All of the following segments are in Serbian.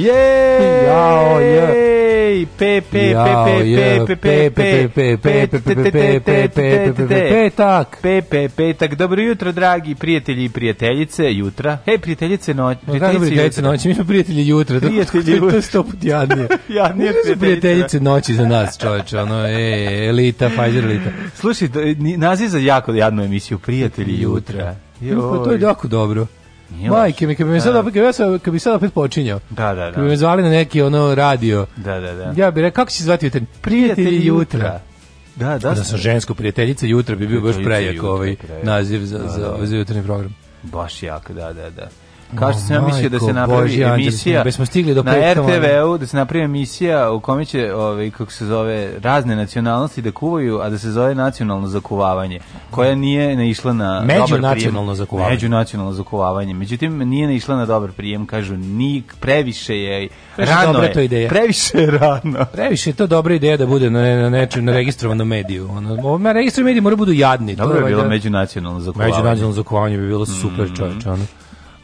Jej! Jao, je. Pe, pe, pe, pe, pe, pe, pe, pe, pe, pe, petak. Dobro jutro, dragi prijatelji i prijateljice jutra. Hej, prijateljice noć, prijateljice noći. Mi smo prijatelji jutra. Prijatelji jutra. To je sto put jadnije. Jadnije prijateljice noći za nas, čoveče. Ono, e, elita, Pfizer elita. Slušaj, naziv za jako jadnu emisiju, prijatelji jutra. Jo, to je jako dobro. Nije Majke mi, kad bi, me sad da. opet, kad, bi kad bi sad opet počinjao. Da, da, da. Kad bi da. me zvali na neki ono radio. Da, da, da. Ja bih rekao, kako si zvati jutra? Prijatelji jutra. Da, da. Da sam žensko prijateljica jutra bi bio baš prejak ovaj naziv za, da, za, ovaj za jutrni program. Baš jak, da, da, da. Kao što ja mislio da se napravi Boži, emisija smo stigli do na RTV-u, da se napravi emisija u kome će, ovaj, kako se zove, razne nacionalnosti da kuvaju, a da se zove nacionalno zakuvavanje, koja nije naišla na dobar prijem. Međunacionalno zakuvavanje. Međunacionalno zakuvavanje. Međutim, nije naišla na dobar prijem, kažu, ni previše je, rano je, to ideja. previše je rano. Previše je to dobra ideja da bude na, na nečem, na registrovanom mediju. Ono, na registrovanom mediju mora budu jadni. Dobro je bilo međunacionalno zakuvavanje. Međunacionalno zakuvavanje bi bilo super mm -hmm. ono.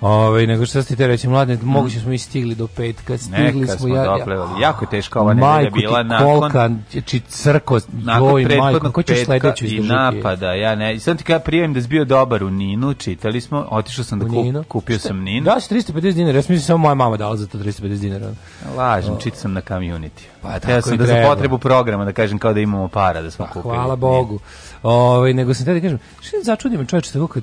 Ovaj nego što ste te reći mlade, mm. moguće smo i stigli do petka, stigli Neka smo, smo ja, doplevali. jako je teška ova nedelja bila nakon kolka, či znači, crko, nakon prethodnog ko ćeš sledeću i napada. Ja ne, sam ti kada prijem da bio dobar u Ninu, čitali smo, otišao sam da kup, kupio šta? sam Ninu. Da, 350 dinara, ja sam mislim samo moja mama dala za to 350 dinara. Lažem, o... čitao sam na community. Pa tako ja sam da treba. za potrebu programa da kažem kao da imamo para da smo pa, kupili. Hvala Bogu. Ovaj nego se te da kažem, što začudimo čoveče, tako kad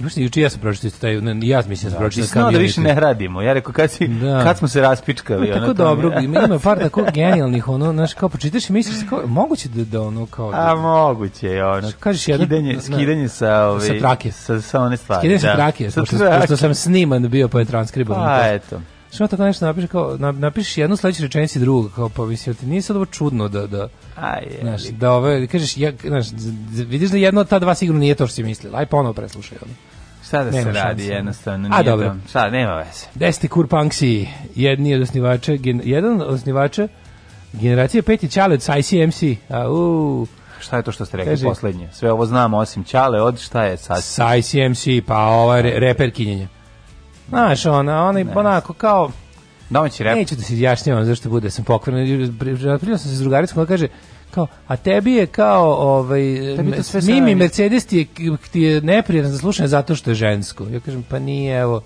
Mislim, juče ja sam pročitao isto taj, ne, ja mislim da, sam da, pročitao kamion. da više ne radimo. Ja rekao, kad, si, da. kad smo se raspičkali. No, tako dobro, ima, ima par tako genijalnih, ono, znaš, kao pročitaš i misliš, kao, moguće da, da ono, kao... Da, A moguće je, ono, kažeš, skidanje, jedan, da. skidanje sa, ove, sa ovaj, trake. Sa, sa one stvari. Skidanje da. sa trake, sa pošto, sam sniman bio, pa je transkriban. Pa, pa- eto. Što tako nešto napiše kao napiši jednu sledeću rečenicu drugu kao pa mislim ti nije sad ovo čudno da da Aj, znaš, da ove kažeš ja znaš, vidiš da jedno od ta dva sigurno nije to što si mislila. Aj ponovo pa preslušaj ono. Šta da nema se radi jednostavno? Nije A dobro. Dom. Šta, nema veze. Desti Kurpanksi, jedni od osnivača, gen, jedan od osnivača generacije peti Čale od ICMC. A, uu. Šta je to što ste rekli Teži. poslednje? Sve ovo znamo osim Čale od šta je sad? Sa ICMC, pa ova re, reper kinjenje. Znaš, ona, ona ne. onako kao... Domaći rep. Neću da se izjašnjavam zašto bude, sam pokvarno. Prijel sam se s drugaricom koja kaže, kao, a tebi je kao ovaj Mimi Mercedes ti je, ti je neprijedan za slušanje zato što je žensko. Ja kažem pa nije, evo,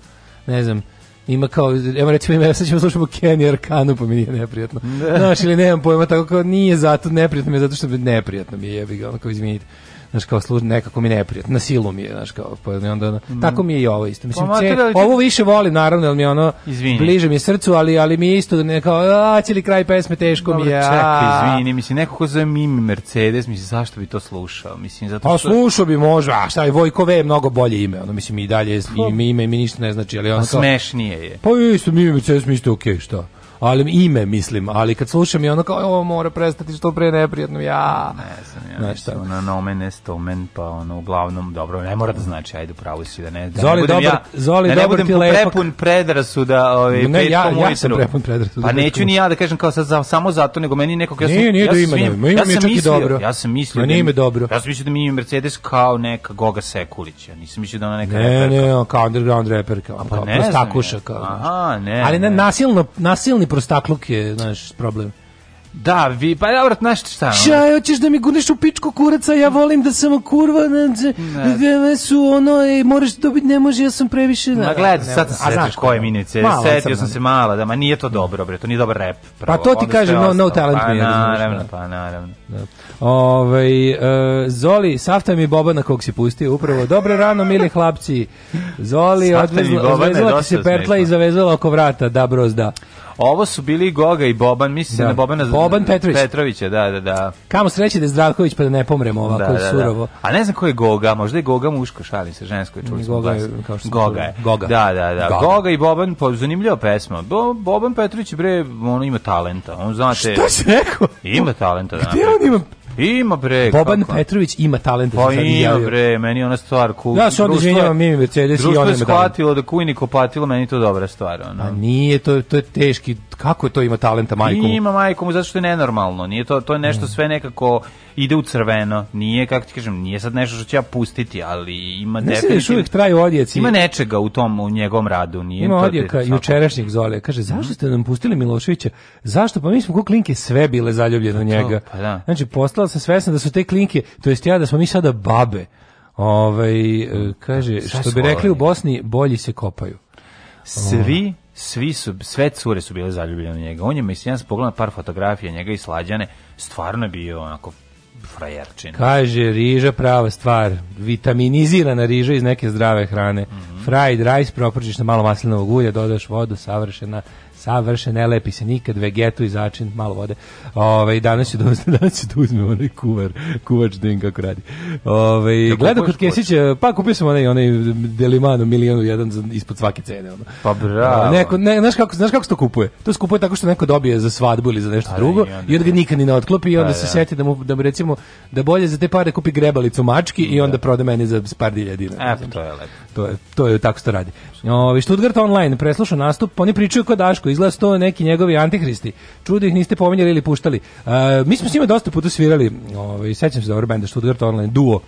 ne znam, ima kao, evo recimo ima, ja sad ćemo slušati Kenny Arkanu, pa mi nije neprijatno. Da. Znaš, ili nemam pojma, tako kao nije zato, neprijatno mi je zato što je neprijatno mi je, jebi ga, onako, izvinite znaš kao služ nekako mi neprijatno na silu mi je znaš kao pa onda mm. tako mi je i ovo isto mislim pa, ce, ti... ovo više volim naravno jer mi je ono izvini. bliže mi je srcu ali ali mi je isto da kao a cijeli kraj pesme teško Dobre, mi je čekaj izvini mislim neko ko zove Mimi Mercedes mislim zašto bi to slušao mislim zato pa što... a slušao bi možda a šta je Vojkove je mnogo bolje ime ono mislim i dalje pa- i ime mi ništa ne znači ali on pa, kao... smešnije je pa isto Mimi Mercedes mi isto okej okay, šta ali ime mislim, ali kad slušam i ono kao ovo mora prestati što pre neprijatno, ja. Ne znam, ja Znaš, mislim, ono nomen je stomen, pa ono uglavnom dobro, ne mora da znači, ajde pravo si da ne, da zoli ne budem dobar, ja, zoli da ne budem prepun predrasuda, ovaj, ne, ja, ja sam prepun predrasuda. Pa da, neću ni ja da kažem kao sad za, samo zato, nego meni nekog, ja sam, nije, nije ja da ima, ima, ja sam mislio, dobro. ja sam mislio, da ime dobro. Ja sam mislio da mi je Mercedes kao neka Goga Sekulić, ja nisam mislio da ona neka ne, ne, underground reper, kao, pa kao, ne, kao, ne, kao, kao, kao, kao, kao, kao, kao, kao, kao, kao, kao, kao, kao, prostakluk je, znaš, problem. Da, vi, pa dobro, znaš šta? Šta, hoćeš da mi gurneš u pičku kuraca, ja volim da sam kurva, ne, ne, su ono, i e, moraš dobiti, ne može, ja sam previše... Ma da. gledaj, sad se setiš koje minice, setio sam se mala, da, ma nije to dobro, bre, to nije dobar rap. Pravo. Pa to ti kažem, no, no talent pa, mi je. Naravno, da. pa naravno. Da. Ove, ovaj, uh, Zoli, safta mi Bobana kog si pustio, upravo, dobro rano, mili hlapci. Zoli, odvezla, odvezla ti se pertla i zavezala oko vrata, da, broz, da. Ovo su bili Goga i Boban, misli se da. na Bobana Boban Petrović. Petrovića, da, da, da. Kamo sreće da je Zdravković pa da ne pomremo ovako da, da, da. surovo. A ne znam ko je Goga, možda je Goga muško, šalim se, žensko je čuli Goga je, kao što Goga je. Goga. Da, da, da. Goga, Goga i Boban, pa zanimljiva pesma. Bo, Boban Petrović bre, on ima talenta. On znate. Šta si rekao? Ima talenta, da. Gde on ima Ima bre. Boban kako? Petrović ima talent da pa za ima bre, meni ona stvar cool. Da, se odženjava mi Mercedes i ona medalja. Društvo je shvatilo da kujni kopatilo, meni to dobra stvar. ona. Pa A nije, to, to je teški. Kako je to ima talenta majkom? Ima majkom, zato što je nenormalno. Nije to, to je nešto mm. sve nekako ide u crveno. Nije, kako ti kažem, nije sad nešto što će ja pustiti, ali ima ne definitivno. Ne uvijek traju odjeci. Ima nečega u tom, u njegovom radu. Nije ima odjeka jučerašnjeg Zole. Kaže, mhm. zašto ste nam pustili Miloševića? Zašto? Pa mi smo kuklinke sve bile zaljubljene u pa njega. Pa da. Znači, postala ali sam svesna da su te klinke, to jest ja da smo mi sada babe. Ovaj e, kaže što bi rekli u Bosni bolji se kopaju. Svi svi su sve cure su bile zaljubljene u njega. On je mislim ja sam pogledao par fotografija njega i slađane, stvarno je bio onako frajerčina. Kaže, riža prava stvar, vitaminizirana riža iz neke zdrave hrane. Mm -hmm. Fried rice, proprčiš na malo maslinovog ulja, dodaš vodu, savršena savršen, ne lepi se nikad, vegetu i začin, malo vode. Ove, ovaj, danas ću da uzme, danas ću da uzme onaj kuvar, kuvač da im kako radi. Ove, ovaj, gledam kod Kesića, pa kupio sam onaj, onaj Delimano milijonu jedan za, ispod svake cene. Ono. Pa bravo. Neko, ne, znaš, kako, znaš kako se to kupuje? To se kupuje tako što neko dobije za svadbu ili za nešto A, drugo i onda, i onda ga nikad ni ne otklopi i onda da, se da. seti da mu, da mu recimo da bolje za te pare kupi grebalicu mački da. i onda proda meni za par dilja dinara. E, pa to je lepo. To je, to je, tako što radi. Ove, ovaj, Stuttgart online preslušao nastup, oni pričaju kod Daško Francuskoj. Izgleda da to neki njegovi antihristi. Čudo ih niste pominjali ili puštali. Uh, mi smo s njima dosta puta svirali, ovaj, sećam se dobro benda Stuttgart Online, duo.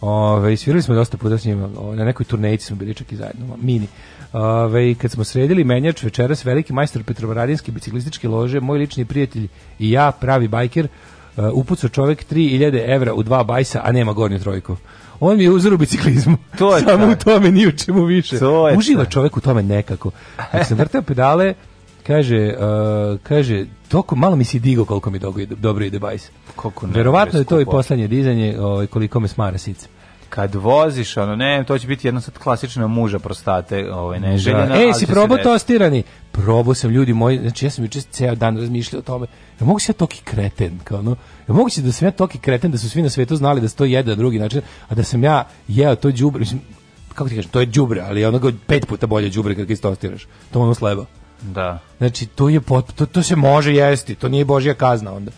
Ovaj svirali smo dosta puta s njima, o, ovaj, na nekoj turneji smo bili čak i zajedno, mini. Ove, ovaj, kad smo sredili menjač večeras, veliki majstor Petrovaradinski biciklističke lože, moj lični prijatelj i ja, pravi bajker, uh, upucao čovek 3000 evra u dva bajsa, a nema gornju trojku. On mi je uzor u biciklizmu. To je Samo taj. u tome ni u čemu više. To je Uživa taj. čovek u tome nekako. Kad sam vrtao pedale, Kaže, uh, kaže, toko, malo mi si digo koliko mi dogo, dobro ide bajs. Koliko ne, Verovatno je to i poslednje dizanje ovaj, koliko me smara sice kad voziš, ono, ne, to će biti jedno sad klasično muža prostate, ovaj, da. ne, željena. E, si probao ne... tostirani? Probao sam, ljudi moji, znači ja sam juče ceo dan razmišljao o tome, ja mogu se ja toki kreten, kao ono, ja mogu se da sam ja toki kreten, da su svi na svetu znali da se to jede na drugi način, a da sam ja jeo to đubre, mislim, kako ti kažem, to je đubre, ali ono pet puta bolje đubre kad ga istostiraš, to ono sleba. Da. Znači, to, je pot, to, to se može jesti, to nije Božja kazna onda.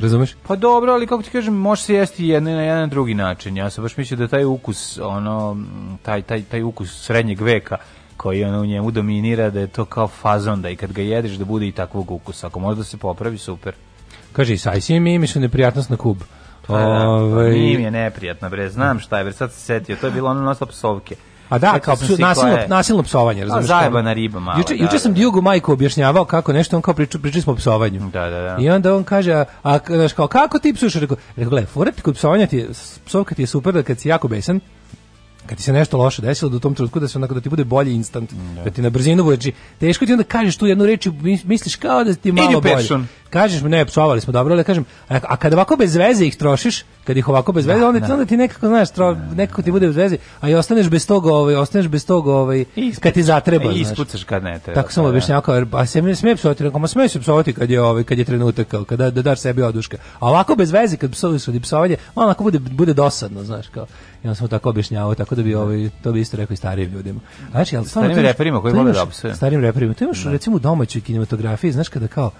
Razumeš? Pa dobro, ali kako ti kažem, može se jesti jedne na jedan drugi način. Ja sam baš mislio da taj ukus, ono, taj, taj, taj ukus srednjeg veka, koji ono u njemu dominira, da je to kao fazon, da i kad ga jedeš da bude i takvog ukusa. Ako možda se popravi, super. Kaže, i sajsi mi imiš neprijatnost da na kub. Pa, da, pa Ove... Ovaj- Im je neprijatna, bre, znam šta je, bre, sad se setio, to je bilo ono nastop psovke. A da, kao psu, nasilno, nasilno psovanje, razumiješ? Zajeba na riba malo. Juče, da, juče da, sam da. Diogu majku objašnjavao kako nešto, on kao priča, pričali smo o psovanju. Da, da, da. I onda on kaže, a, a kao, kako ti psuješ? Rekao, rekao gledaj, fora ti kod psovanja ti, psovka ti je super da kad si jako besan, kad ti se nešto loše desilo da u tom trenutku da se onako da ti bude bolji instant, mm, da, da ti na brzinu bude, znači, teško ti onda kažeš tu jednu reč misliš kao da ti malo bolje. Kažeš mi ne, psovali smo dobro, ali kažem, a, kad ovako bez veze ih trošiš, kad ih ovako bez veze, da, onda, da. onda ti nekako znaš, tro, mm. nekako ti bude bez veze, a i ostaneš bez toga, ovaj, ostaneš bez toga, ovaj, Ispuc, kad ti zatreba, znaš. Ispucaš kad ne treba. Tako sam pa da. objašnjavao, kao, a pa se mi sme psovati, rekao, ma sme se psovati kad je ovaj kad je trenutak, kao, kada da, da daš sebi oduška. A ovako bez veze kad psuješ od psovanje, onako bude bude dosadno, znaš, kao. I on sam mu tako objašnjavao, tako da bi da. ovaj, to bi isto rekao i starijim ljudima. Znači, ali stvarno, starim reperima koji vole da opsuje. Starim reperima. To imaš, da. recimo, u domaćoj kinematografiji, znaš, kada kao,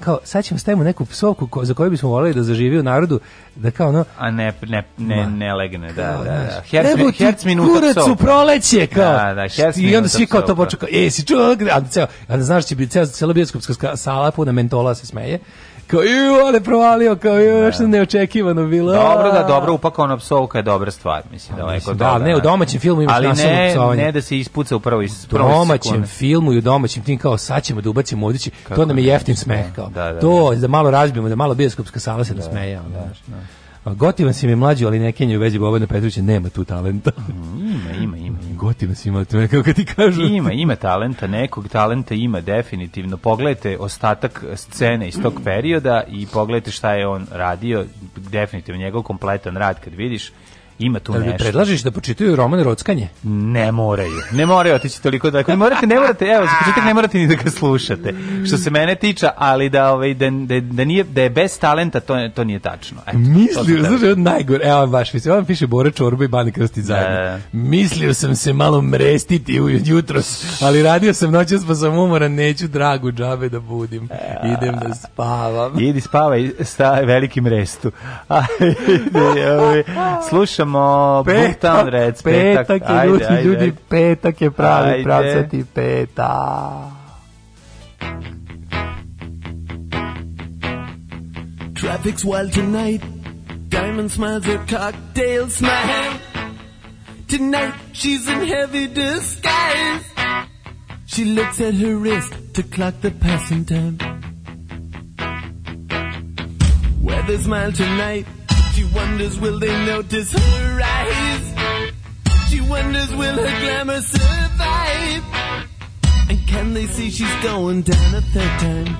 kao sad ćemo stavimo neku psovku ko, za koju bismo voleli da zaživi u narodu da kao ono a ne ne ne ne legne da da da herc Evo ti herc minuta kurac u proleće da, kao da da herc i onda svi kao to počeka e si čuo a ceo a znaš će biti cela bioskopska sala puna mentola se smeje Kao, ju, on je provalio, kao, ju, nešto da. neočekivano bilo. Dobro da dobro upakovana psovka je dobra stvar, mislim da leko Da, ne, u da. domaćem filmu imaš nasilno psovanje. Ali ne ne da se ispuca u prvoj sekunde. U domaćem filmu i u domaćem tim kao, saćemo da ubacimo odići, to nam je jeftin smeh, da, kao. Da, da, to, da malo razbijemo, da malo bioskopska sala se nasmeje, da, da, Gotivan si mi mlađi, ali ne Kenja u vezi Bobana Petrovića, nema tu talenta. Mm, ima, ima, ima gotivno si imao tome, kako ti kažu. Ima, ima talenta, nekog talenta ima definitivno. Pogledajte ostatak scene iz tog perioda i pogledajte šta je on radio, definitivno njegov kompletan rad kad vidiš ima tu da predlažeš da pročitaju roman Rockanje? Ne moraju. Ne moraju otići toliko daleko. Ne morate, ne morate, evo, za početak ne morate ni da ga slušate. Što se mene tiče, ali da ovaj da, da, da nije da je bez talenta to to nije tačno. Eto. Mislio, znači da od najgore. Evo baš mislim, on piše Bore Čorba i Bani Krstić zajedno. E... Mislio sam se malo mrestiti jutros, ali radio sam noćas pa sam umoran, neću dragu džabe da budim. E... Idem da spavam. Idi spavaj sa velikim restu. Ovaj, slušam idemo, Butan Rec, petak. Petak je, ljudi, ajde, ljudi, petak je pravi, pravcati Traffic's wild tonight. Diamond smiles her cocktail smile. Tonight she's in heavy disguise. She looks at her wrist to clock the passing time. Weather smile tonight. She wonders will they notice her eyes? She wonders will her glamour survive? And can they see she's going down a third time?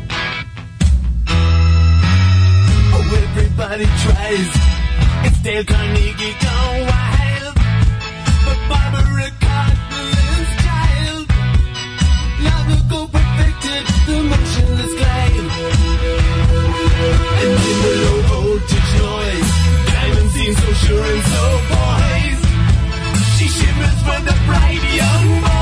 Oh, everybody tries. It's Dale Carnegie gone wild. But Barbara Cartman's child long ago perfected the motionless so sure and so poised. She shimmers when the bright young boy.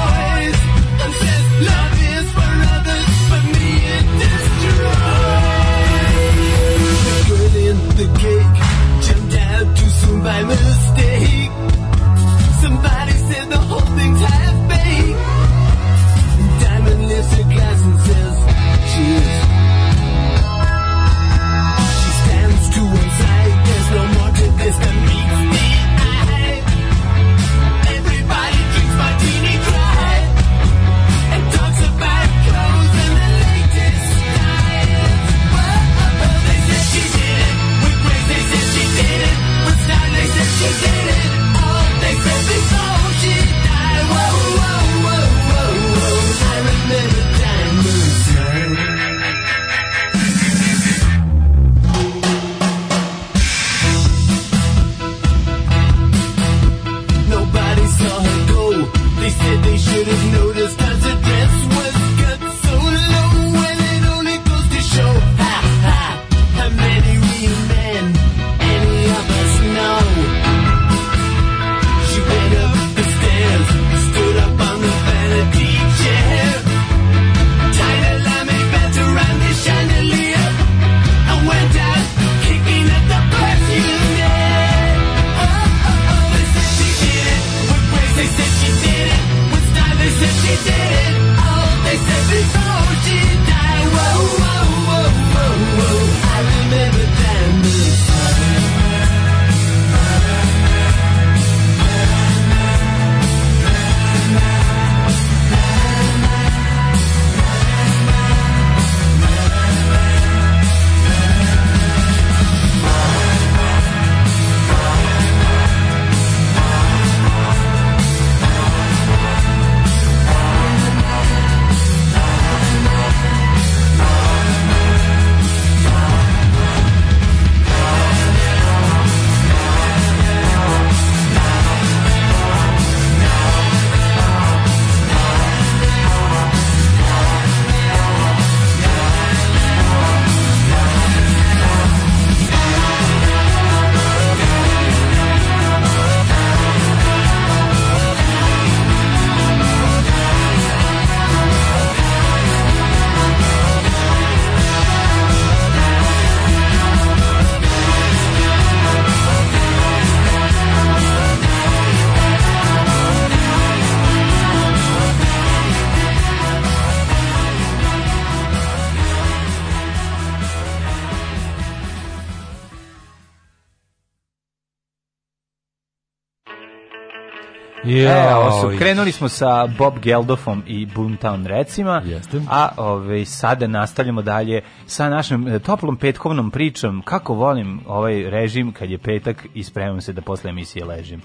Yeah. E, ovo su, krenuli smo sa Bob Geldofom i Boomtown recima, Jeste. a ove, sada nastavljamo dalje sa našom e, toplom petkovnom pričom, kako volim ovaj režim kad je petak i spremam se da posle emisije ležim.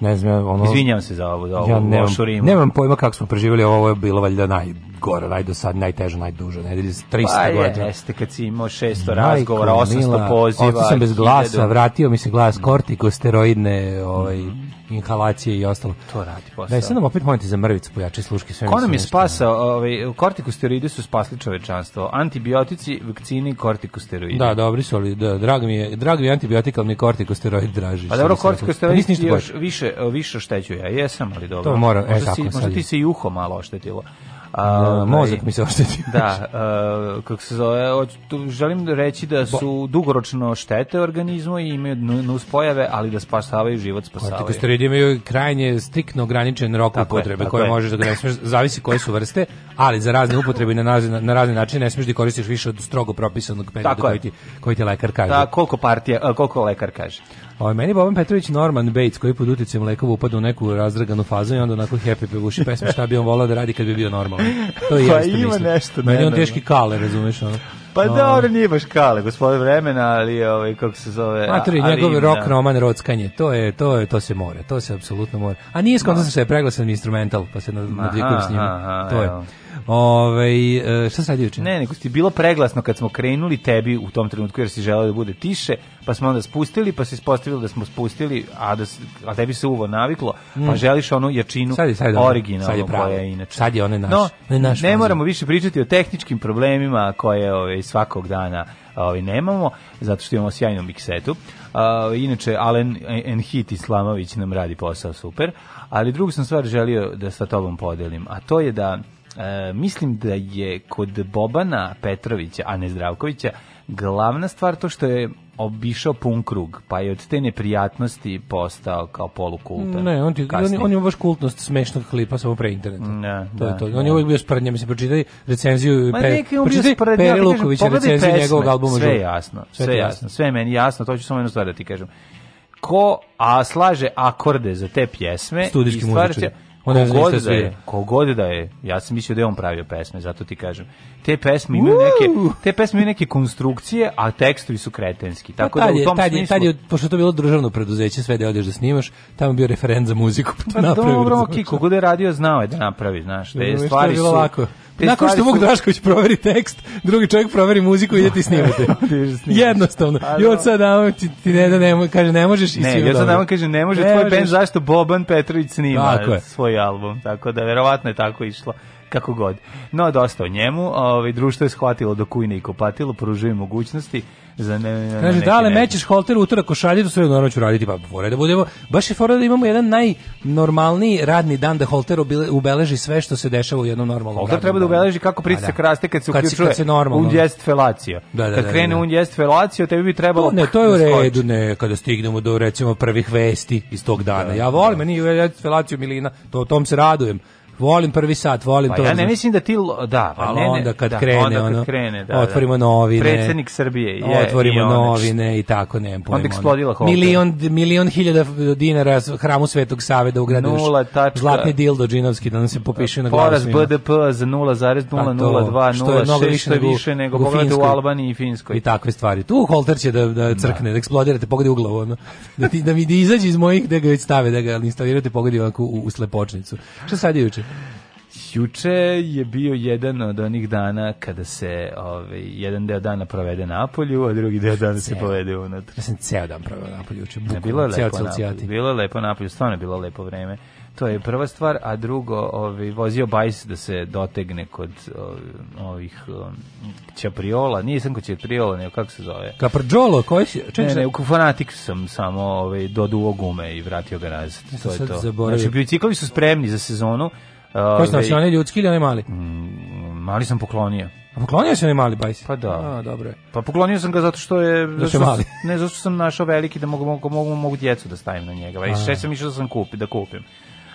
Ne znam, ono... Izvinjam se za ovu, za ovu ja nemam, nemam pojma kako smo preživjeli, ovo je bilo valjda naj, najgora, najdosadnija, najteža, najduža, nedelja 300 pa je, godina. jeste, kad si imao 600 razgovora, 800 poziva. Oto sam bez glasa, hiljadu. vratio mi se glas kortikosteroidne ovaj, mm -hmm. inhalacije i ostalo. To radi posao. Da, sad nam opet molite za mrvicu pojače sluške. Sve Ko nam je spasao, ovaj, kortikosteroidi su spasli čovečanstvo. Antibiotici, vakcini kortikosteroidi. Da, dobri su, ali da, drag mi je, drag mi je antibiotik, ali mi je kortikosteroid draži. Pa dobro, kortikosteroidi pa još više, više oštećuje. Ja jesam, ali dobro. To mora, e, možda, tako, si, možda ti se i uho malo oštetilo. A, mozak pa mi se oštetio. Da, a, e, kako se zove, želim reći da su dugoročno štete organizmu i imaju nuspojave, ali da spasavaju život, pa, spasavaju. Kortikosteroidi imaju krajnje striktno ograničen rok tako upotrebe je, koje je. možeš da ga ne smiješ, zavisi koje su vrste, ali za razne upotrebe i na, na, na razne načine ne smiješ da koristiš više od strogo propisanog perioda koji ti, koji ti lekar kaže. Da, koliko partija, e, koliko lekar kaže. Ovaj meni Boban Petrović Norman Bates koji pod uticajem lekova upada u neku razdraganu fazu i onda onako happy pevuši pesmu šta bi on volao da radi kad bi bio normalan. To je pa jeste, ima mislim. nešto. Meni ne, on teški kale, razumeš ono. Pa no. dobro, nije baš kale, gospode vremena, ali ovaj kako se zove. Matri, njegov rock roman rockanje, to je to je to se more, to se apsolutno more. A nije skonto sam se preglasan instrumental, pa se nadvijem s njim. to je. Ove, ovaj, šta sad juče? Ne, nego ti bilo preglasno kad smo krenuli tebi u tom trenutku jer si želeo da bude tiše, pa smo onda spustili, pa se ispostavilo da smo spustili, a da a tebi se uvo naviklo, pa mm. pa želiš onu jačinu sad je, sad je originalno sad je koja je inače. Sad je one naš. No, ne, naš ne moramo više pričati o tehničkim problemima koje ove, ovaj, svakog dana ove, ovaj, nemamo, zato što imamo sjajnu miksetu. Uh, inače, Alen Enhit Islamović nam radi posao super, ali drugu sam stvar želio da sa tobom podelim, a to je da E, mislim da je kod Bobana Petrovića, a ne Zdravkovića, glavna stvar to što je obišao pun krug, pa je od te neprijatnosti postao kao polukultan. Ne, on, ti, on, on je baš kultnost smešnog klipa samo pre interneta. Ne, da, to da, da, je to. On je uvijek bio sprdnja, mislim, pročitaj recenziju Ma, pre, pročitaj Peri Lukovića recenziju njegovog albuma. Sve jasno, sve, sve jasno, jasno, sve meni jasno, to ću samo jednu stvar da ti kažem. Ko a slaže akorde za te pjesme, studijski muzičari Ona god da je, kogod da je, ja sam mislio da je on pravio pesme, zato ti kažem. Te pesme imaju neke, te pesme imaju neke konstrukcije, a tekstovi su kretenski. Pa tako da, da u tom tad smislu... Tad je, pošto to bilo državno preduzeće, sve da odeš da snimaš, tamo je bio referent za muziku, pa to pa napravio. Dobro, da Kiko, kogod je radio, znao je da napravi, znaš, te stvari su... Lako. Nakon što Vuk Drašković proveri tekst, drugi čovjek proveri muziku i ide ti snimate. Jednostavno. Pa I od sad nam ti, ti ne da ne, kaže ne možeš i ne, svi Ne, od sada nam kaže ne može, ne tvoj možeš. band zašto Boban Petrović snima svoj album. Tako da verovatno je tako išlo kako god. No, dosta o njemu. Ovaj, društvo je shvatilo do da kujne i kopatilo, pružuje mogućnosti za ne... Kaže, da, li mećeš holter, utorak, košalje, to sve naravno ću raditi, pa fora da budemo... Baš je fora da imamo jedan najnormalniji radni dan da holter ubeleži sve što se dešava u jednom normalnom Holter treba da ubeleži kako pritisak da. raste kad se kad uključuje kad se normalno. undjest felacija. Da, da, da, kad krene da. undjest felacija, tebi bi trebalo... To, ne, to je da u redu, ne, kada stignemo do, recimo, prvih vesti iz tog dana. Ja volim, meni undjest felaciju Milina, to, tom se radujem volim prvi sat, volim pa to. Ja da ne mislim da ti da, pa ne, ne, onda kad da, krene onda kad krene, da, da. otvorimo da, novine. Predsednik Srbije je, otvorimo i znači. novine i tako ne znam. Onda eksplodila hotel. Milion milion hiljada dinara hramu Svetog Save da ugradiš. Nula tačka. Zlatni dildo džinovski da nam se popiše na glavu. Poraz BDP za 0,0002 pa što je mnogo više, nego, više nego, nego u Albaniji i Finskoj. I takve stvari. Tu Holter će da, da crkne, da, da te pogodi u glavu. Ono. Da, ti, da mi da izađe iz mojih, da ga već stave, da ga instalirate, pogodi ovako u, u slepočnicu. Šta sad je juče? Juče je bio jedan od onih dana kada se ovaj, jedan deo dana provede na polju, a drugi deo dana se povede unutra. Ja sam ceo dan proveo na polju, juče. Ne, bilo je lepo napolju, bilo je lepo na napolju, stvarno je bilo lepo vreme. To je prva stvar, a drugo, ovaj, vozio bajs da se dotegne kod ovih um, Ćapriola, nisam kod Ćapriola, nego kako se zove? Kaprđolo, koji si? Čekaj, ne, ne, u fanatik sam samo ovaj, doduo gume i vratio ga nazad. Ja to je to. Zaboravio. Znači, bicikli su spremni za sezonu, Koji ste našli, onaj ljudski ili onaj mali? Mm, mali sam poklonio. A poklonio se onaj mali bajs? Pa da. A, dobro je. Pa poklonio sam ga zato što je... Zato što, mali. Ne, zato što sam našao veliki da mogu, mogu, mogu, mogu djecu da stavim na njega. I ovaj, sve sam išao da sam kupi, da kupim.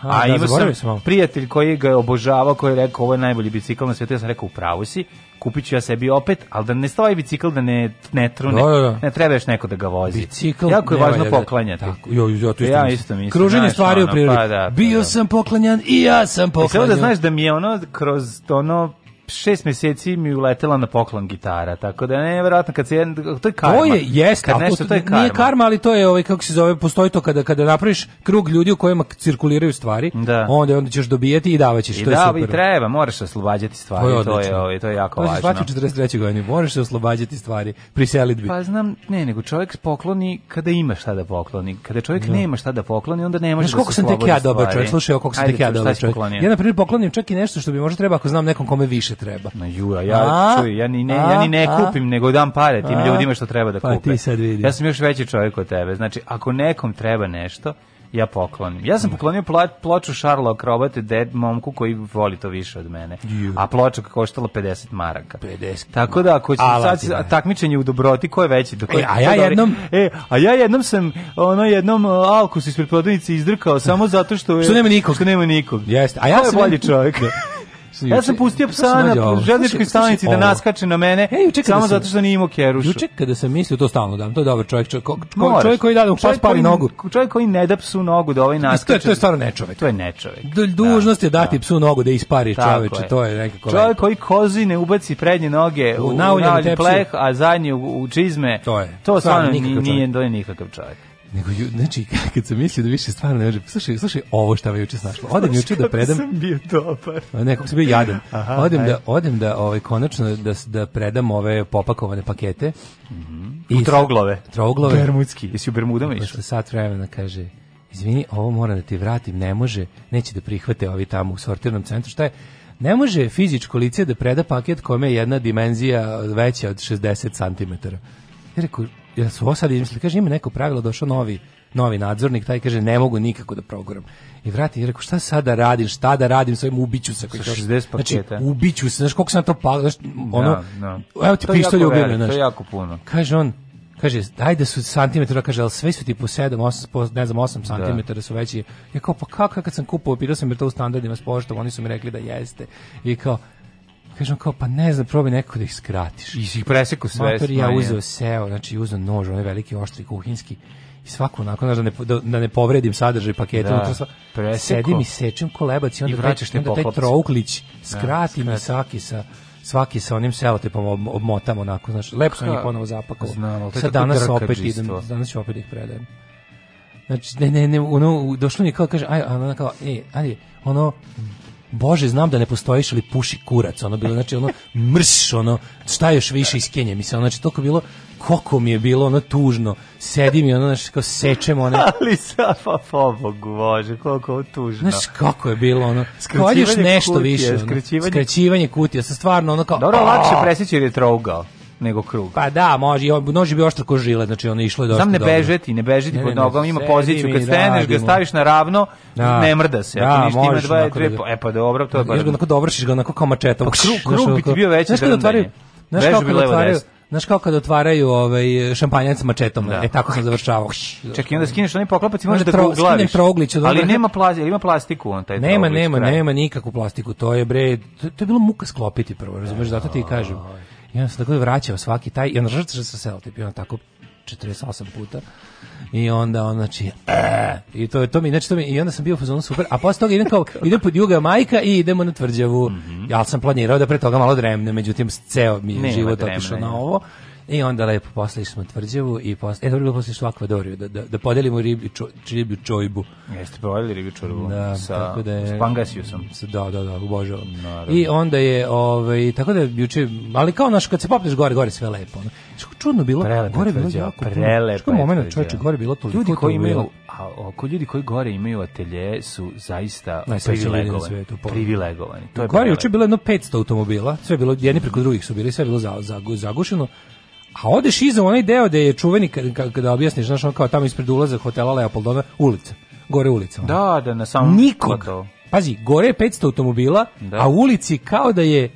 A, da, imao sam, sam prijatelj koji ga je obožavao, koji je rekao ovo je najbolji bicikl na svijetu, ja sam rekao u si, kupit ja sebi opet, ali da ne stavaj bicikl, da ne, ne trune, da, da, da. ne treba neko da ga vozi. Bicikl, jako je važno poklanjati. Tako, jo, jo, to isto ja isto mislim. Kruženje stvari u prirodi. Pa, da, pa Bio da. sam poklanjan i ja sam e, poklanjan. I samo da znaš da mi je ono kroz ono šest meseci mi uletela na poklon gitara, tako da ne, verovatno, kad se jedan, to je karma. To je, jeste, kad nešto, to je karma. nije karma, ali to je, ovaj, kako se zove, postoji to kada, kada napraviš krug ljudi u kojima cirkuliraju stvari, da. onda, onda ćeš dobijeti i davaćeš, I to da, je super. I da, i treba, moraš oslobađati stvari, to je, to je, ovaj, to je jako to važno. To 43. godini, moraš se oslobađati stvari, pri selitbi. Pa znam, ne, nego čovjek pokloni kada ima šta da pokloni, kada čovjek no. Da. nema šta da pokloni, onda ne može da koliko sam tek ja dobar čovjek, slušaj, koliko sam tek ja dobar čovjek. Ja, na primjer, poklonim čak i nešto što bi možda treba, ako znam nekom kome više treba. Na jura, ja čuj, ja ni ne, ja ni ne kupim, a, nego dam pare tim ljudima što treba da pa kupe. Ti sad vidi. Ja sam još veći čovjek od tebe. Znači, ako nekom treba nešto, ja poklonim. Ja sam poklonio pla, ploču Šarla Akrobate dead momku koji voli to više od mene. A ploča koštala 50 maraka. 50. Tako da ako će sad takmičenje u dobroti ko je veći do da, koje. E, a ja jednom e, a ja jednom sam ono jednom e, alkus ispred prodavnice izdrkao samo zato što je, što nema nikog. Što nema nikog. Jeste. A ja sam bolji čovjek. Ja sam pustio psa na željezničkoj stanici da naskače na mene, e, samo zato što nije imao kerušu. Juče kada sam mislio to stalno dam, to je dobar čovjek, čovjek, čovjek, čovjek koji da, da pas pari nogu. Čovjek koji ne da psu nogu da ovaj naskače. To je stvarno nečovek. To je nečovek. Da, dužnost je da. dati psu nogu da ispari čoveče, to je nekako. Čovjek koji kozi ne ubaci prednje noge u nauljan pleh, a zadnje u čizme. To je. To stvarno nije, to je nikakav čovjek. Nego ju, znači kad sam mislio da više stvarno ne može. Slušaj, slušaj, ovo šta me juče snašlo. Odem juče da predam. Sam bio dobar. a Nekako se bio jadan. Aha, odem aj. da odem da ovaj konačno da da predam ove popakovane pakete. Mhm. Mm I trouglove. Trouglove. Bermudski. Jesi u Bermudama da išao? Posle sat vremena kaže Izvini, ovo moram da ti vratim, ne može, neće da prihvate ovi tamo u sortirnom centru, šta je? Ne može fizičko lice da preda paket kome je jedna dimenzija veća od 60 cm. Ja rekao, ja su ovo sad izmislili, kaže ima neko pravilo, došao novi, novi nadzornik, taj kaže ne mogu nikako da proguram. I vrati i rekao šta sada da radim, šta da radim s ovim ubiću sa koji 60 znači, paketa. Znači, ubiću se, znaš koliko sam to pa, znaš, ono, da, da. evo ti pištolj ubiljeno, znaš. To je jako puno. Kaže on, kaže, daj da su santimetra, kaže, ali sve su ti po 7, 8, po, ne znam, 8 da. santimetara su veći. Ja kao, pa kako, kad sam kupao, pitao sam jer to u standardima s poštom, oni su mi rekli da jeste. I kao, Kažem kao, pa ne znam, probaj neko da ih skratiš. I ih preseku sve. Motor ja uzeo seo, znači uzeo nož, onaj veliki, oštri, kuhinski. I svako onako, znaš, da ne, da, da, ne povredim sadržaj paketa. Da, sva, sedim i sečem ko lebac i onda, I taj, onda taj trouklić da, skratim da, skrati. i saki sa svaki sa onim selotepom obmotam onako, znači lepo sam ih ponovo zapakao. Znam, Sad danas opet džistvo. idem, danas ću opet da ih predajem. Znači, ne, ne, ne, ono, došlo mi kao, kaže, aj, ona kao, ej, ajde, ono, bože znam da ne postojiš ali puši kurac ono bilo znači ono mrš ono šta još više iz mi se znači toliko bilo koliko mi je bilo ono tužno sedim i ono znači kao sečemo one ali sa pa, pa Bogu, bože koliko je tužno znaš kako je bilo ono hoćeš nešto kutije, više ono, skraćivanje kutija sa stvarno ono kao dobro lakše preseći jer je trougao nego krug. Pa da, može, nož je bio oštar ko žile, znači ono išlo je dosta Sam ne bežeti, ne bežeti ne, pod nogom, ima poziciju, kad da, staneš ga staviš na ravno, da. ne mrda se. Da, Ako ništa ima dva, dve, da. e pa dobro, to je baš. Još ga onako dovršiš ga onako kao mačeta. Pa krug, krug bi ti bio veći da, da otvaraju. Znaš kako bi otvaraju? Znaš kao kad otvaraju ovaj šampanjac mačetom, da. e tako sam završavao. Čekaj, onda skineš onaj poklopac i možeš da ga uglaviš. Troglić, dobro. Ali nema plazija, ima plastiku on taj. Nema, nema, nema nikakvu plastiku. To je bre, to, je bilo muka sklopiti prvo, razumeš, zato ti kažem. I on se tako vraćao svaki taj, i on žrtve sa selotip, i on tako 48 puta. I onda on znači e, i to je to mi znači to mi i onda sam bio u fazonu super. A posle toga idem kao idem pod Juga Majka i idemo na tvrđavu. Mm -hmm. Ja sam planirao da pre toga malo dremne, međutim ceo mi je život otišao na ovo. I onda lepo poslali smo tvrđavu i posle, e, dobro, poslali su akvadoriju, da, da, da podelimo riblju, čo, riblju čojbu. Jeste podelili riblju čojbu da, sa, tako da je, s pangasiusom. Da, da, da, obožavam. I onda je, ovaj, tako da juče, ali kao naš, kad se popneš gore, gore sve lepo. Što čudno bilo, prelepa gore bilo jako prelepo. Što moment, da čoveče, gore bilo toliko. Ljudi koji imaju, a oko ljudi koji gore imaju atelje su zaista privilegovani. Svetu, pa. privilegovani. To je gore juče bilo jedno 500 automobila, sve bilo jedni preko drugih su bili, sve bilo za, za, zagušeno. A odeš iza onaj deo da je čuveni, kada objasniš, znaš, on kao tamo ispred ulaza hotela Leopoldova, ulica, gore ulica. Da, da, na samom... Nikog. Plato. Pazi, gore je 500 automobila, da. a ulici kao da je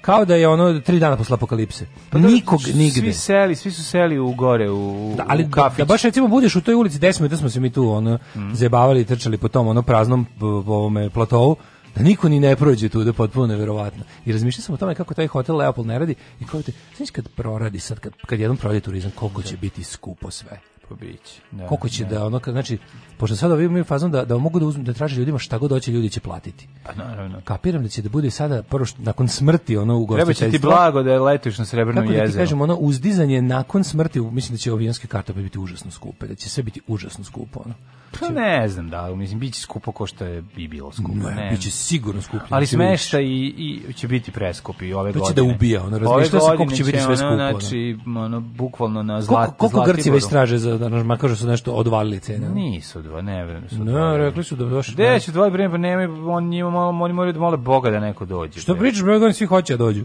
kao da je ono tri dana posle apokalipse. Pa da, Nikog nigde. Svi seli, svi su seli u gore u, da, ali u kafić. Da, da baš recimo budeš u toj ulici 10 minuta da smo se mi tu ono mm. zebavali, trčali po tom ono praznom ovome platovu da niko ni ne prođe tu, da potpuno neverovatno. I razmišljao sam o tome kako taj hotel Leopold ne radi i kako te, znaš kad proradi sad, kad, kad jednom prođe turizam, koliko će biti skupo sve. Pa Bić. Da, Koliko će ne. Da. da ono znači pošto sada ovim imaju fazom da da mogu da uzmu da traže ljudima šta god hoće ljudi će platiti. Pa naravno. Kapiram da će da bude sada prvo što, nakon smrti ono u Treba će ti blago da letiš na srebrnom jezeru. Kako da ti kažem ono uzdizanje nakon smrti mislim da će avionske karte biti užasno skupe, da će sve biti užasno skupo ono. Pa znači- ne znam, da, mislim, bit će skupo ko što je i bilo skupo. Ne, ne. bit će sigurno skupo. Ali znači, smešta i, i će biti preskup i ove Biće da godine. Biće da ubija, ono, razmišlja se koliko će biti sve skupo. Ono, znači, da. ono, bukvalno na zlat, Koliko, koliko Grci već traže za, da, nam da, kažu su nešto odvalili cene? Nisu dva, ne vrem su Ne, rekli su da došli. Gde će dva vreme, pa nema, on, njima, oni moraju da mole Boga da neko dođe. Što pričaš, bre, svi hoće da dođu.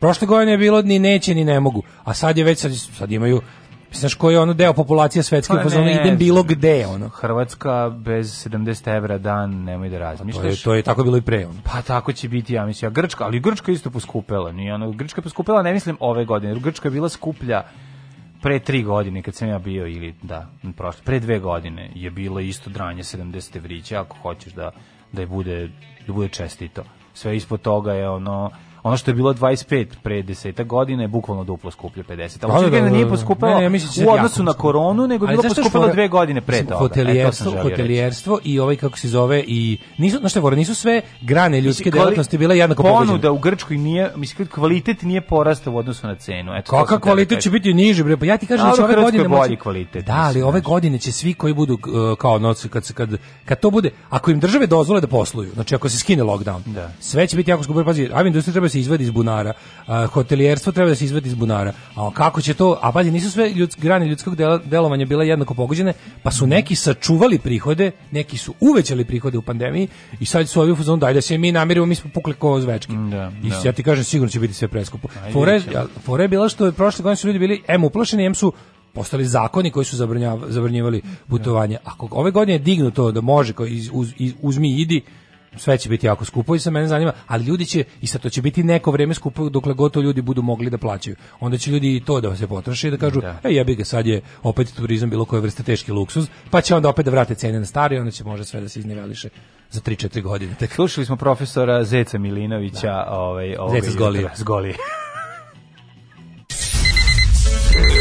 Prošle godine je bilo ni neće ni ne mogu, a sad je već sad, sad imaju Znaš koji je ono deo populacije svetske, pa, pa ono idem bilo gde, ono. Hrvatska bez 70 evra dan, nemoj da razmišljaš. Pa to je, to je tako bilo i pre, ono. Pa tako će biti, ja mislim. ja Grčka, ali Grčka isto poskupela. Nije ono, Grčka je poskupela, ne mislim ove godine, Grčka je bila skuplja pre tri godine kad sam ja bio ili da, prošle, pre dve godine je bilo isto dranje 70 evrića ako hoćeš da, da je bude, da bude čestito. Sve ispod toga je ono ono što je bilo 25 pre 10 godina je bukvalno duplo skuplje 50. Ali da, da, da, da, nije da. poskupelo ne, ne, da u odnosu na koronu, nego je bilo poskupelo dve godine pre toga. Hotelijerstvo, e, hotelijerstvo i ovaj kako se zove i nisu, znaš no nisu sve grane ljudske mislim, delatnosti bile jednako pogođene. Ponuda u Grčkoj nije, mislim, kvalitet nije porastao u odnosu na cenu. Eto, Kaka da kvalitet će biti niži, bre? Pa ja ti kažem da će ove godine... Bolji kvalitet, da, ali ove godine će svi koji budu e, kao noci, kad, kad, kad to bude, ako im države dozvole da posluju, znači ako se skine lockdown, sve će biti jako skupno. Pazi, avi industrija treba se izvadi iz bunara. A, hotelijerstvo treba da se izvadi iz bunara. A kako će to? A pazi, nisu sve ljudske grane ljudskog dela, delovanja bile jednako pogođene, pa su neki sačuvali prihode, neki su uvećali prihode u pandemiji i sad su ovi u fazonu daj da se mi namirimo, mi smo pukli ko zvečki. Mm, da, I da. ja ti kažem sigurno će biti sve preskupo. Fore, fore bila što je prošle godine su ljudi bili em uplašeni, em su postali zakoni koji su zabranjavali putovanje. Ako ove godine je dignuto da može, kao iz, uz, iz, uzmi idi, sve će biti jako skupo i sa mene zanima, ali ljudi će i sad to će biti neko vrijeme skupo dokle gotovo ljudi budu mogli da plaćaju. Onda će ljudi i to da se potroše da kažu, da. ej jebi ga, sad je opet turizam bilo koje vrste teški luksuz, pa će onda opet da vrate cene na stare, onda će može sve da se izniveliše za 3-4 godine. Tek. Slušali smo profesora Zeca Milinovića, da. ovaj, ovaj, Zeca Zgolije. Zgolije.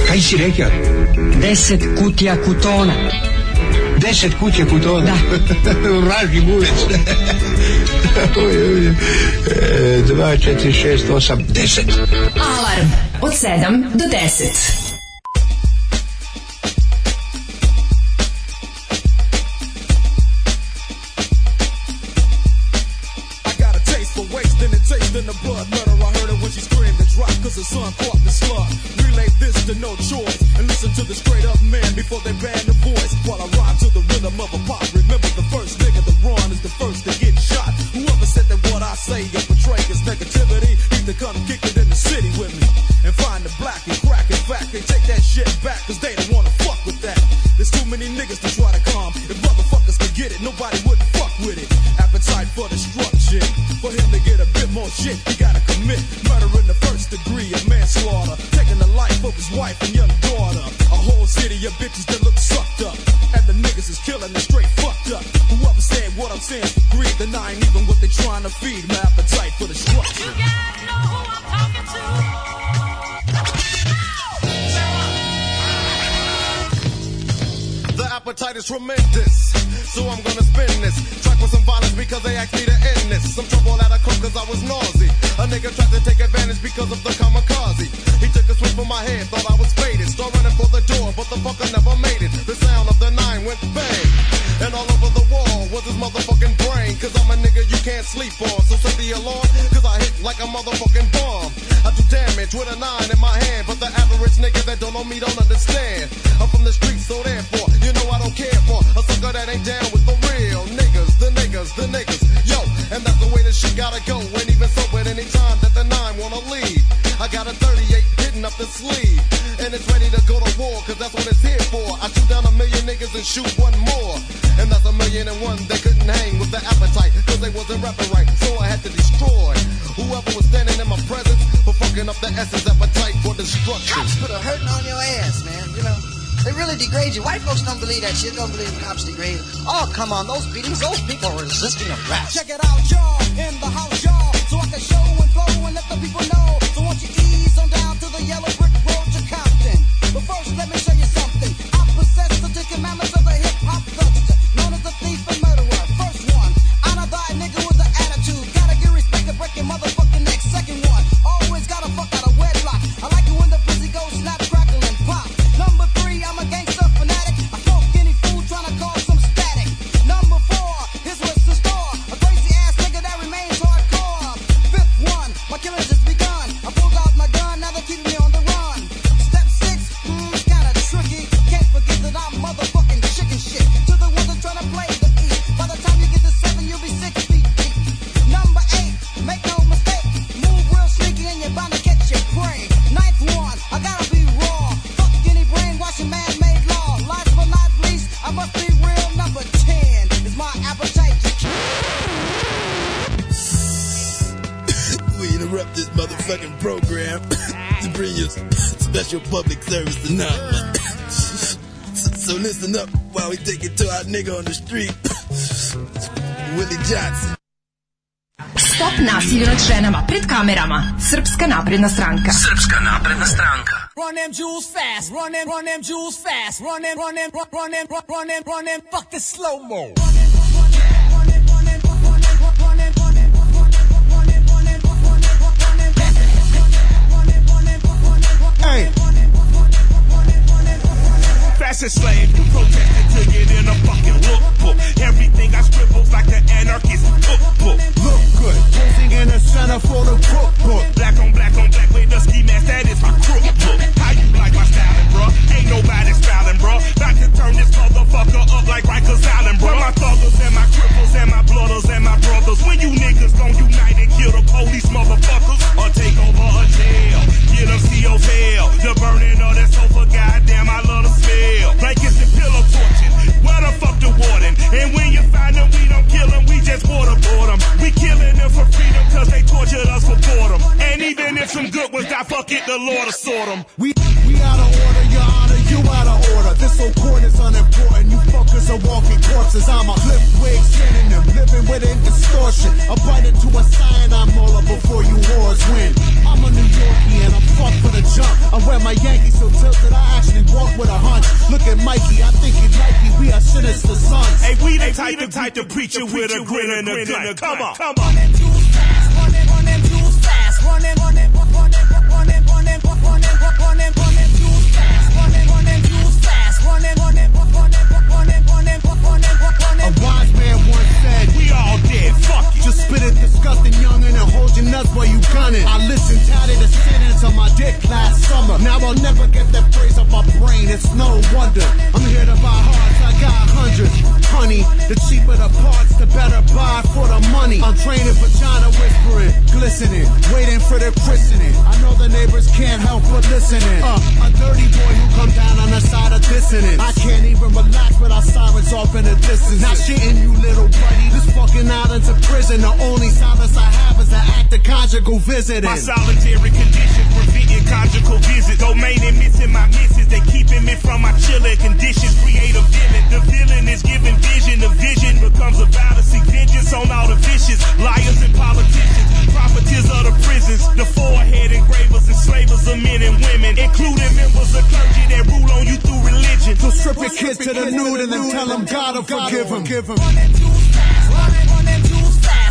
Kaj si rekao? 10 kutija kutona. 10 kuće putovali. Da. U ražnji bulec. Dva, četiri, šest, osam, deset. Alarm od sedam do deset. in the blood. Letter, I caught the slug. Relay this to no choice, and listen to the straight up man before they ban the voice. while I ride to the rhythm of a pop. Remember the first nigga to run is the first to get shot. Whoever said that what I say or portray is negativity needs to come kick it in the city with me and find the black and crack. In fact, they take that shit back because they don't want to fuck with that. There's too many niggas to try to calm. If motherfuckers could get it, nobody would fuck with it. Appetite for destruction. For him to get a bit more shit, he gotta commit murder in the first degree of manslaughter, taking the life of his wife and young daughter. A whole city of bitches that look feeling is straight fucked up. Whoever said what I'm saying, greed denying even what they're trying to feed. My appetite for destruction. You guys know who I'm talking to. appetite is tremendous. So I'm gonna spin this track with some violence because they asked me to end this. Some trouble that I caused cause I was nausy. A nigga tried to take advantage because of the kamikaze. He took a swing from my head, thought I was faded. Start running for the door, but the fucker never made it. The sound of the nine went bang. And all over the wall was his motherfucking brain. Cause I'm a nigga you can't sleep on. So set the alarm, cause I hit like a motherfucking bomb. I do damage with a nine in my hand, but the average nigga that don't know me don't understand. I'm from the street, so therefore, you know I don't care for a sucker that ain't down with the real niggas, the niggas, the niggas. Yo, and that's the way that she gotta go. And even so, at any time that the nine wanna leave, I got a 38 hidden up the sleeve. And it's ready to go to war, cause that's what it's here for. I shoot down a million niggas and shoot one more. And that's a million and one they couldn't hang with the appetite, cause they wasn't rapping right. So I had to destroy whoever was standing in my presence for fucking up the essence appetite for destruction. Cops put a hurting on your ass, man, you know. They really degrade you. White folks don't believe that shit. Don't believe the cops degrade. Oh, come on. Those beatings, those people are resisting arrest. Check it out, y'all. In the house, y'all. So I can show and flow and let the people know. So won't you ease on down to the yellow brick road to Compton. But first, let me show you. nigga on the street. Willie Johnson. Stop nasilju nad ženama pred kamerama. Srpska napredna stranka. Srpska napredna stranka. Run them jewels fast. Run them, run them jewels fast. Run them, run them, run them, run them, run them, fuck the slow mo. sex enslaved. Protest to get in a fucking lookbook. Everything I scribbles like the anarchist cookbook. Look good, posing in the center for the cookbook. Black on black on black with a ski mask, that is my crookbook. How you like my styling, bro? Ain't nobody styling, bro. About to turn this motherfucker up like Rikers Island, bro. Where my thuggers and my cripples and my blooders and my brothers. When you niggas don't unite and kill the police, motherfuckers, or take over a jail. Get them CO's hell. The burning of that sofa, goddamn. And when you find them, we don't kill them, we just waterboard them. We killing them for freedom, cause they tortured us for boredom. And even if some good ones die, fuck it, the Lord will sort them. We, we out of order, your honor, you out of order. This whole court is unimportant. Motherfuckers are walking corpses. I'm a flip wig synonym, living within distortion. I bite into a cyanide molar before you wars win. I'm a New Yorkie and I'm fucked for the jump. I wear my Yankees so tilted, I actually walk with a hunch. Look at Mikey, I think he's Mikey. We are sinister sons. Hey, we the hey, type, we the type to preach it with a grin and a grin. Come on, come on. Running too fast, running, running too fast, running, running. Just spit it, disgusting young and hold your nuts while you gunning. I listen, tatted a sentence on my dick last summer. Now I'll never get that phrase off my brain, it's no wonder. I'm here to buy hearts, I got hundreds. Honey, the cheaper the parts, the better buy for the money. I'm training vagina whispering, glistening, waiting for the christening. I know the neighbors can't help but listening. Uh, a dirty boy who come down on the side of dissonance. I can't even relax without sirens off in the distance. Not shitting you, little buddy. This fucking island's a prison. And the only solace I have is an act of conjugal visiting. My solitary condition preventing conjugal visits. Domain and missing my misses. They keeping me from my chilling conditions. Create a villain. The villain is giving vision. The vision becomes a vow to seek vengeance on all the vicious liars and politicians. Properties of the prisons. The forehead engravers and slavers of men and women. Including members of clergy that rule on you through religion. So strip your kids to the nude and then tell them God will forgive them. one and two.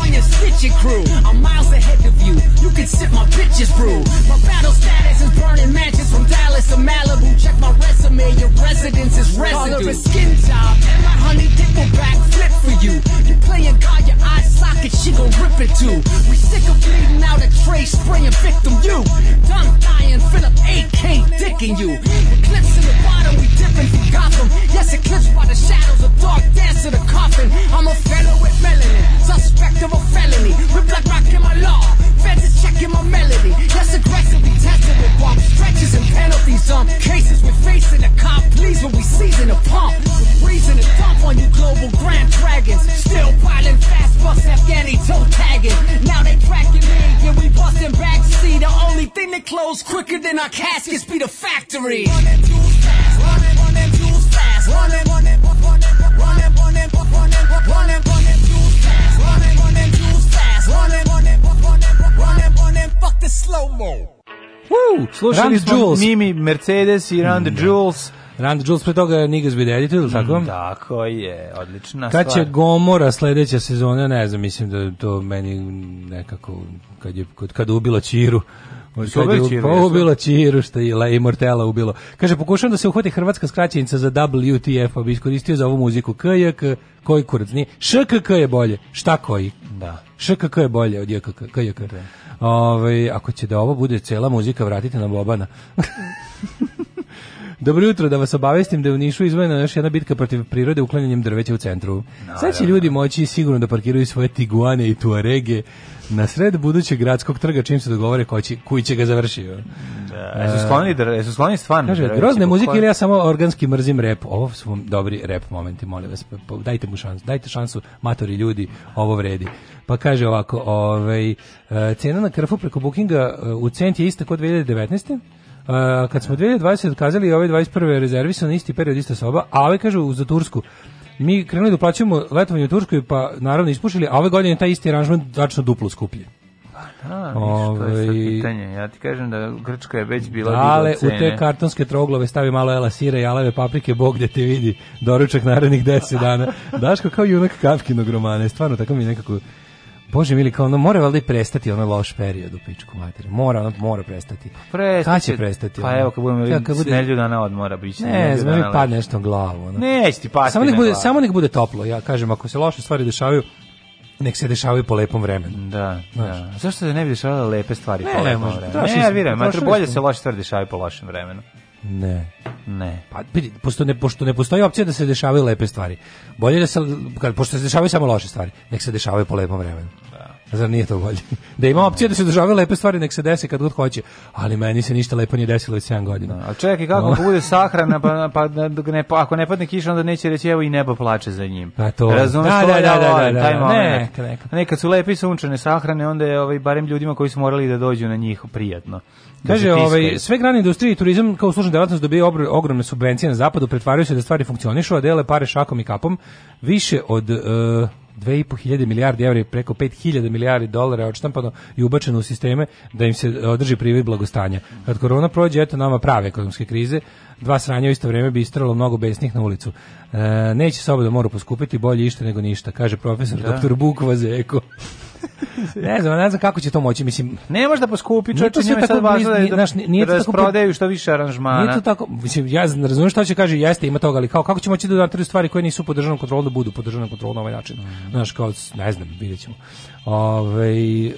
on your stitching crew. I'm miles ahead of you. You can sit my bitches through. My battle status is burning matches from Dallas to Malibu. Check my resume. Your residence is residue. a skin job. And my honey nickelback flip for you. You playing God, your eye socket, she gon' rip it too. We sick of bleeding out a tray, spraying victim you. Done dying, Philip AK dicking you. Eclipse in the bottom, we dipping from Gotham. Yes, eclipsed by the shadows, a dark dance in the coffin. I'm a fellow with melanin, suspect of a felony. With Black Rock in my law, feds is checking my melody. Less aggressively testing with bomb stretches and penalties on cases. We're facing a cop, please, when we season a pump. With reason to dump on you global grand dragons. Still piling fast bus Afghani toe tagging. Now they tracking me, and we busting back. See, the only thing that closed quicker than our caskets be the factory. Running too fast, running, running too fast, running, running. fuck the slow mo. Woo, slušali smo Jules. Mimi, Mercedes i Run the da. Jules. Run the Jules, pre toga Niggas with Attitude, ili tako? Mm, tako je, odlična kad stvar. Kad će Gomora sledeća sezona, ne znam, mislim da to meni nekako, kad je, kad, kad ubila Čiru, Sobel pa ubilo Čiru što je i Mortela ubilo. Kaže pokušavam da se uhvati hrvatska skraćenica za WTF, pa bi iskoristio za ovu muziku KJK, koji kurac nije. ŠKK je bolje. Šta koji? Da. ŠKK je bolje od JKK, KJK. Da. Ove, ovaj, ako će da ovo bude cela muzika, vratite na Bobana. Dobro jutro, da vas obavestim da je u Nišu izvojena još jedna bitka protiv prirode uklanjanjem drveća u centru. Sad će ljudi moći sigurno da parkiraju svoje tiguane i tuarege na sred budućeg gradskog trga čim se dogovore ko će, koji će ga završiti. Da, jesu skloni, jesu skloni stvarno. Kaže, grozne muzike ili ja samo organski mrzim rep. Ovo su vam dobri rep momenti, molim vas. Pa, dajte mu šansu, dajte šansu, matori ljudi, ovo vredi. Pa kaže ovako, ovaj, e, cena na krfu preko bookinga e, u cent je ista kod 2019. Uh, kad smo 2020 kazali ove ovaj 21. rezervisan isti period ista soba, a ove ovaj kažu za Tursku mi krenuli da plaćamo letovanje u Turskoj, pa naravno ispušili, a ove godine taj isti aranžman dačno duplo skuplje. Pa da, to je sad ovaj, pitanje. Ja ti kažem da Grčka je već bila Ale u te kartonske troglove stavi malo elasire i alave paprike, bog gde da te vidi doručak narednih 10 dana. Daško kao junak Kafkinog romana, stvarno tako mi nekako Bože mili, kao ono, mora valjda i prestati ono loš period u pičku mater. Mora, ono, mora prestati. Prestati. Kad će prestati? Pa ono? evo, kad budemo ja, kad bude... nelju dana odmora, bit će. Ne, znam, mi padne nešto na glavu. Ono. Neće ti pasti samo nek bude, glavu. Samo nek bude toplo, ja kažem, ako se loše stvari dešavaju, nek se dešavaju po lepom vremenu. Da, da. Znaš. da. Zašto se ne bi dešavale lepe stvari ne, po lepom vremenu? Ne, nerviraj, bolje se loše stvari dešavaju po lošem vremenu. Ne. Ne. Pa pošto ne, pošto ne postoji opcija da se dešavaju lepe stvari. Bolje da se, kad, pošto se dešavaju samo loše stvari, nek se dešavaju po lepom vremenu. Da. Zar nije to bolje? Da ima opcija da se dešavaju lepe stvari, nek se desi kad god hoće. Ali meni se ništa lepo nije desilo već 7 godina. Da. A čekaj, kako no. bude sahrana, pa, pa ne, pa ako ne padne kiša, onda neće reći evo i nebo plače za njim. Pa to. Razumeš da, to? Da, da, da, da, da, taj da, moment. Ne, ne, kad su lepi sunčane sahrane, onda je ovaj, barem ljudima koji su morali da dođu na njih prijatno. Kaže, ovaj, sve grane industrije i turizam kao služna delatnost dobije ogromne subvencije na zapadu, pretvaraju se da stvari funkcionišu, a dele pare šakom i kapom. Više od uh, e, 2.500 milijardi evra i preko 5.000 milijardi dolara je odštampano i ubačeno u sisteme da im se održi privid blagostanja. Kad korona prođe, eto nama prave ekonomske krize, dva sranja u isto vrijeme bi istralo mnogo besnih na ulicu. E, neće se oba da mora poskupiti, bolje ište nego ništa, kaže profesor da. doktor Bukva Zeko. ne znam, ne znam kako će to moći, mislim. Ne može da poskupi, čoveče, njemu je sad važno da znaš, nije to tako prodaju što više aranžmana. Nije to tako, mislim, ja razumem šta će kaže, jeste, ima toga, ali kao kako će moći da dodataju stvari koje nisu pod državnom kontrolom da budu pod državnom kontrolom na ovaj način. Mm. Znaš, kao ne znam, videćemo. Ovaj uh,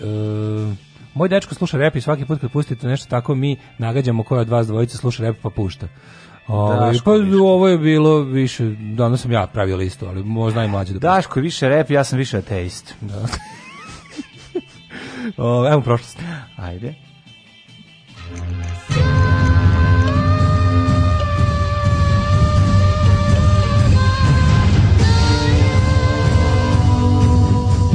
moj dečko sluša rep i svaki put kad pustite nešto tako mi nagađamo ko od vas dvojice sluša rep pa pušta. Ove, ovaj, pa ovo je bilo više, danas sam ja pravio listu, ali možda i mlađe da Daško više rep, ja sam više ateist. Da. O, evo prošlost. Ajde.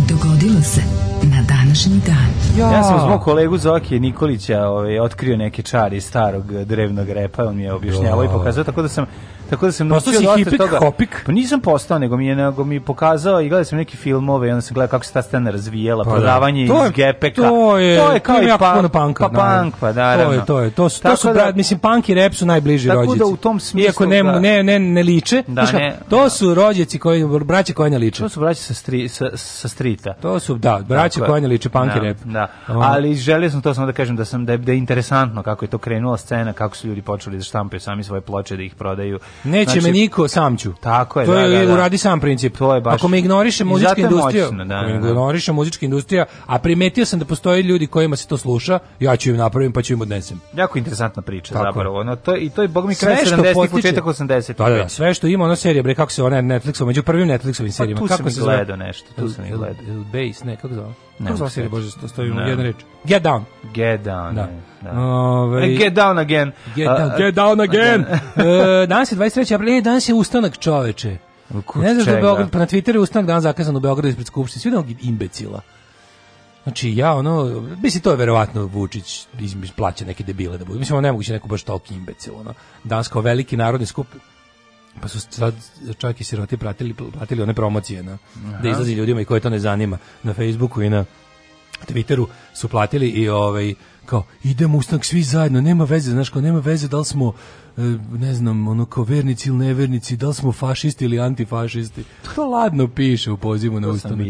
Dogodilo se na današnji dan. Ja, sam zbog kolegu Zoki Nikolića ovaj, otkrio neke čari starog drevnog repa, on mi je objašnjavao i pokazao, tako da sam Tako da sam naučio dosta hipik, toga. Hopik? Pa nisam postao, nego mi je nego mi je pokazao i gledao sam neke filmove i onda sam gledao kako se ta scena razvijela, pa, da. prodavanje to iz gepeka. To je, to je kao to je i pa, puno punka, pa punk, pa da, to je, to je, to su, to su da, brat, mislim punk i rap su najbliži tako rođaci. Tako da u tom smislu Iako ne, da, ne, ne, ne liče, da, ne, to su rođaci koji braća koja ne liče. To su braća sa, stri, sa, sa strita. To su da, braća koja ne liče punk i da, rap. Da. Ali želeo sam to samo da kažem da sam da, da je interesantno kako je to krenula scena, kako su ljudi počeli da štampaju sami svoje ploče da ih prodaju Neće znači, me niko, sam ću. Tako je, to da, je, da, da, da. uradi sam princip. To je baš. Ako me ignoriše muzička industrija, moćno, da, ako da. ignoriše muzička industrija, a primetio sam da postoje ljudi kojima se to sluša, ja ću im napravim pa ću im odnesem. Jako interesantna priča Tako. zapravo. Ono, to i to je bog mi kraj 70-ih, početak 80-ih. Da, da, da, sve što ima ona serija bre kako se ona Netflixom, među prvim Netflixovim pa serijama, pa, kako se gledao nešto, tu sam gledao. Base, ne, kako zove? Ne, kako zove serija, bože, to stoji u jednoj reči. Get down. Get down. Da. da. da. Ove, ovaj, get down again. Get down, uh, get down again. uh, danas je 23. april, e, danas je ustanak čoveče. Kut ne znaš da čega? da Beograd, pa na Twitteru je ustanak dan zakazan u Beogradu ispred Skupštine. Svi jednog imbecila. Znači ja ono, mislim to je verovatno Vučić plaća neke debile da bude. Mislim, ono nemoguće neko baš toliki imbecil. Ono. Danas kao veliki narodni skup, pa su sad čak i siroti pratili, pratili one promocije na, Aha. da izlazi ljudima i koje to ne zanima na Facebooku i na Twitteru su platili i ovaj kao idemo ustanak svi zajedno, nema veze, znaš, kao nema veze da li smo e, ne znam, ono kao vernici ili nevernici, da li smo fašisti ili antifašisti. To ladno piše u pozivu na ustanak.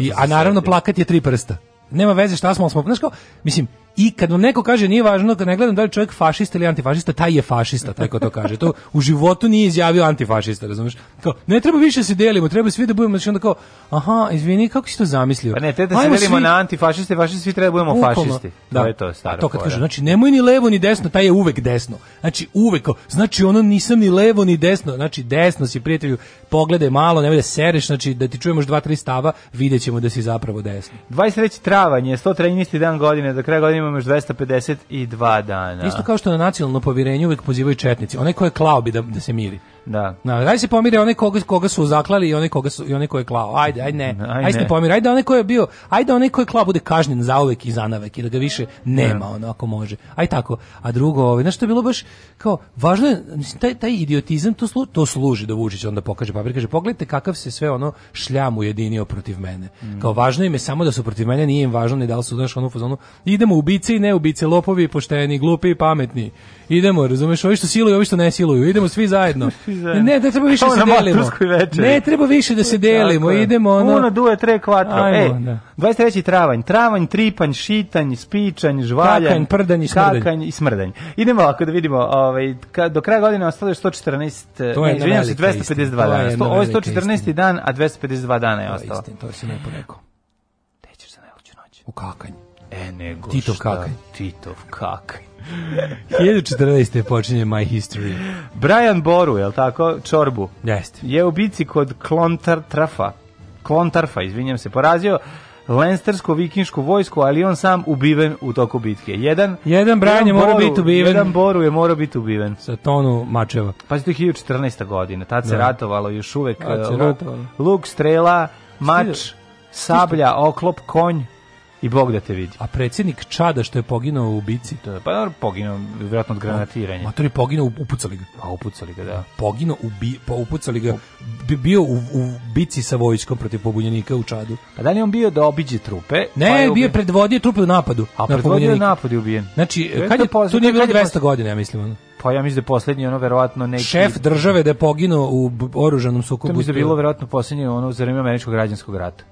I, a naravno plakat je tri prsta. Nema veze šta smo, ali smo, znaš kao, mislim, i kad vam neko kaže nije važno, da ne gledam da li čovjek fašista ili antifašista, taj je fašista, tako to kaže. To u životu nije izjavio antifašista, razumiješ? Kao, ne treba više da se delimo, treba svi da budemo, znači onda kao, aha, izvini, kako si to zamislio? Pa ne, te da se delimo svi... na antifašiste, fašiste svi treba da budemo Ukolno. fašisti. Da. To je to, staro. To kad kaže, znači, nemoj ni levo ni desno, taj je uvek desno. Znači, uvek, kao, znači, ono nisam ni levo ni desno, znači, desno si prijatelju, pogledaj malo, nemoj da sereš, znači, da ti čujemo još dva, tri stava, videćemo da si zapravo desno. 23. travanj je 113. dan godine, do kraja godine imamo još 252 dana. Isto kao što na nacionalno povjerenje uvek pozivaju četnici. Onaj ko je klao bi da, da se miri. Da. Na, daj se pomire onaj koga, koga su zaklali i onaj koga su i onaj ko je klao. Ajde, ajde ne. Ajde, ajde se ne pomire. Ajde da onaj koji je bio, ajde da onaj koji je klao bude kažnjen zauvek i za navek i da ga više nema ne. Da. ono ako može. Aj tako. A drugo, ovaj nešto je bilo baš kao važno je mislim, taj taj idiotizam to slu, to služi da Vučić onda pokaže pa kaže pogledajte kakav se sve ono šljam ujedinio protiv mene. Mm. Kao važno im je samo da su protiv mene, nije im važno ni da li su daš onu fazonu. Idemo ubice i ne ubice, lopovi, pošteni, glupi i pametni. Idemo, razumeš, ovi što siluju, ovi što ne siluju. Idemo svi zajedno. Ne, ne, da treba više da se delimo. Ne, treba više da se delimo. Idemo ono. Uno, duje, tre, kvatro. Ajmo, e, da. 23. travanj. Travanj, tripanj, šitanj, spičanj, žvaljanj. Kakanj, prdanj i smrdanj. Kakanj i smrdanj. Idemo ako da vidimo. Ovaj, ka, do kraja godine ostalo je 114, to je e, se, 252 dana. Sto, ovo je 114. Istina. dan, a 252 dana je ostalo. To je istin, to si lepo rekao. Gde ćeš za najluđu noć? U kakanj. E, nego Titov šta? Kakanj. Titov kakanj. 1014. počinje My History. Brian Boru, je li tako? Čorbu. Jeste. Je u bici kod Klontar Trafa. Klontarfa, izvinjam se, porazio Lenstersku vikinšku vojsku, ali on sam ubiven u toku bitke. Jedan, jedan Brian je morao biti ubiven. Jedan Boru je morao biti ubiven. Sa tonu mačeva. Pa je 1014. godine, tad se da. ratovalo još uvek. Tad se uh, ratovalo. Luk, strela, mač, sablja, oklop, konj. I Bog da te vidi. A predsjednik Čada što je poginuo u ubici? to je, pa dobro, poginuo vjerojatno od granatiranja. Ma to Matori poginuo, upucali ga. A pa, upucali ga, da. Poginuo, ubi, pa upucali ga, bio u, u bici sa vojskom protiv pobunjenika u Čadu. A da li on bio da obiđe trupe? Ne, pa je bio je predvodio trupe u napadu. A na predvodio napad je ubijen. Znači, kad je, pozna, tu nije bilo 200 pozna. godina, ja mislim. Pa ja mislim da je poslednji ono verovatno neki šef države da je poginuo u oružanom sukobu. To mislim da je bilo verovatno poslednje ono za vreme američkog građanskog rata.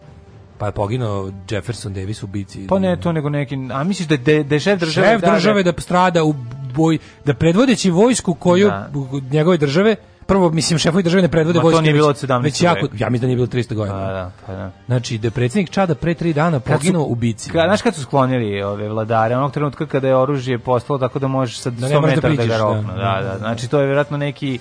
Pa je poginuo Jefferson Davis u bici. Pa ne to, nego neki... A misliš da je, da je šef države... Šef države da, da strada u boj... Da predvodeći vojsku koju... Da. Njegove države prvo mislim šefovi države ne predvode vojsku. to nije bilo od 17. Već jako, ja mislim da nije bilo 300 godina. Pa da, pa da. Znači da je predsjednik Čada pre 3 dana poginuo u bici. Ka, znaš kad su sklonili ove vladare, onog trenutka kada je oružje postalo tako da možeš sa 100 da, da metara da, da ga roknu. Da, da, da, znači to je vjerojatno neki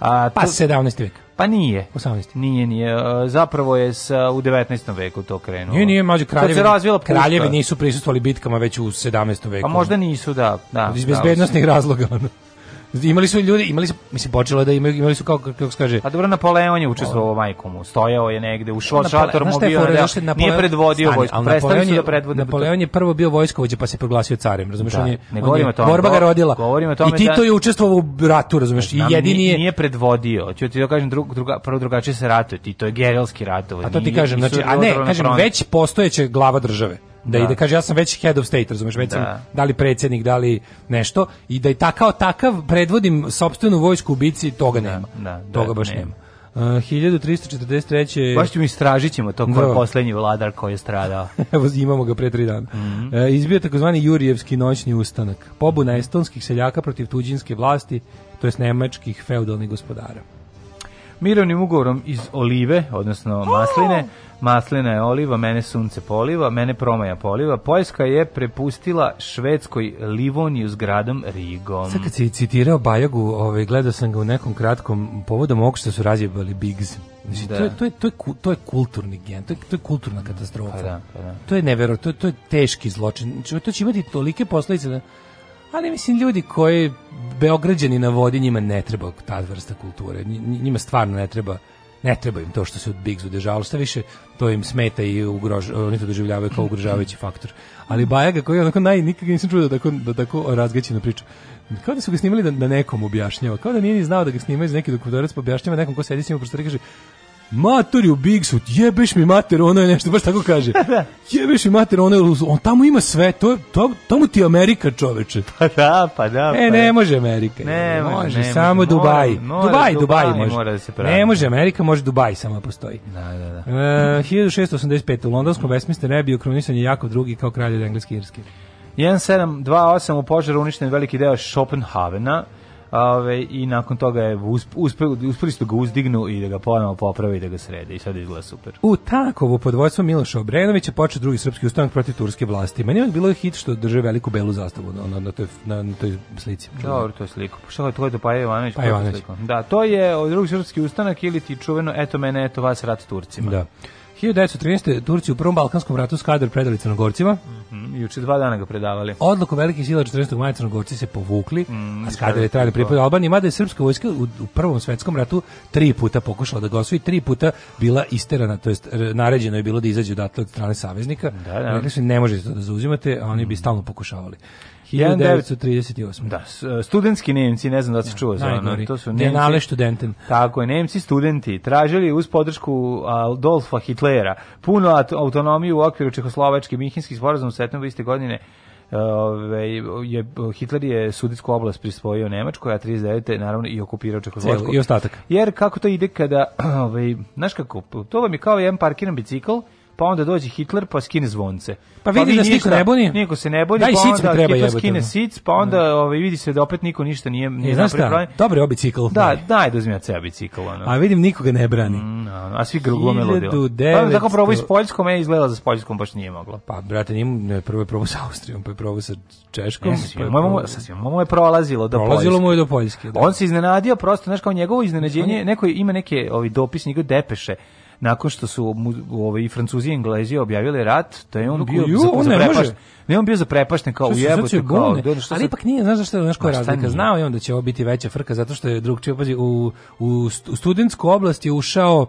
a, pa 17. veka. Pa nije. 18. Nije, nije. E, zapravo je sa, e, u 19. veku to krenulo. Nije, nije, mađu kraljevi. se razvila Kraljevi nisu prisustvovali bitkama već u 17. veku. Pa možda nisu, da. da Iz da, bezbednostnih razloga imali su ljudi, imali su, mislim, počelo da imaju, imali su kao, kako se kaže... A dobro, Napoleon je učestvovao majkomu, stojao je negde, ušao šator šatormu, bio, da, Napoleon, nije predvodio vojsku, prestali su da predvode. Napoleon da je prvo bio vojskovođa, pa se proglasio carem, razumiješ, da, on je, ne on je tome, borba ga rodila. Tome I Tito da, je učestvovao u ratu, razumeš, i da, jedini nije, je... Nije predvodio, ću ti da kažem, drug, druga, prvo drugačije se ratuje, Tito je gerilski ratovo. A to ti kažem, znači, a ne, kažem, već postojeća glava države Da, da, da. ide kaže ja sam već head of state razumeš već da. sam da, da li predsjednik da li nešto i da i takav takav predvodim sopstvenu vojsku u bici toga da, nema da, da, toga baš nema, nema. E, uh, 1343. Baš ćemo istražit ćemo to ko je poslednji vladar koji je stradao. Evo imamo ga pre tri dana. Mm -hmm. uh, izbio takozvani Jurijevski noćni ustanak. Pobuna estonskih seljaka protiv tuđinske vlasti, to jest nemačkih feudalnih gospodara mirovnim ugovorom iz olive, odnosno oh! masline, maslina je oliva, mene sunce poliva, mene promaja poliva, Poljska je prepustila švedskoj Livoniju s gradom Rigom. Sad kad si citirao Bajagu, ovaj, gledao sam ga u nekom kratkom povodom oko što su razjebali Biggs. Znači, da. to, je, to, je, to, je, to je kulturni gen, to je, to je kulturna katastrofa. Pa da, pa da. To je nevero, to, to je teški zločin. Znači, to će imati tolike posledice da Ali mislim ljudi koji beograđani na vodi njima ne treba ta vrsta kulture. Njima stvarno ne treba ne treba im to što se od Bigzu dešavalo, šta više to im smeta i ugrož, oni to doživljavaju kao ugrožavajući faktor. Ali Bajaga koji je onako naj, nikad nisam čuo da tako, da tako razgaćeno priča. Kao da su ga snimali da, da nekom objašnjava, kao da nije ni znao da ga snimaju za neki dokumentarac pa objašnjava nekom ko sedi s njim u prostoru kaže matori u Bigsu, jebeš mi mater, ono je nešto, baš tako kaže. Da. Jebeš mi mater, ono je, on tamo ima sve, to, to, tamo ti je Amerika čoveče. Pa da, pa da. E, pa e, ne može Amerika. Ne, može, može ne, samo može, Dubaj. Mora, Dubaj, Dubaj, Dubaj može. Mora da se pravi. Ne može Amerika, može Dubaj samo postoji. Da, da, da. E, 1685. u londonskom Westminster je bio kronisan je Jakov II kao kralj od Engleske i Irske. 1728 u požaru uništen veliki deo Schopenhavena. Ove, i nakon toga je usp, uspeli su da ga uzdignu i da ga ponovno popravi i da ga srede i sad izgleda super. U Takovu pod vojstvom Miloša Obrenovića počeo drugi srpski ustanak protiv turske vlasti. Meni je bilo hit što drže veliku belu zastavu na, na, na, toj, na, na toj slici. Dobro, to je sliku. Pa šta je to je to Paja Ivanović? Pa Ivanović. Da, to je drugi srpski ustanak ili ti čuveno eto mene, eto vas rat Turcima. Da. 1913. Turci u Prvom Balkanskom ratu skadar predali Crnogorcima. Mm -hmm. Juče dva dana ga predavali. Odluku velikih sila 14. maja Crnogorci se povukli, mm, a skadar je trajno pripada Albani. mada je srpska vojska u, u, Prvom svetskom ratu tri puta pokušala da ga osvoji, tri puta bila isterana, to jest naređeno je bilo da izađe odatle od strane saveznika. Da, da. Rekli ne možete to da zauzimate, a oni bi mhm. stalno pokušavali. 1938. Da, e, studentski Nemci, ne znam da se čuo za ono, to su Nemci. Denale studenten. Tako je, Nemci studenti tražili uz podršku Adolfa Hitlera Flera. Puno autonomiju u okviru Čehoslovački Minhinski sporazum setnog iste godine e, Ove, ovaj, je, Hitler je sudijsku oblast prisvojio Nemačkoj, a 39. naravno i okupirao Čehoslovačku. I ostatak. Jer kako to ide kada, ove, ovaj, znaš kako, to vam je kao jedan parkiran bicikl, pa onda dođe Hitler pa skine zvonce. Pa vidi pa da niko ne buni. Niko se ne buni, Daj, pa onda treba Hitler skine sic, pa onda da. ovaj, vidi se da opet niko ništa nije, nije e, napravio. Dobar je bicikl. Da, daj da uzmi ja ceo bicikl. Ono. A vidim nikoga ne brani. Mm, no, da, a svi grlo melodilo. Pa tako probao s Poljskom, je izgledala za Poljskom baš nije mogla. Pa brate, nije prvo je probao sa Austrijom, pa je probao sa Češkom. E, pa Moje mu je prolazilo do Prolazilo mu je do Poljske. Da. On se iznenadio, prosto, znaš, kao njegovo iznenađenje, neko ima neke ovi dopisnike, depeše nakon što su ove ovaj, i Francuzi i Englezi objavili rat, da je on bio ju, za, ne, da on bio za prepašten kao ujebote kao. Ali sad... ipak nije, znaš zašto, znaš koja je razlika? Znao je on da će ovo biti veća frka zato što je drugčije pazi u u, u studentsku oblast je ušao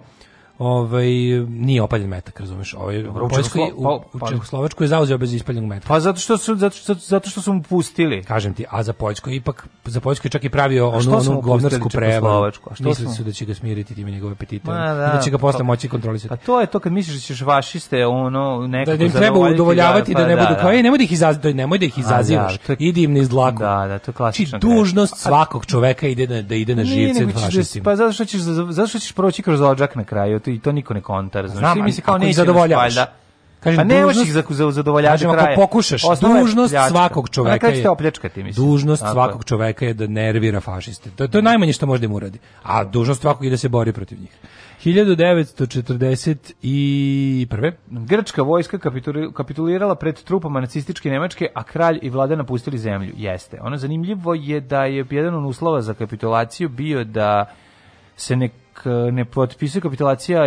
ovaj nije opaljen metak, razumeš? Ovaj u Poljskoj u pa- pa- Čehoslovačkoj je zauzeo bez ispaljenog metka. Pa zato što su zato što zato što su mu pustili. Kažem ti, a za Poljsku ipak za Poljsku je čak i pravio onu onu govnarsku prevaru. A što su da će ga smiriti tim njegove petite, da, da, da će ga posle to, pa- moći kontrolisati. A to je to kad misliš da ćeš vašiste ono nekako da da im treba udovoljavati da, pa, da ne budu da, kao da. ej, nemoj da ih izazivaš, nemoj da ih da, izazivaš. Idi im niz dlaku. Da, da, to je znači, klasično. dužnost svakog čoveka ide da ide na živce fašistima. Pa zašto ćeš zato što ćeš proći kroz odžak na kraju i to niko ne kontar. znači Znam, se kao ne zadovoljavaš. Valjda. Kažem, pa ne možeš ih zadovoljavati Kažem, ako pokušaš, dužnost pljačka. svakog pa čoveka je... opljačkati, mislim. Dužnost Tako svakog je. čoveka je da nervira fašiste. To, to je najmanje što može da im uradi. A dužnost svakog je da se bori protiv njih. 1941. Grčka vojska kapitulirala pred trupama nacističke Nemačke, a kralj i vlada napustili zemlju. Jeste. Ono zanimljivo je da je jedan od uslova za kapitulaciju bio da se ne E, ne potpisuje kapitulacija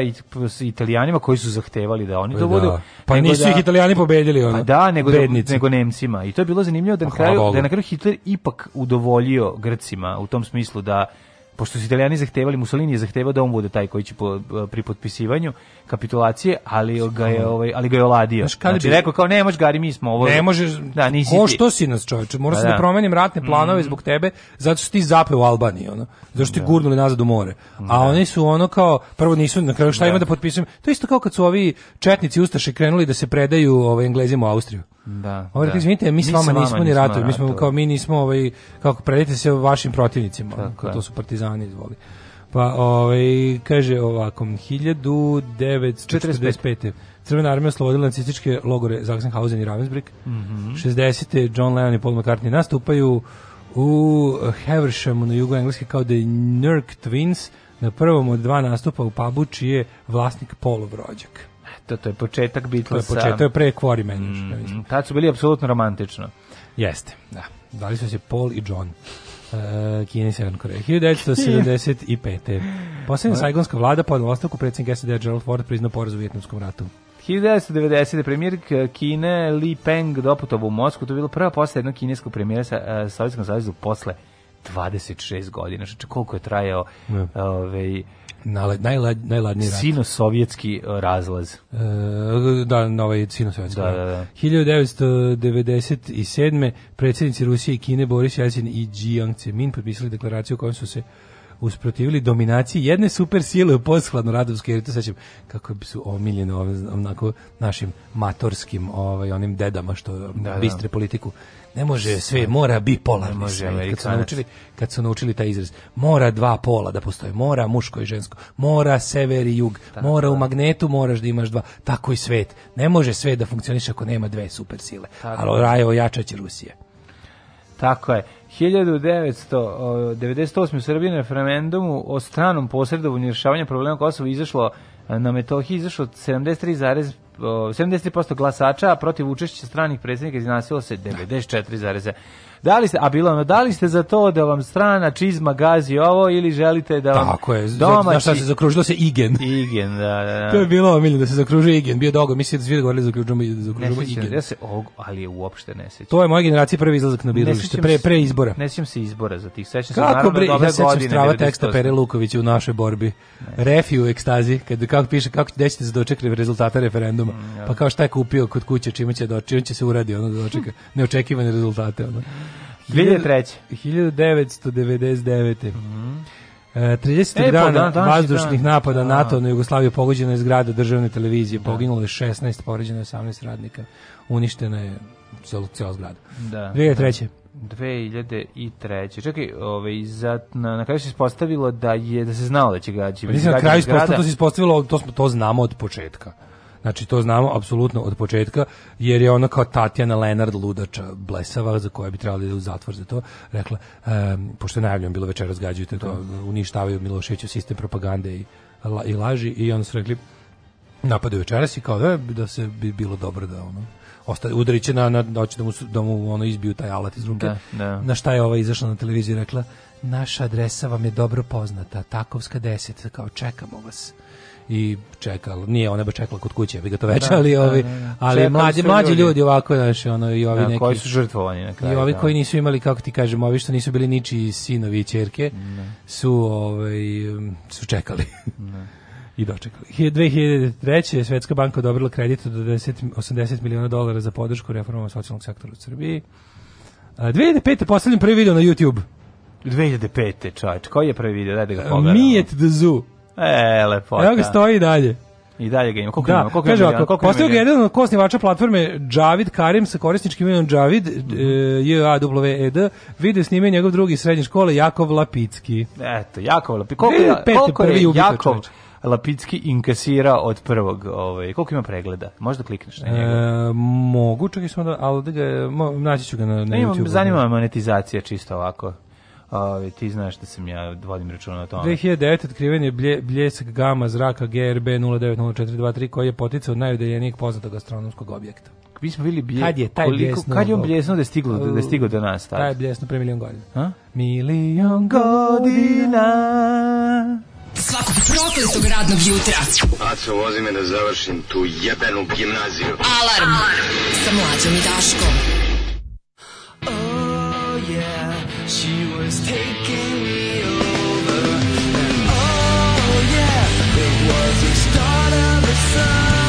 s Italijanima koji su zahtevali da oni dovodu. Pa budu. Da. Pa nisu da, ih Italijani pobedili ono. Pa da, nego, da, nego Nemcima. I to je bilo zanimljivo da na pa kraju, da je na kraju Hitler ipak udovoljio Grcima u tom smislu da pošto su italijani zahtevali, Mussolini je zahtevao da on bude taj koji će po, eh, pri potpisivanju kapitulacije, ali ga je, ovaj, ali ga je oladio. Znaš, znači, bi... rekao kao, ne možeš, Gari, mi smo ovo... Ne možeš, da, nisi ko što si nas, čovječe, morao pa se da, da promenim ratne mm. planove mm. zbog tebe, zato što ti zape u Albaniji, ono, zato što ti da. gurnuli nazad u more. Da. A oni su ono kao, prvo nisu, na kraju šta da. ima da potpisujem, to isto kao kad su ovi četnici Ustaše krenuli da se predaju ovaj, Englezima u Austriju. Da. Ovaj da. kaže mi s vama nismo, nismo ni ratovi, mi smo kao mi nismo ovaj kako predite se vašim protivnicima, Tako, to su partizani izvoli. Pa ovaj kaže ovakom 1945. Crvena armija oslobodila nacističke logore Sachsenhausen i Ravensbrück. Mm -hmm. 60. John Lennon i Paul McCartney nastupaju u Havershamu na jugu Engleske kao The Nurk Twins na prvom od dva nastupa u pubu čiji je vlasnik Paulov rođak to, to je početak Beatlesa. To je početak, to je pre Quarrymen. Mm, tad su bili apsolutno romantično. Jeste, da. Dali su se Paul i John. Uh, Kine i Severna Koreja. 1975. Posljednja sajgonska vlada podnala ostavku predsjednik SED Gerald Ford priznao poraz u Vjetnamskom ratu. 1990. premijer Kine Li Peng doputovao u Moskvu. To je bilo prva posle jednog kineskog premijera sa uh, Sovjetskom savjezu posle 26 godina. Znači koliko je trajao mm. ovaj, uh, najla, najla, najladniji rat. Sino-sovjetski e, razlaz. E, da, na ovaj sino-sovjetski da, da, da. 1997. predsjednici Rusije i Kine Boris Jelcin i Jiang Zemin potpisali deklaraciju u kojoj su se usprotivili dominaciji jedne super sile u poshladno radovske, jer to sećam kako su omiljene ove, onako našim matorskim ovaj, onim dedama što da, da. bistre da. politiku. Ne može sve, mora bipolarni može, sve. Kad su, naučili, kad su naučili taj izraz. Mora dva pola da postoje. Mora muško i žensko. Mora sever i jug. Da, mora u da. magnetu moraš da imaš dva. Tako i svet. Ne može sve da funkcioniše ako nema dve super sile. Ali da. raje ojačaće Rusije. Tako je. 1998. u Srbiji na referendumu o stranom posredovanju rješavanja problema Kosova izašlo e, na Metohiji izašlo 73,5 73% glasača, a protiv učešća stranih predsjednika iznasilo se 94,7%. Da li ste, a bilo ono, da li ste za to da vam strana čizma gazi ovo ili želite da vam Tako je, domaći... šta se zakružilo se Igen. Igen, da, da. da. to je bilo omiljeno da se zakruži Igen, bio dogo, mislim da svi govorili da zakružujemo da zakružujemo Igen. Ja se og, ali je uopšte ne sećam. To je moja generacija prvi izlazak na biralište, pre, pre izbora. Ne sećam se izbora za tih, sećam se naravno bre, dobre ja sećam godine. Strava 98. teksta Pere Lukovića u našoj borbi. Ne. Refi u ekstazi, kad, kako piše, kako će desiti za doček rezultata referenduma. Mm, ja. Pa kao šta je kupio kod kuće, čime će doći, on će se uradi, ono da dočeka, neočekivane rezultate. Ono. 2003. 1999. Mm -hmm. 30. E, e pa dana da, vazdušnih napada A. NATO na Jugoslaviju pogođena je zgrada državne televizije, da. poginulo je 16, poređeno je 18 radnika, uništena je celo celo zgrada. Da. 2003. 2003. Da. Čekaj, ovaj za na, na kraju se ispostavilo da je da se znalo da će gađati. Pa mislim na kraju ispostavilo to se ispostavilo to smo to znamo od početka. Znači to znamo apsolutno od početka jer je ona kao Tatjana Leonard ludača blesava za koja bi trebali da u zatvor za to rekla um, pošto je najavljeno bilo večeras gađajte to da. uništavaju Miloševiću sistem propagande i, la, i laži i onda su rekli napadaju večeras i kao da, da se bi bilo dobro da ono osta udariće na na doći da, da mu da mu ono izbiju taj alat iz ruke. Da, da. Na šta je ova izašla na televiziji rekla naša adresa vam je dobro poznata, Takovska 10, kao čekamo vas i čekala, nije ona baš čekala kod kuće, bi ga to već, da, ali da, ovi, da, ali mlađi, mlađi ljudi. ljudi ovako, znaš, ono, i ovi neki... Koji su žrtvovani na kraju. I ovi da. koji nisu imali, kako ti kažem, ovi što nisu bili niči sinovi i čerke, ne. su, ovaj, su čekali. Da. I dočekali. 2003. je Svetska banka odobrila kredit od 80 miliona dolara za podršku reformama socijalnog sektora u Srbiji. 2005. postavljam prvi video na YouTube. 2005. čovječ, koji je prvi video? Daj da ga pogledamo. Mijet the Zoo. E, lepota. Evo ga da. stoji i dalje. I dalje ga ima. Koliko da, ima? Koliko kaže ima? Koliko postao ga jedan od kosnivača platforme Javid Karim sa korisničkim imenom Javid, mm -hmm. e, d vide snime njegov drugi srednje škole, Jakov Lapicki. Eto, Jakov Lapicki. Koliko, je, koliko je Jakov Lapicki inkasira od prvog? Ovaj, koliko ima pregleda? Možda klikneš na njega. E, mogu, čekaj samo da, ali da ga, mo, naći ću ga na, na ne, YouTube. Zanima monetizacija čisto ovako. Ove, ti znaš da sam ja vodim računa na tome. 2009. otkriven je blje, bljesak gama zraka GRB 090423 koji je poticao najudeljenijeg poznatog astronomskog objekta. Mi smo bili blje... Kad je taj koliko, bljesno? Kad je on bljesno da je stiglo, da je stiglo do nas? Taj, Taj je bljesno pre milion godina. Ha? Milion godina svakog prokletog radnog jutra. Aco, vozi me da završim tu jebenu gimnaziju. Alarm! Alarm. Sa mlađom i Daškom. Oh yeah, she taking sun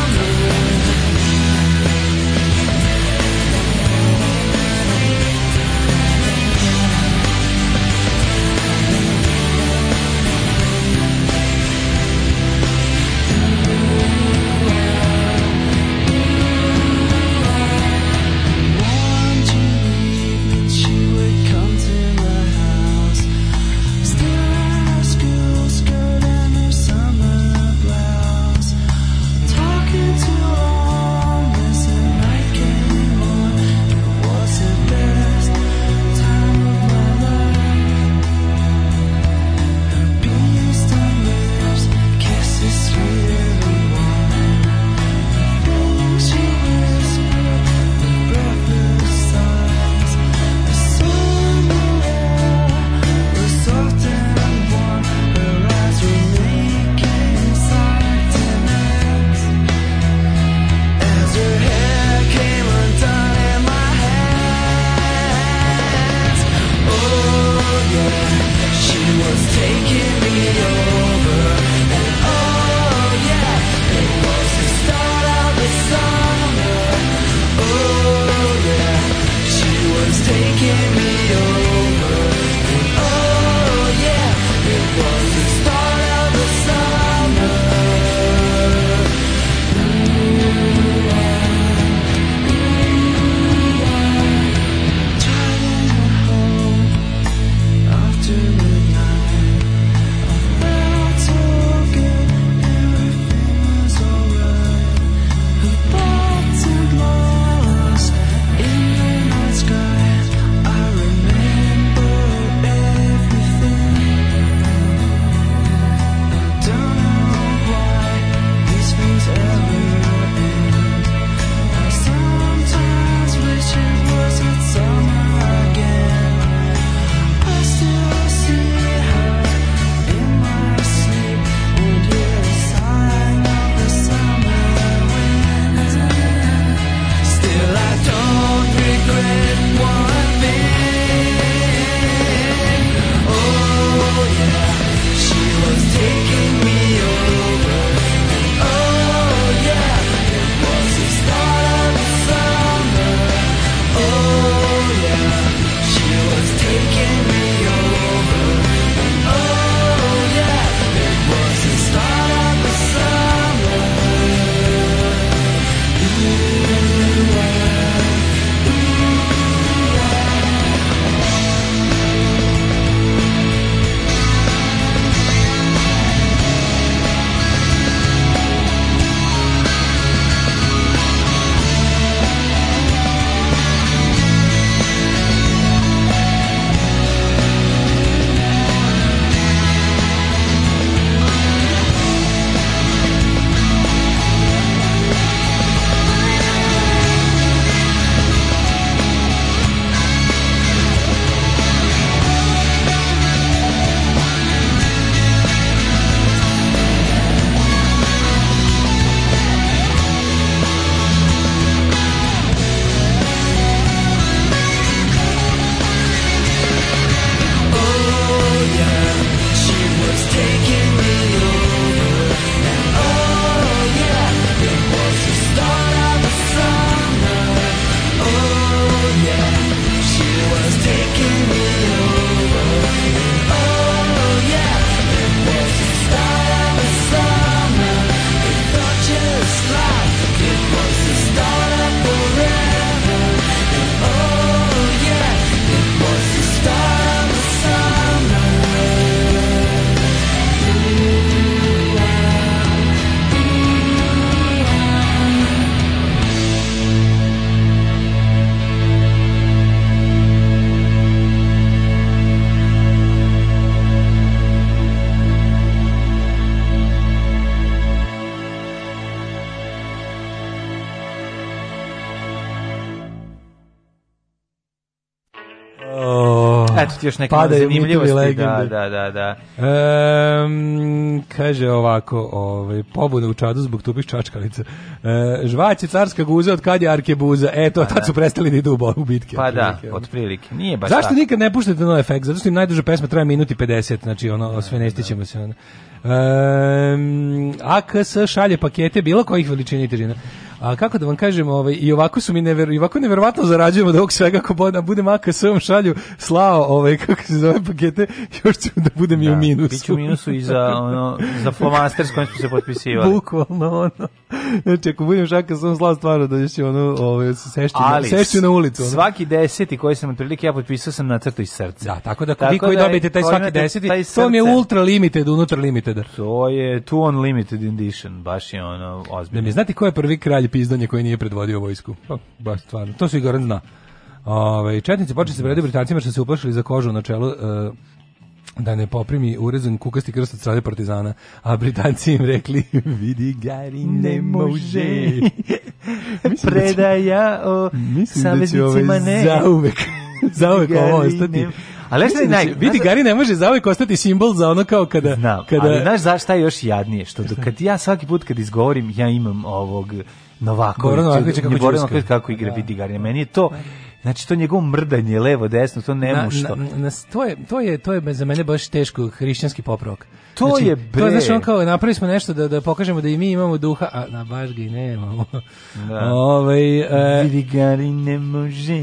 uhvatiti još neke zanimljivosti. Da, da, da, da. Um, kaže ovako, ovaj, pobuna u čadu zbog tupih čačkalica. Uh, žvaće carska guza od kad je arkebuza. Eto, to, pa tad da. su prestali da idu u bitke. Pa da, otprilike. Nije baš Zašto tako. nikad ne puštate no efekt? Zato što im najduža pesma traje minuti 50, znači ono, da, sve ne stićemo da. da. se. Ono. Um, AKS šalje pakete bilo kojih veličina i težina. A kako da vam kažem, ovaj, i ovako su mi never, i ovako neverovatno zarađujemo da sve kako ako boda, budem AKS vam šalju slao ovaj, kako se zove pakete, još ću da budem da, i u da, minusu. Biću u minusu i za, ono, za flomaster s kojim smo se potpisivali. Bukvalno ono znači, ako budem šaka, sam slao stvarno da će ono, ovaj, sešću, Ali, na, na ulicu. Ono. Svaki deseti koji sam otprilike, ja potpisao sam na crtu iz srca. Da, tako da vi koji da dobijete taj svaki 10 taj to mi je ultra limited, unutar limited. To je tu on limited edition, baš je ono ozbiljno. Da mi znate ko je prvi kralj pizdonje koji nije predvodio vojsku? Pa, baš stvarno, to su i Goran Ove, ovaj, četnici počeli se brede da Britancima što se uplašili za kožu na čelu uh, da ne poprimi urezan kukasti krst od strane partizana, a Britanci im rekli vidi Gari ne može. Da Predaja o da ovaj saveznicima da ne. Zauvek, zauvek ovo ostati. Ali šta da naj, vidi Gari ne može uvek ostati simbol za ono kao kada Znam, kada Ali znaš zašto je još jadnije što do, kad ja svaki put kad izgovorim ja imam ovog Novakovića, Goran Novaković kako, kako igra da. vidi Gari. Meni je to Znači to njegovo mrdanje levo desno, to ne što. Na, na, to je to je to je za mene baš teško hrišćanski poprok. To znači, je bre. To znači on kao napravili smo nešto da da pokažemo da i mi imamo duha, a na baš ga i nemamo. Da. Ovaj e, vidi ga ne može.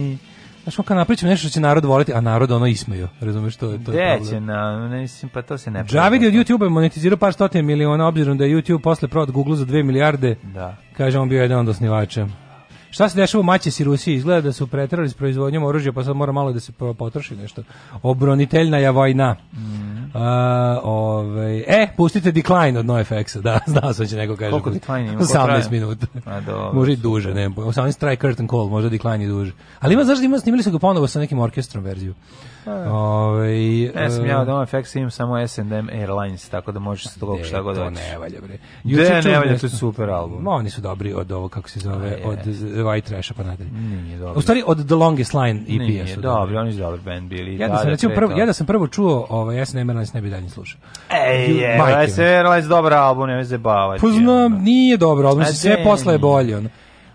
Znaš, on kao napričam nešto što će narod voliti, a narod ono ismeju, razumeš, to je, to je Deće, na, ne mislim, pa to se ne... Javidi od YouTube-a monetizirao par stotina miliona, obzirom da je YouTube posle prod Google za 2 milijarde, da. kaže, on bio jedan od osnivača. Šta se dešava u Maćesi Rusiji? Izgleda da su preterali s proizvodnjom oružja, pa sad mora malo da se potroši nešto. Obroniteljna je vojna. Mm. A, ovaj, e, pustite Decline od NoFX-a, da, znao sam da će neko kaže. Koliko da Decline ima? 18 minuta. A, dobro. Može i duže, ne, 18 try curtain call, možda Decline i duže. Ali ima, zašto da ima, snimili su ga ponovo sa nekim orkestrom verziju. E. Ovaj ne sam e, ja doma FX imam samo S&M Airlines, tako da možeš s toga šta god hoćeš. Ne valja bre. Juče ne valja, to je super album. No, oni su dobri od ovo kako se zove, A, od White Trash pa nadalje. Nije dobro. U stvari od The Longest Line EP-a su. Dobro, oni su dobar bend bili. Ja da, da sam da, recimo prvo, ja da sam prvo čuo ovaj S&M Airlines ne bi dalje slušao. Ej, je, S&M Airlines dobar album, pa ne me zabavati. Poznam, nije dobro, album, sve posle je bolje.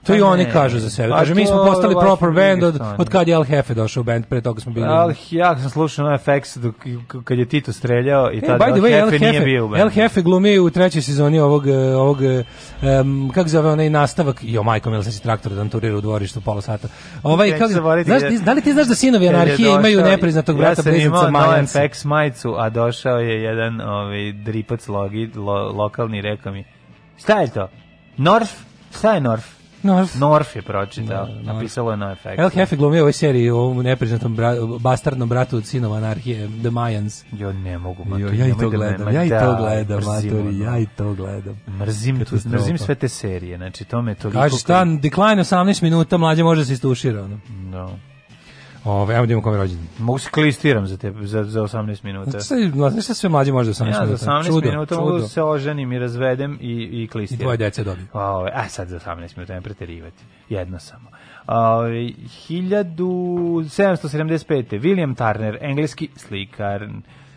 To i pa oni kažu za sebe. Pa Kaže, mi smo postali proper band od, od kad je Al Hefe došao u band, pre toga smo bili... Al, ja sam slušao na FX dok, kad je Tito streljao i e, tada Al Hefe nije bio u bandu. El Hefe glumi u trećoj sezoni ovog, e, ovog um, kako zove onaj nastavak, jo majko, mil se traktor da u dvorištu pola sata. Ovaj, kak, znaš, da li ti znaš da sinovi anarhije imaju nepriznatog brata blizanca Majanca? Ja sam imao FX majicu, a došao je jedan ovaj, dripac logi, lo, lokalni, rekao mi, šta je to? North? Šta je Norf? Norf. Norf je pročitao, da, no, napisalo je na efekt. El Hefe glumio u ovoj seriji, u ovom nepriznatom bra, bastardnom bratu od sinova anarhije, The Mayans. Jo, ne mogu, matur, jo, ja i to da, gledam, ja i to gledam, maturi, ja i to gledam. Mrzim, tu, mrzim sve te serije, znači to me toliko... Kaže, stan, decline 18 minuta, mlađe može da se istušira. No. no. Ove, ajmo da imamo kome rođendan. Mogu se klistiram za, te, za, za 18 minuta. Znači, znači šta sve mlađe može za 18 ja, minuta? Ja, za 18 čudo, minuta čudo. mogu da se oženim i razvedem i, i klistiram. I tvoje dece dobijem. Pa, ove, a sad za 18 minuta ne preterivati. Jedno samo. Ove, 1775. William Turner, engleski slikar.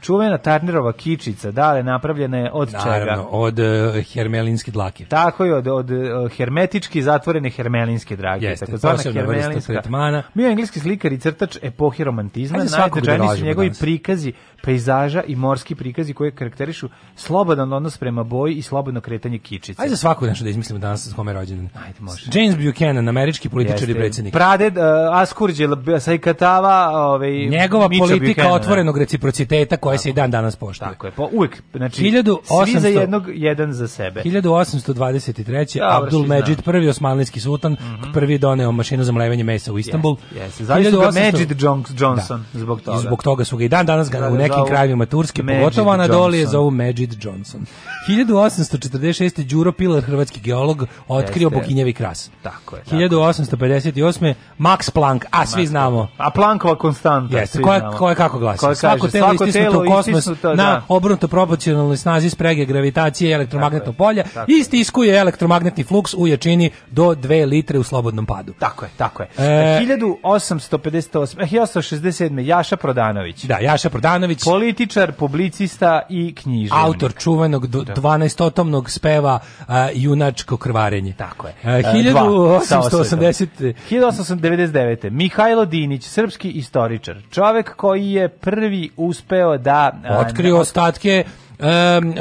Čuvena Tarnerova kičica, da li napravljena je od Naravno, čega? Naravno, od uh, hermelinske dlake. Tako je, od, od eh, hermetički zatvorene hermelinske drage. Jeste, tako zvana hermelinska. Tretmana. Bio je engleski slikar i crtač epohi romantizma. Najdražajni su da njegovi danas. prikazi, pejzaža i morski prikazi koje karakterišu slobodan odnos prema boji i slobodno kretanje kičice. Ajde za svaku nešto da izmislimo danas s kome rođendan. Ajde, može. James Buchanan, američki političar Jeste. i predsednik. Praded uh, eh, Askurđe Sajkatava, ovaj, njegova Mičo politika Buchanan, da. otvorenog reciprociteta koja koje se i dan danas poštuje. Tako je, po, pa uvek, znači, 1800, svi za jednog, jedan za sebe. 1823. Da, Abdul Međid, prvi osmanlijski sultan, mm -hmm. prvi doneo mašinu za mlevenje mesa u Istanbul. Yes, yes. Zavisno ga Međid da. Johnson da. zbog toga. I zbog toga su ga i dan danas ga da, da, u nekim zovu... krajevima Turske, Majid pogotovo Anadoli je zovu Međid Johnson. 1846. Đuro Pilar, hrvatski geolog, otkrio yes, Bokinjevi kras. Tako je. Tako 1858. Max Planck, a svi znamo. A Planckova konstanta, yes, svi koja, Koja kako glasi? Koja kaže, svako telo, svako istisnuto, u kosmos da. na obrnuto proporcionalnoj snazi sprege gravitacije i elektromagnetnog polja tako i stiskuje elektromagnetni fluks u jačini do 2 litre u slobodnom padu. Tako je, tako je. E, 1858, 1867. Eh, Jaša Prodanović. Da, Jaša Prodanović. Političar, publicista i književnik. Autor čuvenog 12-otomnog da. speva uh, Junačko krvarenje. Tako je. E, 1880. E, 1899. Mihajlo Dinić, srpski istoričar. Čovek koji je prvi uspeo da da, otkrio ostatke um,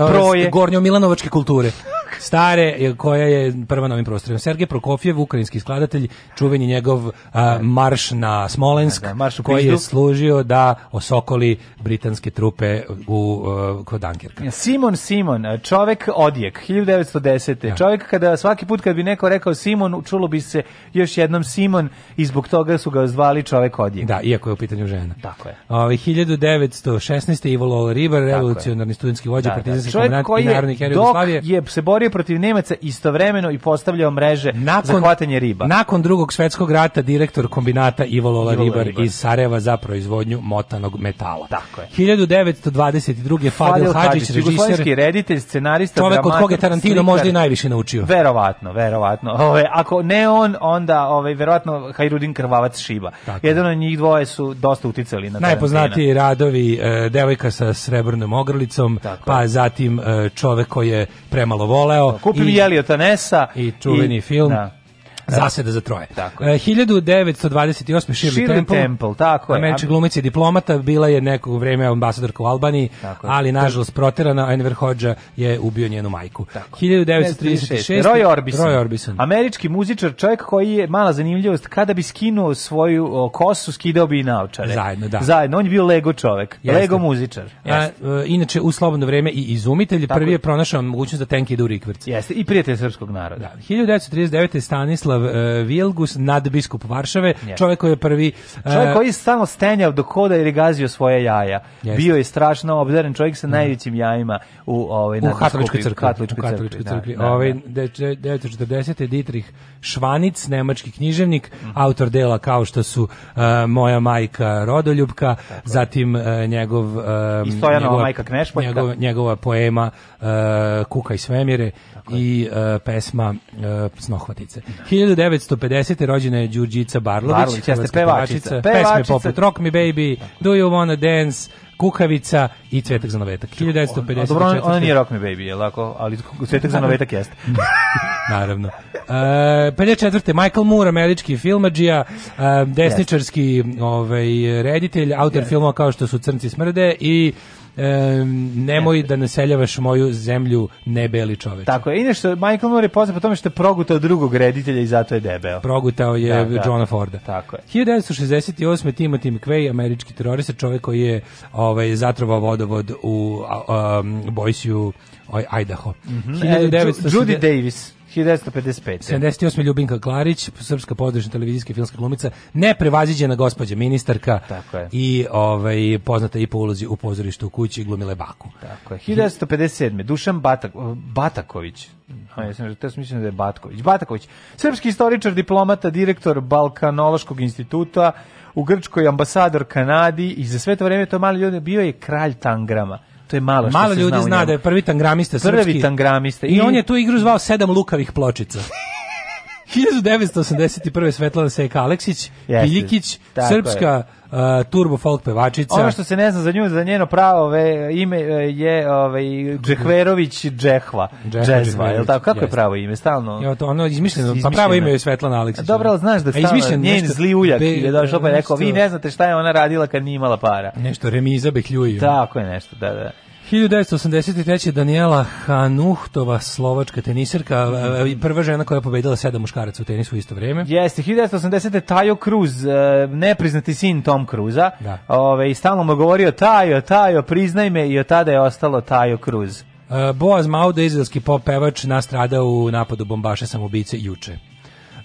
Gornjo Milanovačke kulture stare, koja je prva na ovim prostorima. Sergej Prokofjev, ukrajinski skladatelj, čuveni njegov a, da. marš na Smolensk, da, da marš koji je služio da osokoli britanske trupe u, e, kod Dunkerka Simon Simon, čovjek odjek, 1910. Da. Čovek kada svaki put kad bi neko rekao Simon, čulo bi se još jednom Simon i zbog toga su ga zvali čovjek odjek. Da, iako je u pitanju žena. Tako je. Ove, 1916. Ivo Lola River revolucionarni studentski vođa, da, da. partizanski da. komandant i narodni heroj Jugoslavije. je se borio protiv Nemaca istovremeno i postavljao mreže nakon, za hvatanje riba. Nakon drugog svetskog rata direktor kombinata Ivo Lola Ribar, iz Sarajeva za proizvodnju motanog metala. Tako je. 1922. Fadil Hadžić, režiser, reditelj, scenarista, čovjek od koga Tarantino slikar, možda i najviše naučio. Verovatno, verovatno. Ove, ako ne on, onda ove, verovatno Hajrudin Krvavac Šiba. Tako. Jedan od njih dvoje su dosta uticali na Najpoznatiji radovi e, Devojka sa srebrnom ogrlicom, Tako. pa zatim e, čovjek koji je premalo vola voleo. Kupi mi Jeliota Nesa. I čuveni film. Da. Da. Zaseda za troje. Tako 1928. E, Shirley, Shirley Temple, Temple tako je. Američka glumica i diplomata, bila je nekog vreme ambasadorka u Albaniji, ali nažalost proterana, Enver Hodža je ubio njenu majku. Tako. 1936. Roy Orbison. Roy Orbison. Američki muzičar, čovjek koji je mala zanimljivost, kada bi skinuo svoju kosu, skidao bi i naočare. Zajedno, da. Zajedno, on je bio Lego čovjek, Jeste. Lego muzičar. A, e, inače, u slobodno vreme i izumitelj, tako. prvi je pronašao mogućnost da tenki ide u rikvrci. Jeste, i prijatelj srpskog naroda. Da. 1939. Stanislav Tomislav uh, e, Vilgus, nadbiskup Varšave, yes. čovjek koji je prvi... Uh, čovjek koji je stalno stenjao do koda ili gazio svoje jaja. Yes. Bio je strašno obdaren čovjek sa mhm. najvećim jajima u ovaj, u katoličkoj crkvi. Katoličkoj crkvi, crkvi. Da, ovaj, da, da. 1940. Ovaj, Dietrich Švanic, nemački književnik, mm. autor dela kao što su uh, Moja majka Rodoljubka, Tako. zatim njegov... I Stojanova njegova, majka Knešpoljka. Njegov, njegova poema Kuka i svemire Tako. i pesma Snohvatice. 1900 1950. rođena je Đurđica Barlović, Barlović jeste pevačica, pesme poput Rock Me Baby, Do You Wanna Dance, Kukavica i Cvetak za novetak. 1954. Dobro, ona, nije Rock Me Baby, je lako, ali Cvetak za novetak jeste. Naravno. E, 54. Michael Moore, američki filmadžija, e, desničarski ovaj, reditelj, autor yes. filmova kao što su Crnci smrde i e, nemoj da naseljavaš moju zemlju nebeli čoveče. Tako je. Inače Michael Moore je poznat po tome što je progutao drugog reditelja i zato je debel. Progutao je da, da. Johna da. Forda. Tako je. 1968. Timothy McVeigh, američki terorista, čovek koji je ovaj zatrovao vodovod u um, Boiseu Idaho. Mm -hmm. 1960... Judy Davis 1955. 78. Ljubinka Klarić, srpska podružna televizijska i filmska glumica, neprevađiđena gospođa ministarka i ovaj, poznata i po ulozi u pozorištu u kući glumile baku. Tako je. 1957. Dušan Batak, Bataković, a ja sam te da je Batković. Bataković, srpski istoričar, diplomata, direktor Balkanološkog instituta, u Grčkoj ambasador Kanadi i za sve to vreme to mali ljudi bio je kralj Tangrama to je malo što Malo se ljudi zna, da je prvi tangramista prvi srpski. Prvi tangramista. I, I on je tu igru zvao sedam lukavih pločica. 1981. Svetlana Seka Aleksić, Jeste, Biljikić, srpska uh, turbo folk pevačica. Ono što se ne zna za nju, za njeno pravo ve, ime e, je ovaj Džehverović Džehva. Džezva, je tako? Kako je pravo ime? Stalno. Jo, to ono izmišljeno, pa pravo ime je Svetlana Aleksić. Dobro, ali znaš da pa stalno izmišljen njen nešto, zli uljak be, je došao pa je rekao, vi ne znate šta je ona radila kad nije imala para. Nešto remiza behljuju. Tako je nešto, da, da. 1983. Daniela Hanuhtova, slovačka teniserka, mhm. prva žena koja je pobedila sedam muškaraca u tenisu u isto vrijeme. Jeste, 1980. Tajo Cruz, e, nepriznati sin Tom Cruza. Da. Ove, I stalno mu govorio Tajo, Tajo, priznaj me i od tada je ostalo Tajo Cruz. E, Boaz Mauda, izraelski pop pevač, nastradao u napadu bombaše samobice juče.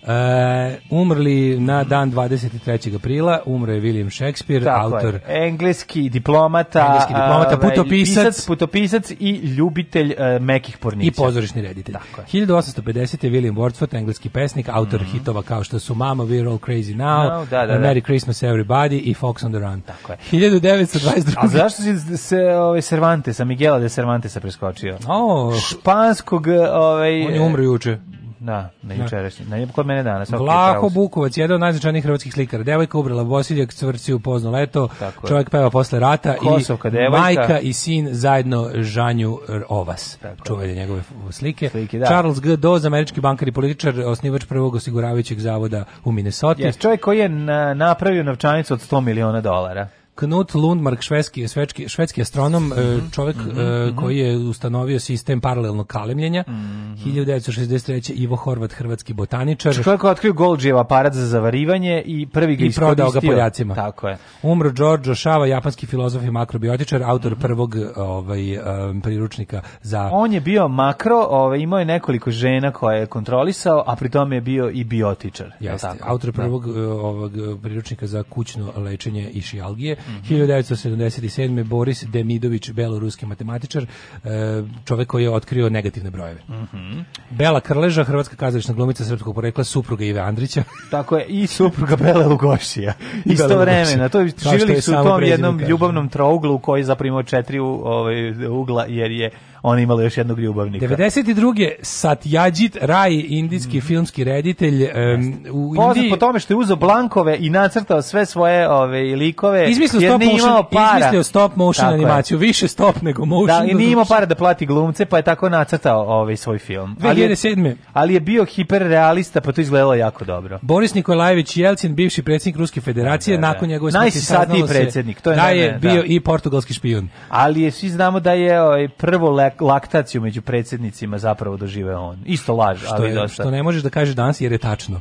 E, umrli na dan 23. aprila, umro je William Shakespeare, Tako autor je. engleski diplomata, engleski diplomata, ovaj, putopisac, pisac, putopisac i ljubitelj uh, mekih pornića i pozorišni reditelj. Tako 1850 je William Wordsworth, engleski pesnik, autor mm -hmm. hitova kao što su Mama We're All Crazy Now, no, da, da, da. Merry Christmas Everybody i Fox on the Run. Tako je. 1922. A zašto si se ovaj Cervantes, Miguel de Cervantes preskočio? Oh. Španskog ovaj On je umro juče. Da, na da. jučerašnji. Na, kod mene danas. Vlaho Bukovac, jedan od najznačajnijih hrvatskih slikara. Devojka ubrala bosiljak, cvrci u pozno leto, Tako čovjek peva posle rata Kosovka, i devojka. majka i sin zajedno žanju Ovas. Tako. Čuvaju njegove slike. Sliki, da. Charles G. Doz, američki bankar i političar, osnivač prvog osiguravajućeg zavoda u Minnesota. Yes, čovjek koji je na, napravio novčanicu od 100 miliona dolara. Knut Lundmark, švedski, švedski, švedski astronom, e, mm -hmm. čovjek e, mm -hmm. koji je ustanovio sistem paralelnog kalemljenja, mm -hmm. 1963. Ivo Horvat, hrvatski botaničar. Čovjek koji je otkrio Golđijev aparat za zavarivanje i prvi ga I prodao ga Poljacima. Tako je. Umro Giorgio Shava, japanski filozof i makrobiotičar, autor prvog ovaj, um, priručnika za... On je bio makro, ovaj, imao je nekoliko žena koje je kontrolisao, a pri tome je bio i biotičar. Jeste, tako. autor da. prvog da. ovog eh, priručnika za kućno lečenje i šijalgije. Mm 1977. Boris Demidović, beloruski matematičar, e, čovjek koji je otkrio negativne brojeve. Mm -hmm. Bela Krleža, hrvatska kazališna glumica srpskog porekla, supruga Ive Andrića. Tako je, i supruga Bela Lugošija. Isto vremena. To, živjeli su u tom jednom ljubavnom trouglu koji zaprimo četiri ovaj, ugla, jer je ona imala još jednog ljubavnika. 92. Satyajit Rai, indijski mm. filmski reditelj um, u Poznat Indiji. po tome što je uzeo blankove i nacrtao sve svoje ove likove. Izmislio stop nije motion, imao para. izmislio stop motion tako animaciju, je. više stop nego motion. Da, i nije imao para da plati glumce, pa je tako nacrtao ovaj svoj film. 2007. Ali je, ali je bio hiperrealista, pa to izgledalo jako dobro. Boris Nikolajević Jelcin, bivši predsednik Ruske federacije, da, da, da. nakon njegove smrti saznalo se predsednik. to je da je bio da. i portugalski špijun. Ali je, svi znamo da je ovaj, prvo lek laktaciju među predsednicima zapravo dožive on. Isto laž, što ali je, dosta. Što ne možeš da kažeš danas jer je tačno.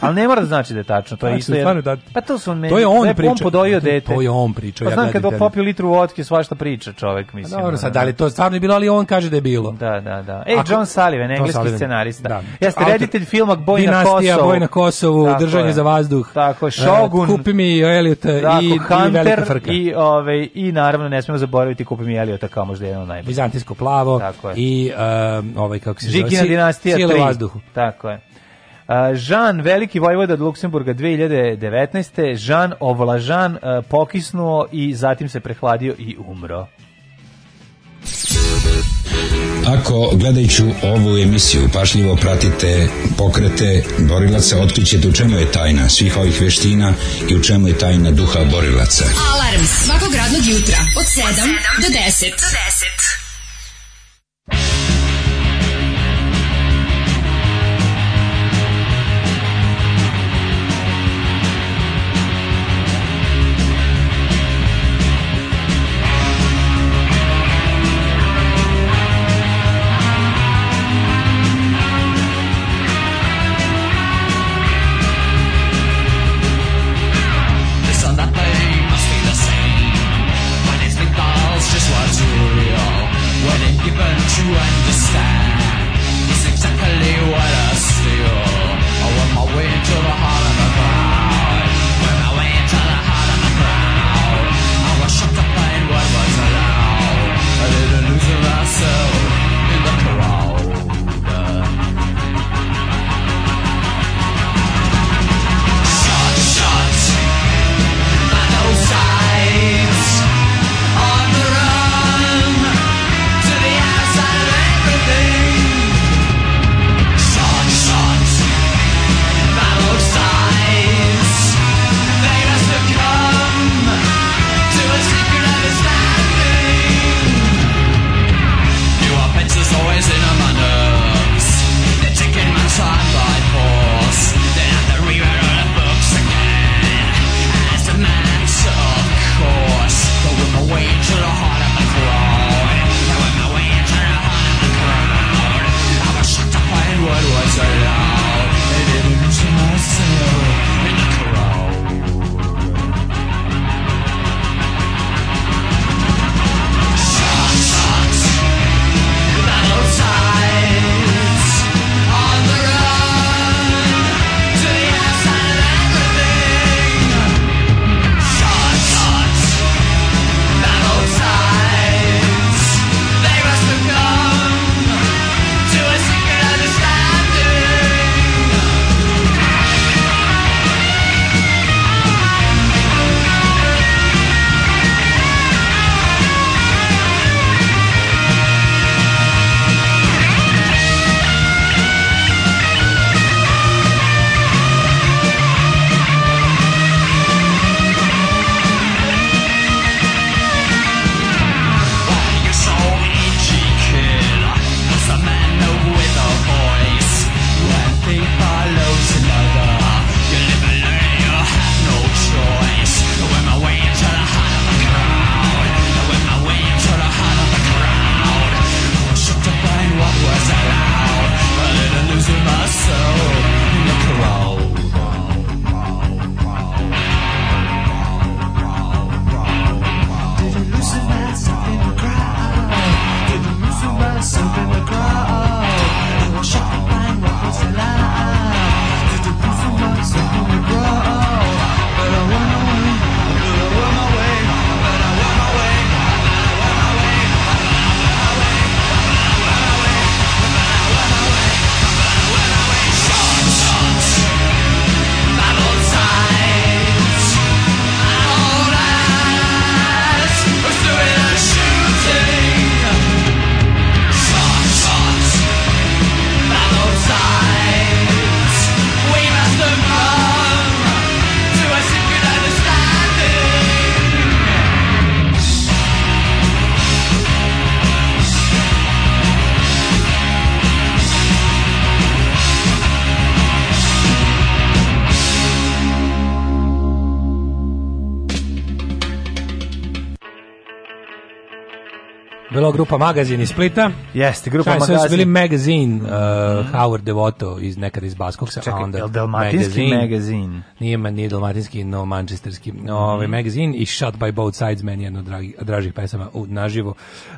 ali ne mora da znači da je tačno, to je znači, isto. Jer, da, pa to su meni, da to je on to je priča. On podojio dete. To je on priča. Pa ja da- kad kad da- popio litru votke, svašta priča čovek, mislim. Pa dobro, sad, da li to stvarno je bilo, ali on kaže da je bilo. Da, da, da. Ej, Ako, John Sullivan, engleski scenarista. Da. Jeste Autor, reditelj filma Boj na Kosovu. Dinastija Boj na Kosovu, tako Držanje je. za vazduh. Tako, e, Shogun. Kupi mi Elliot i, i Velika Frka. I, ove, ovaj, I naravno, ne smemo zaboraviti Kupi mi Elliota kao možda jedan najbolji. Bizantijsko plavo Tako i um, ovaj kako se Žikina zove, dinastija Sile 3. vazduhu. Tako je. Jean, veliki vojvoda od Luksemburga 2019. Jean Ovlažan e, pokisnuo i zatim se prehladio i umro. Ako gledajući ovu emisiju pašljivo pratite pokrete borilaca, otkrićete u čemu je tajna svih ovih veština i u čemu je tajna duha borilaca. Alarm svakog radnog jutra od 7 do 10. Do 10. bila grupa Magazin iz Splita. Jeste, grupa Čaj, Magazin. Čaj, bili Magazin, uh, mhm. Howard Devoto iz nekada iz Baskovca, Čekaj, a onda el Dalmatinski magazin. magazin. Nije, nije Dalmatinski, no Manchesterski. No, mm. Ovaj mhm. Magazin i Shot by Both Sides, meni jedno dragi, dražih pesama u, naživo.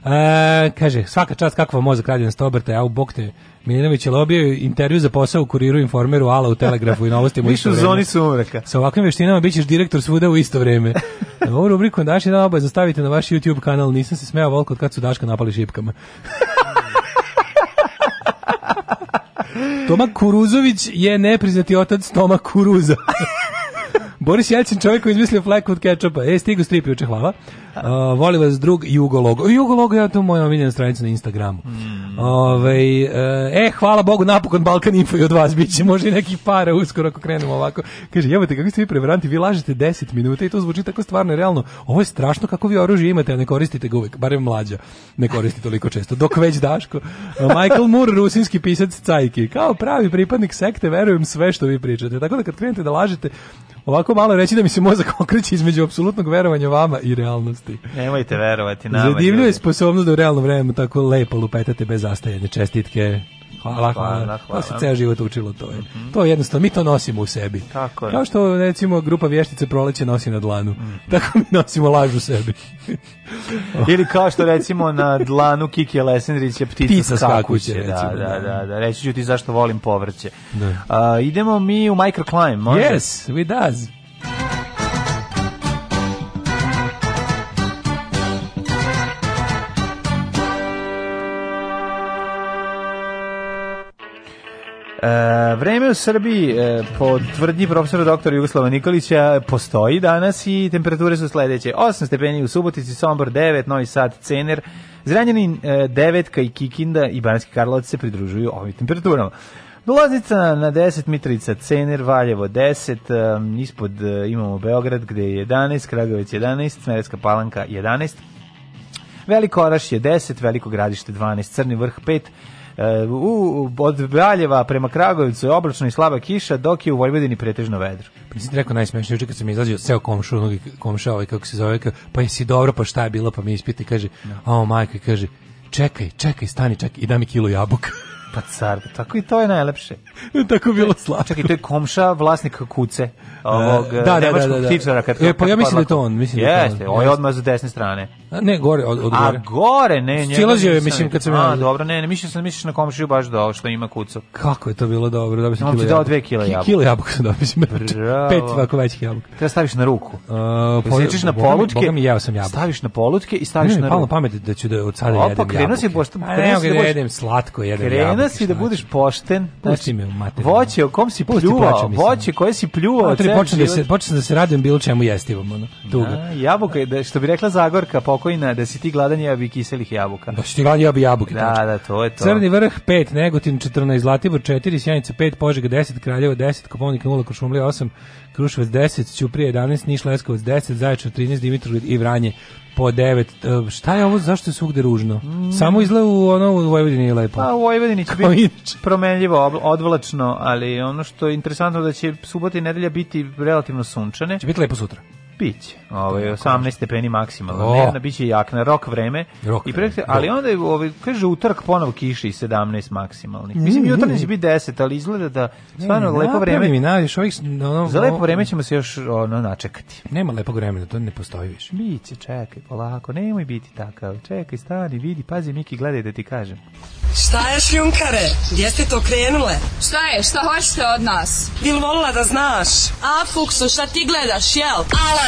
Uh, e, kaže, svaka čast kako vam mozak radi na Stoberta, ja u bok te Milinović je lobio intervju za posao u Kuriru, Informeru, Ala u Telegrafu i Novostima u isto vreme. Zoni sumreka. Sa ovakvim veštinama bićeš direktor svuda u isto vreme. Ovu rubriku naši dan oboje zastavite na vaš YouTube kanal. Nisam se smeo volko od kad su Daška napali šipkama. Toma Kuruzović je nepriznati otac Toma Kuruza. Boris Jelcin, čovjek koji izmislio fleku od kečapa. E, stigu strip juče, hvala. Uh, voli vas drug Jugologo. Jugologo ja to moja omiljena stranica na Instagramu. Mm. Ove, e, e, hvala Bogu, napokon Balkan Info i od vas bit će možda i nekih para uskoro ako krenemo ovako. Kaže, jebate, kako ste vi prevaranti, vi lažete 10 minuta i to zvuči tako stvarno realno. Ovo je strašno kako vi oružje imate, a ne koristite ga uvek, barem mlađa. Ne koristi toliko često, dok već Daško. Michael Moore, rusinski pisac Cajki. Kao pravi pripadnik sekte, verujem sve što vi pričate. Tako da kad krenete da lažete, ovako malo reći da mi se mozak okreće između apsolutnog verovanja vama i realnosti gluposti. Nemojte verovati nama. Zadivljuje ljudi. sposobnost da u realnom vremenu tako lepo lupetate bez zastajanja čestitke. Hvala, hvala. hvala. hvala. To se ceo život učilo, to je. Mm -hmm. To je jednostavno, mi to nosimo u sebi. Tako je. Kao što, recimo, grupa vještice proleće nosi na dlanu. Mm -hmm. Tako mi nosimo laž u sebi. Ili kao što, recimo, na dlanu Kike Lesendrić je ptica, ptica skakuće. Da, recimo, da, da, da, da, Reći ću ti zašto volim povrće. Da. Uh, idemo mi u microclimb, može? Yes, we does. E, vreme u Srbiji e, po tvrdnji profesora doktora Jugoslava Nikolića postoji danas i temperature su sledeće. 8 stepeni u Subotici, Sombor 9, Novi Sad, Cener, Zranjanin 9, e, i Kikinda i Banjski Karlovac se pridružuju ovim temperaturama. Loznica na 10, Mitrica Cener, Valjevo 10, um, ispod uh, imamo Beograd gde je 11, Kragovic 11, Smereska palanka 11, Veliko Oraš je 10, Veliko gradište 12, Crni vrh 5, E, u, od Baljeva prema Kragovicu je oblačno i slaba kiša, dok je u Vojvodini pretežno vedro. Prisi pa ti rekao najsmešnije, juče kad sam izlazio ceo komšu, komša ovaj kako se zove, pa jesi dobro, pa šta je bilo, pa mi ispita, kaže, a da. no. majka, kaže, čekaj, čekaj, stani, čekaj, i da mi kilo jabuka. Pa car, tako i to je najlepše. tako bilo slatko. Čekaj, to je komša vlasnik kuce. E, ovog, da, da, da, da, da. Kad, e, pa ja da mislim da je to on. Mislim jeste, da je to on. Jeste, on je odmah s desne strane. A ne, gore, od, od gore. A gore, ne, ne. Silazio je, mislim, kad sam ja... A, dobro, ne, ne, mislio sam, misliš na komšiju baš da što ima kucu. Kako je to bilo dobro, da bi sam no, kilo jabuka. dao dve kila jabuka. Kilo jabuka sam dobio, mislim, pet ovako većih jabuka. Treba staviš na ruku. Uh, Sjećaš na polutke. Boga mi jeo sam jabuka. Staviš na polutke i staviš na ruku. Ne, pamet da ću da od sada jedem jabuke. Opa, krenuo si, pošto, krenuo si da jedem slatko, jedem jabuke. Krenuo si da budeš pošten. Pusti me u Voće, o kom si pljuvao, voće znači. koje si pljuvao. Da počnem da se radim bilo čemu jestivom. Tuga. Da, jabuka je, da- što bi rekla Zagorka, pokojna, da si ti gladan jabi kiselih jabuka. Da si ti gladan jabi jabuke. Da, tačno. da, to je to. Crni vrh 5, Negotin 14, Zlatibor 4, Sjanica 5, Požega 10, Kraljevo 10, Koponik 0, Košumlija 8, Kruševac 10, Ćuprije 11, Niš Leskovac 10, Zaječar 13, Dimitrovgrad i Vranje po 9. E, šta je ovo? Zašto je svugde ružno? Mm. Samo izgleda u ono u Vojvodini je lepo. A pa, u Vojvodini će biti promenljivo, odvlačno, ali ono što je interesantno da će subota i nedelja biti relativno sunčane. Će biti lepo sutra. Biće. Ovaj 18 stepeni maksimalno. Oh. Dnevno biće jakna rok vreme rock i prek ali da. onda je ovaj kaže utorak ponovo kiši i 17 maksimalnih. Mislim mm, jutarnje će biti 10, ali izgleda da stvarno ne, lepo vreme mi nađeš ovih no, no, Za lepo vreme ćemo se još ono načekati. Nema lepog vremena, to ne postoji više. Biće, čekaj, polako, nemoj biti takav. Čekaj, stani, vidi, pazi Miki, gledaj da ti kažem. Šta je šljunkare? Gdje ste to krenule? Šta je? Šta hoćete od nas? Bil volila da znaš? A, Fuksu, šta ti gledaš, jel? Ala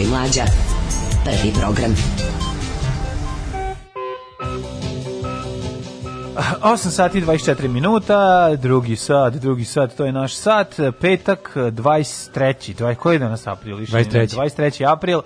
Daško i Mlađa. Prvi program. 8 sati i 24 minuta, drugi sat, drugi sat, to je naš sat, petak 23. 20, koji je danas april? 23. 23. april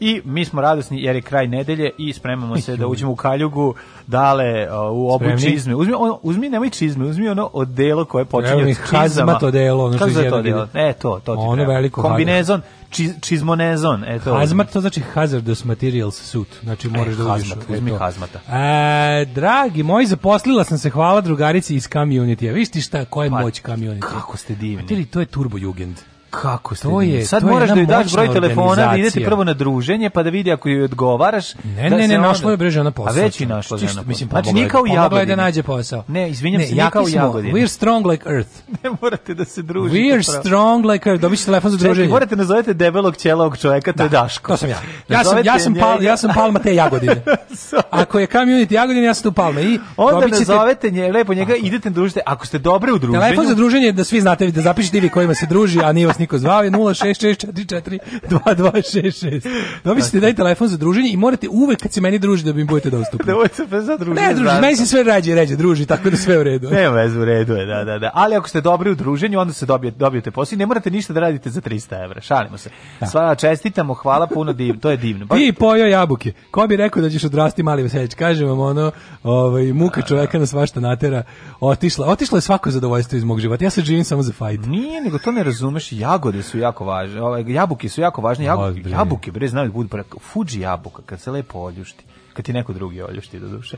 i mi smo radosni jer je kraj nedelje i spremamo se da uđemo u kaljugu dale uh, u obu Spremni? čizme. Uzmi, ono, uzmi nemoj čizme, uzmi ono odelo koje počinje od čizama. Hazmat odelo. Ono Kako je to odelo? E, to, to ti ono treba. Veliko Kombinezon. Haru čizmonezon. Eto. Hazmat, to znači hazardous materials suit. Znači e, možeš da uđeš. Hazmat, uzmi hazmata. E, dragi moji, zaposlila sam se, hvala drugarici iz community-a. Viš ti šta, koja je pa, moć community? Kako ste divni. Ti to je turbo jugend. Kako ste? To je, Sad to moraš je da joj daš broj telefona, da idete prvo na druženje, pa da vidi ako joj odgovaraš. Ne, da ne, ne, našla je breže ona posao. A već i našla je ona Mislim, znači, nije kao jagodina. da nađe posao. Ne, izvinjam ne, se, nije kao jagodina. We're strong like earth. ne morate da se družite. We're pravo. strong like earth. Dobit telefon za druženje. Čekaj, morate nazovete debelog ćelavog čoveka, to je da, Daško. To sam ja. Ja sam, ja sam, pal, ja sam palma te jagodine. ako je community jagodine, ja sam tu palma. I Onda nazovete nje, lepo njega, idete da družite. Ako ste dobre u druženju. Telefon za druženje da svi znate, da zapišete vi kojima se druži, a nije vas niko zvao je 0664422266. Dobićete da daj telefon za druženje i morate uvek kad se meni druži da bi mi budete dostupni. da uvek se za druženje. Ne, druži, meni se sve rađe ređe druži, tako da sve u redu. Ne, vez u redu je, da, da, da. Ali ako ste dobri u druženju, onda se dobije dobijete posao i ne morate ništa da radite za 300 €. Šalimo se. Da. Sva čestitamo, hvala puno, div, to je divno. Pa... Ti pojo jabuke. Ko bi rekao da ćeš odrasti mali veselić? Kažem vam ono, ovaj, muka da, da, čoveka na svašta natera. Otišla, otišla je svako zadovoljstvo iz mog života. Ja se živim samo za fight. Nije, nego to ne razumeš. Ja Jagode su jako važne, ovaj, jabuke su jako važne. Jabuke, jabuke bre, znam da budu preko. Fuji jabuka, kad se lepo oljušti. Kad ti neko drugi oljušti do duše.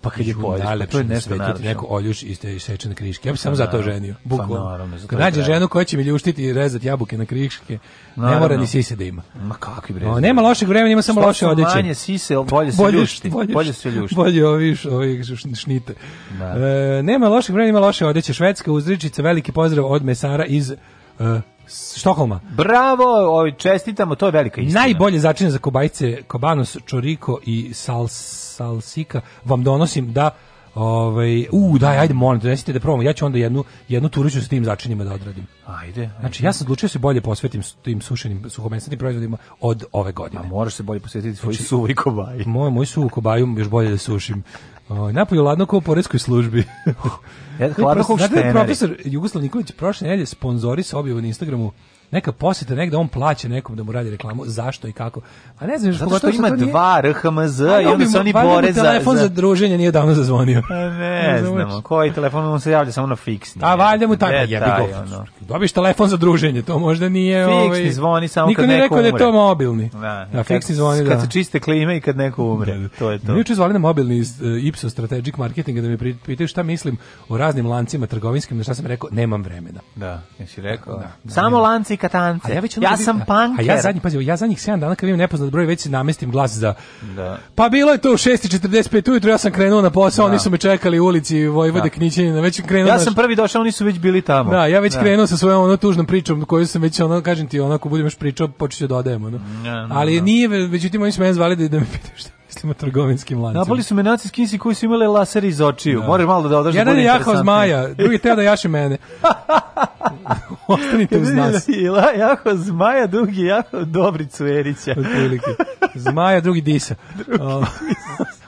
Pa kad je polje, pa to je nešto najlepše. Neko oljuš iz te isečene kriške. Ja bih pa samo zato ženio. Pa bukvalno. Kad nađe ženu koja će mi ljuštiti i rezati jabuke na kriške, ne mora ni sise da ima. Ma kakvi bre. No, Nema lošeg vremena, ima samo loše odeće. Manje sise, bolje se ljušti. Bolje se ljušti. Bolje oviš, ovi šnite. Da. E, nema lošeg vremena, ima loše odeće. Švedska uzričica, veliki pozdrav od mesara iz e, Štokholma. Bravo, ovaj čestitamo, to je velika istina. Najbolje začine za kobajce Kobanos, Čoriko i sals, Salsika vam donosim da Ovaj, u, daj, ajde, molim, donesite da probamo. Ja ću onda jednu, jednu turiću s tim začinima da odradim. Ajde, ajde. Znači, ja sam odlučio da se bolje posvetim tim sušenim suhomesnatim proizvodima od ove godine. A moraš se bolje posvetiti svoj znači, suvi kobaj. Moj, moj suvu kobaju još bolje da sušim. O, ovaj, napolju ladno kao u poreskoj službi. Hladno kao štenari. Profesor Jugoslav Nikolić prošle nedelje sponzoris objavu na Instagramu neka posjeta negde on plaća nekom da mu radi reklamu zašto i kako a ne znam zato što, ima dva RHMZ i onda se oni bore za telefon za, za druženje nije davno zazvonio pa ne, ne znamo koji telefon on se javlja samo na fiksni a valjda mu tako jebi ga ono. dobiš telefon za druženje to možda nije fiksni ovaj, zvoni samo niko kad neko rekao umre. da je to mobilni da, da fiksni zvoni kad da. se čiste klime i kad neko umre da, da. to je to juče zvali na mobilni iz e, uh, Ipsos Strategic Marketing da me pitaju šta mislim o raznim lancima trgovinskim šta sam rekao nemam vremena da jesi rekao da, da, samo lanci katance. A ja, već ono ja sam panker. A ja zadnji, pazi, ja zadnjih 7 dana kad vidim nepoznat broj, već se namestim glas za... Da. Pa bilo je to u 6.45 ujutro, ja sam krenuo na posao, da. oni su me čekali u ulici Vojvode da. Knićenina, već krenuo... Ja naš... sam prvi došao, oni su već bili tamo. Da, ja već da. krenuo sa svojom ono tužnom pričom koju sam već ono, kažem ti, onako budem još pričao, počet ću dodajem, da ono. Ali nije, međutim, oni su me zvali da, da me pitaju šta mislim trgovinskim lancima. Napali su me naci skinsi koji su imali laser iz očiju. Da. Moraš malo da odaš da Jedan da je jahao zmaja, drugi teo da jaše mene. Ostanite uz nas. Jaho zmaja, drugi jahao Dobricu Erića. Zmaja, drugi disa. Drugi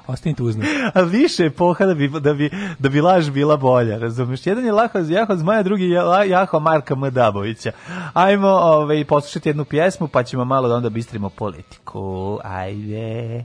Ostanite uz nas. A više epoha da bi, da bi, da bi laž bila bolja, razumiješ? Jedan je laho, Jaho Zmaja, drugi je Jaho Marka M. Dabovića. Ajmo ovaj, poslušati jednu pjesmu, pa ćemo malo da onda bistrimo politiku. Ajde.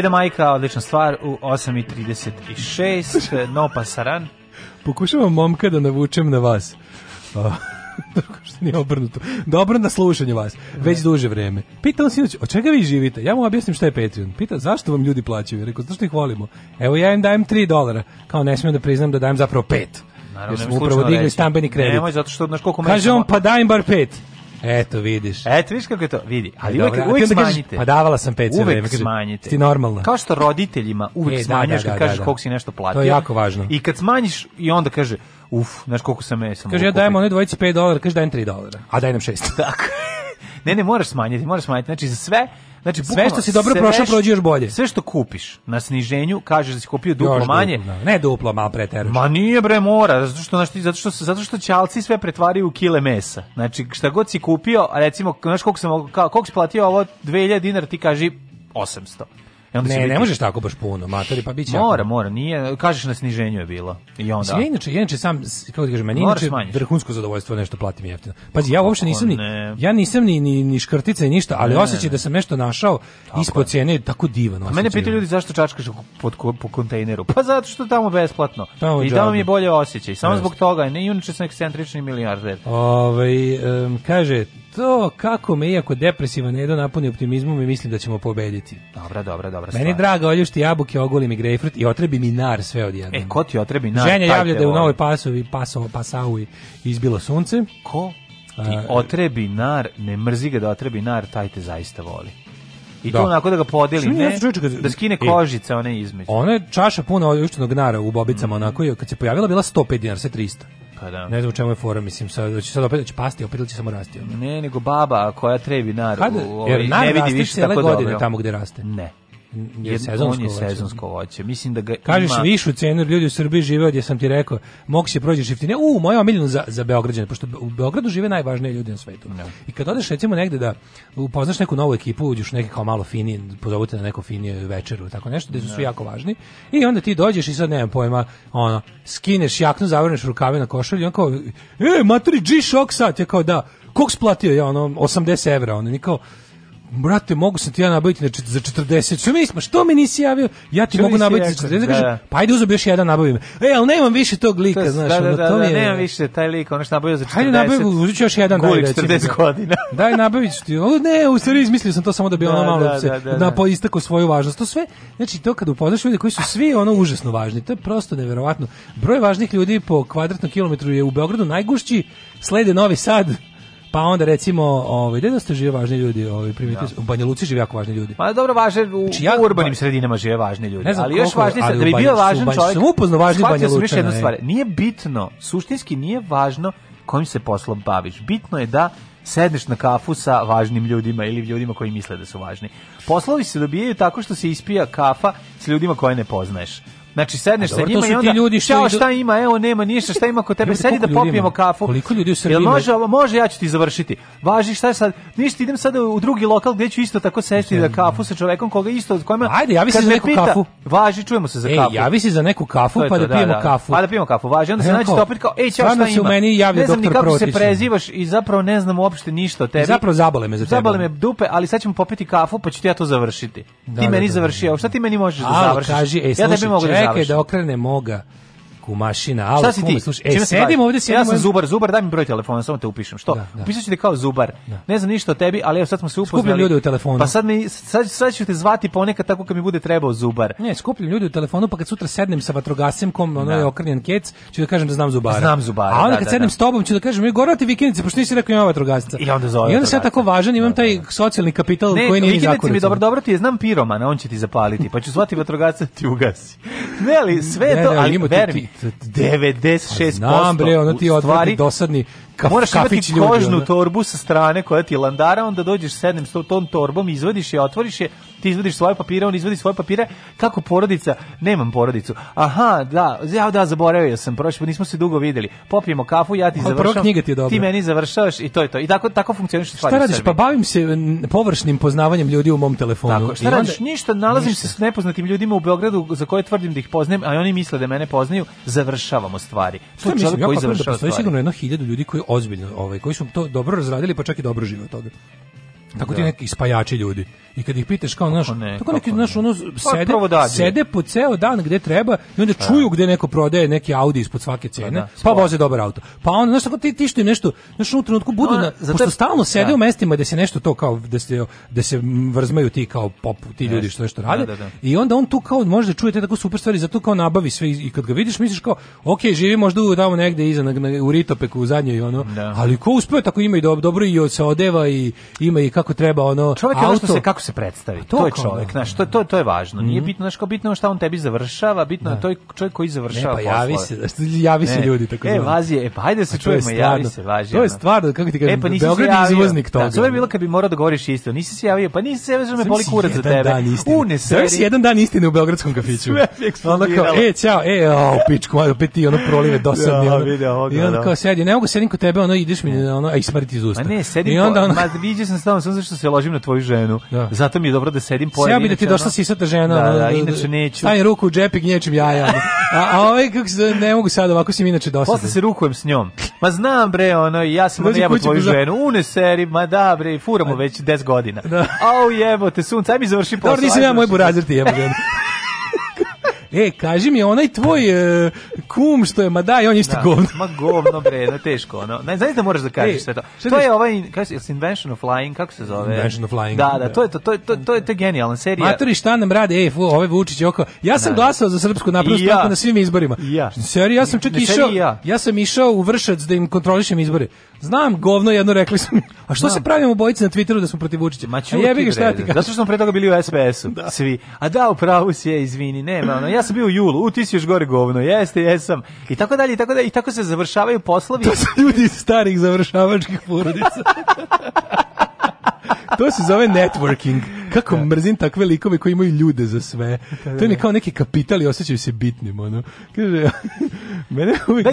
Eda Majka, odlična stvar, u 8.36, no pasaran. Pokušavam momka da navučem na vas. Tako što nije obrnuto. Dobro na slušanje vas, već ne. duže vreme. Pitao si, od čega vi živite? Ja mu objasnim šta je Patreon. Pita, zašto vam ljudi plaćaju? Ja rekao, zašto ih volimo? Evo ja im dajem 3 dolara. Kao ne smijem da priznam da dajem zapravo 5. Naravno, jer smo upravo digli stambeni kredit. Nemoj, zato što, znaš koliko Kaže on, pa dajem bar 5. Eto, vidiš. Eto, vidiš kako je to, vidi. E, ali e, uvek, dobra, uvek smanjite. pa davala sam 5 sve vreme. Uvek smanjite. Ti normalno. Kao što roditeljima uvek e, da, smanjaš da, da, kad kažeš da, da. koliko si nešto platio. To je jako važno. I kad smanjiš i onda kaže, uf, znaš koliko sam ja e, sam. Kaže, ja dajem onoj dvojici 5 dolara, kaže dajem 3 dolara. A daj nam 6. Tako. ne, ne, moraš smanjiti, moraš smanjiti. Znači, za sve Znači, sve što si dobro prošao prođe još bolje. Sve što kupiš na sniženju, kažeš da si kupio duplo još manje. Duplo, da. ne duplo, malo preteruješ. Ma nije bre mora, zato što znači zato što zato što čalci sve pretvaraju u kile mesa. Znači, šta god si kupio, a recimo, znaš koliko sam koliko si platio ovo 2000 dinara, ti kaži 800. I e ne, biti... ne možeš tako baš puno, matori, pa biće. Mora, jako... mora, nije, kažeš na sniženju je bilo. I onda. Ja inače, inače sam kako ti da kažem, meni inače vrhunsko zadovoljstvo nešto platim jeftino. Pazi, ja uopšte pa nisam ni ja nisam ni ni ni škrtica i ništa, ali osećaj da sam nešto našao tako ispod cene tako divno. A mene pitaju ljudi zašto čačkaš pod po kontejneru. Pa zato što tamo besplatno. Tamo I tamo mi je bolje osećaj. Samo zbog toga, ne inače sam ekscentrični milijarder. Ovaj um, kaže to kako me iako depresivan Edo da napuni optimizmom i mislim da ćemo pobediti. Dobra, dobra, dobra stvar. Meni draga oljušti jabuke, ogoli mi grejpfrut i otrebi mi nar sve odjednom. E, ko ti otrebi nar? Ženja javlja da je u novoj pasovi, paso, pasaui izbilo sunce. Ko ti otrebi nar, ne mrzi ga da otrebi nar, taj te zaista voli. I da. to onako da ga podeli, ne, da skine e. kožice, one između. Ona je čaša puna oljuštenog nara u bobicama, mm. onako, kad se pojavila bila 105 dinara, sve 300. Pa da. Ne znam u čemu je fora, mislim, sad, će sad opet, će pasti, opet će samo rasti. Ne, nego baba koja trebi nar, Kada, u, ovaj, ne vidi više tako godine dobro. tamo gde raste. Ne je sezonsko, on je sezonsko voće. Mislim da ga Kažeš ima... višu cenu, ljudi u Srbiji žive od, ja sam ti rekao, mog se da prođe šiftinje. U, moja omiljena za, za Beograđane, pošto u Beogradu žive najvažnije ljudi na svetu. No. Da. I kad odeš recimo negde da upoznaš neku novu ekipu, uđeš u neki kao malo fini, pozovite na neku finiju večeru, tako nešto, gde su no. svi da. jako važni. I onda ti dođeš i sad nemam pojma, ono, skineš jaknu, zavrneš rukave na košulju, on kao, e, maturi G-Shock sad, ja kao da, kog splatio ja, ono, 80 evra, ono, nikao, brate, mogu sam ti ja nabaviti na za 40. Što mi nismo, što mi nisi javio? Ja ti što mogu nabaviti za 40. Da, kaže, da. pa ajde uzmi još jedan nabavim. E, al nemam više tog lika, to, znaš, da, da, to da, da, je... nemam više taj lik, ono što nabavio za 40. Hajde nabavi, uzmi još jedan daj, 40 recimo, godina. daj nabavić ti. O, ne, u stvari izmislio sam to samo da bi da, ono malo da, da, da, da, da. po istaku svoju važnost. To sve, znači to kad upoznaš ljude koji su svi ono užasno važni, to je prosto neverovatno. Broj važnih ljudi po kvadratnom kilometru je u Beogradu najgušći, slede Novi Sad, Pa onda recimo, ovaj gde da žive važni ljudi, ovaj primetili da. u Banja Luci žive jako važni ljudi. Pa dobro, važe u, znači, ja, u urbanim ba... sredinama žive važni ljudi, ne znam ali još važnije da bi bio važan banj, čovjek. Sam upoznao važni Banja Lučana. jednu stvar, nije bitno, suštinski nije važno kojim se poslom baviš. Bitno je da sedneš na kafu sa važnim ljudima ili ljudima koji misle da su važni. Poslovi se dobijaju tako što se ispija kafa sa ljudima koje ne poznaješ. Znači sedneš sa njima i onda ljudi što čao, idu... šta ima, evo nema ništa, šta ima kod tebe, sedi da popijemo kafu. Koliko ljudi u Srbiji? Jel može, može ja ću ti završiti. Važi šta je sad? Ništa, idem sada u drugi lokal gde ću isto tako sesti da kafu sa čovekom koga isto od kojima Ajde, javi se za neku pita, kafu. Važi, čujemo se za e, kafu. Ej, javi se za neku kafu pa to, da, pijemo da, da, kafu. Pa da pijemo kafu. Važi, onda se nađe opet kao ej, čao, šta ima? meni javlja ne znam ni kako se prezivaš i zapravo ne znam uopšte ništa o tebi. Zapravo zabole me za tebe. Zabole me dupe, ali sad ćemo popiti kafu pa ću ti ja to završiti. Ti da, da, meni da, završi, a šta ti meni možeš da završiš? E, ja kaži, ej, slušaj, čekaj da okrene moga. Alku, mašina, Alku. kome Slušaj, e, sedim ovde, sedim. Ja sam Zubar, Zubar, daj mi broj telefona, samo te upišem. Što? Da, da. Upisat te kao Zubar. Da. Ne znam ništa o tebi, ali evo sad smo se upoznali. Skupljam ljude u telefonu. Pa sad, mi, sad, sad ću te zvati ponekad tako kad mi bude trebao Zubar. Ne, skupljam ljude u telefonu, pa kad sutra sednem sa vatrogasem, kom ono da. je okrnjen kec, ću da kažem da znam Zubara. Znam Zubara, A onda da, kad da, sednem da. s tobom, ću da kažem, mi gorati vikendice, pošto nisi rekao ima vatrogasca. I onda zove. I onda se tako važan, imam da, taj da, socijalni kapital ne, koji nije zakon. Ne, mi dobro, dobro ti je, znam piromana, on će ti zapaliti, pa ću zvati vatrogasca ti ugasi. Ne, ali sve to, ali veruj mi, 96% pa Znam bre, ono ti odvratni, dosadni, kaf, moraš imati kožnu ljudi, torbu sa strane koja ti landara, onda dođeš sednem s tom torbom, izvadiš je, otvoriš je, ti izvadiš svoje papire, on izvadi svoje papire, kako porodica, nemam porodicu, aha, da, ja da, zaboravio sam, prošli, nismo se dugo videli, popijemo kafu, ja ti završavam, ti, ti, meni završavaš i to je to, i tako, tako funkcioniš Šta radiš, pa bavim se površnim poznavanjem ljudi u mom telefonu. Tako, šta radiš, ništa, nalazim ništa. se s nepoznatim ljudima u Beogradu za koje tvrdim da ih poznajem, a oni misle da mene poznaju, završavamo stvari. To je čovjek koji da završava stvari. Sigurno jedno hiljadu ljudi koji ozbiljno, ovaj, koji su to dobro razradili, pa čak i dobro žive od toga. Tako ti da. neki spajači ljudi. I kad ih pitaš kao, znaš, ne, tako neki, znaš, ono, pa sede, da, sede po ceo dan gde treba i onda pa da. čuju gde neko prodaje neki Audi ispod svake pa cene, da, pa voze dobar auto. Pa onda, znaš, tako ti, ti što im nešto, znaš, u trenutku budu, na, zato, pošto stalno sede da. u mestima da se nešto to kao, da se, da se vrzmaju ti kao pop, ti ljudi što nešto rade, da, da, i onda on tu kao može da čuje te tako super stvari, zato kao nabavi sve i kad ga vidiš misliš kao, ok, živi možda u tamo negde iza, na, na, u Ritopeku, u zadnjoj, ono, ali ko uspeo, tako ima i dobro, dobro i se odeva i ima i kako treba ono čovjek auto. Ono se kako se predstavi. To, to je čovjek, znaš, to, to, to je važno. Mm. Nije mhm. bitno znači bitno šta on tebi završava, bitno da. je to čovjek koji završava ne, pa javi poslove. se, javi se ne. ljudi tako. E, vazi, e pa ajde da se čujemo, javi se, važi. To je stvarno, kako ti kažem, e, pa Beograd je izvoznik da, toga. Da, to je bilo kad bi morao da govoriš isto. Nisi se javio, pa nisi se javio, me boli kurac za tebe. U ne sve. si jedan dan istine u beogradskom kafiću. Onda e, ciao, e, au, pičku, opet ti ono prolive dosadni. Da, I onda kao sedi, ne mogu sedim kod tebe, ono ideš mi, ono, aj smrti iz usta. Ma ne, sedim, ma viđe sam s sam zašto se ložim na tvoju ženu. Da. Zato mi je dobro da sedim pored. Sjeo bi da ti došla sisata žena. Da, da, da, inače da, da. neću. Stavim ruku u džep i gnječim jaja. a, a ovaj, kako se, ne mogu sad, ovako si mi inače dosadno. Posle se rukujem s njom. Ma znam bre, ono, ja sam ono jebo tvoju za... Pa ženu. Une seri, ma da bre, furamo već 10 godina. Da. Au jebote, sunce, aj mi završi posao. Dobro, nisam ja moj burazir ti jebo ženu. e, kaži mi, onaj tvoj da. e, kum što je, ma daj, on je isto da, govno. ma govno, bre, na da, teško, ono. Ne, znaš da moraš da kažeš e, sve to. To je ovaj, kako se, Invention of Flying, kako se zove? Invention of Flying. Da, da, da, to je to, to, to, to je to genijalna serija. Matori šta nam rade, ej, fu, ove Vučić je oko. Ja sam da, glasao za srpsku napravnu ja. na svim izborima. I ja. Serija, ja sam čak išao, ja. ja sam išao u Vršac da im kontrolišem izbore. Znam, govno jedno rekli su mi. A što Znam. se pravimo bojice na Twitteru da smo protiv Vučića? Ma e, ću jebi ga Zato što smo pre toga bili u SPS-u, da. svi. A da, u pravu si je, izvini, nema, ono, ja sam bio u julu, u ti si još gore govno, jeste, jesam. I tako dalje, i tako dalje, i tako se završavaju poslovi. To su ljudi iz starih završavačkih porodica. to se zove networking. Kako da. mrzim takve likove koji imaju ljude za sve. Da, da, to mi je da. kao neki kapital i osjećaju se bitnim. Ono. Kaže, mene uvek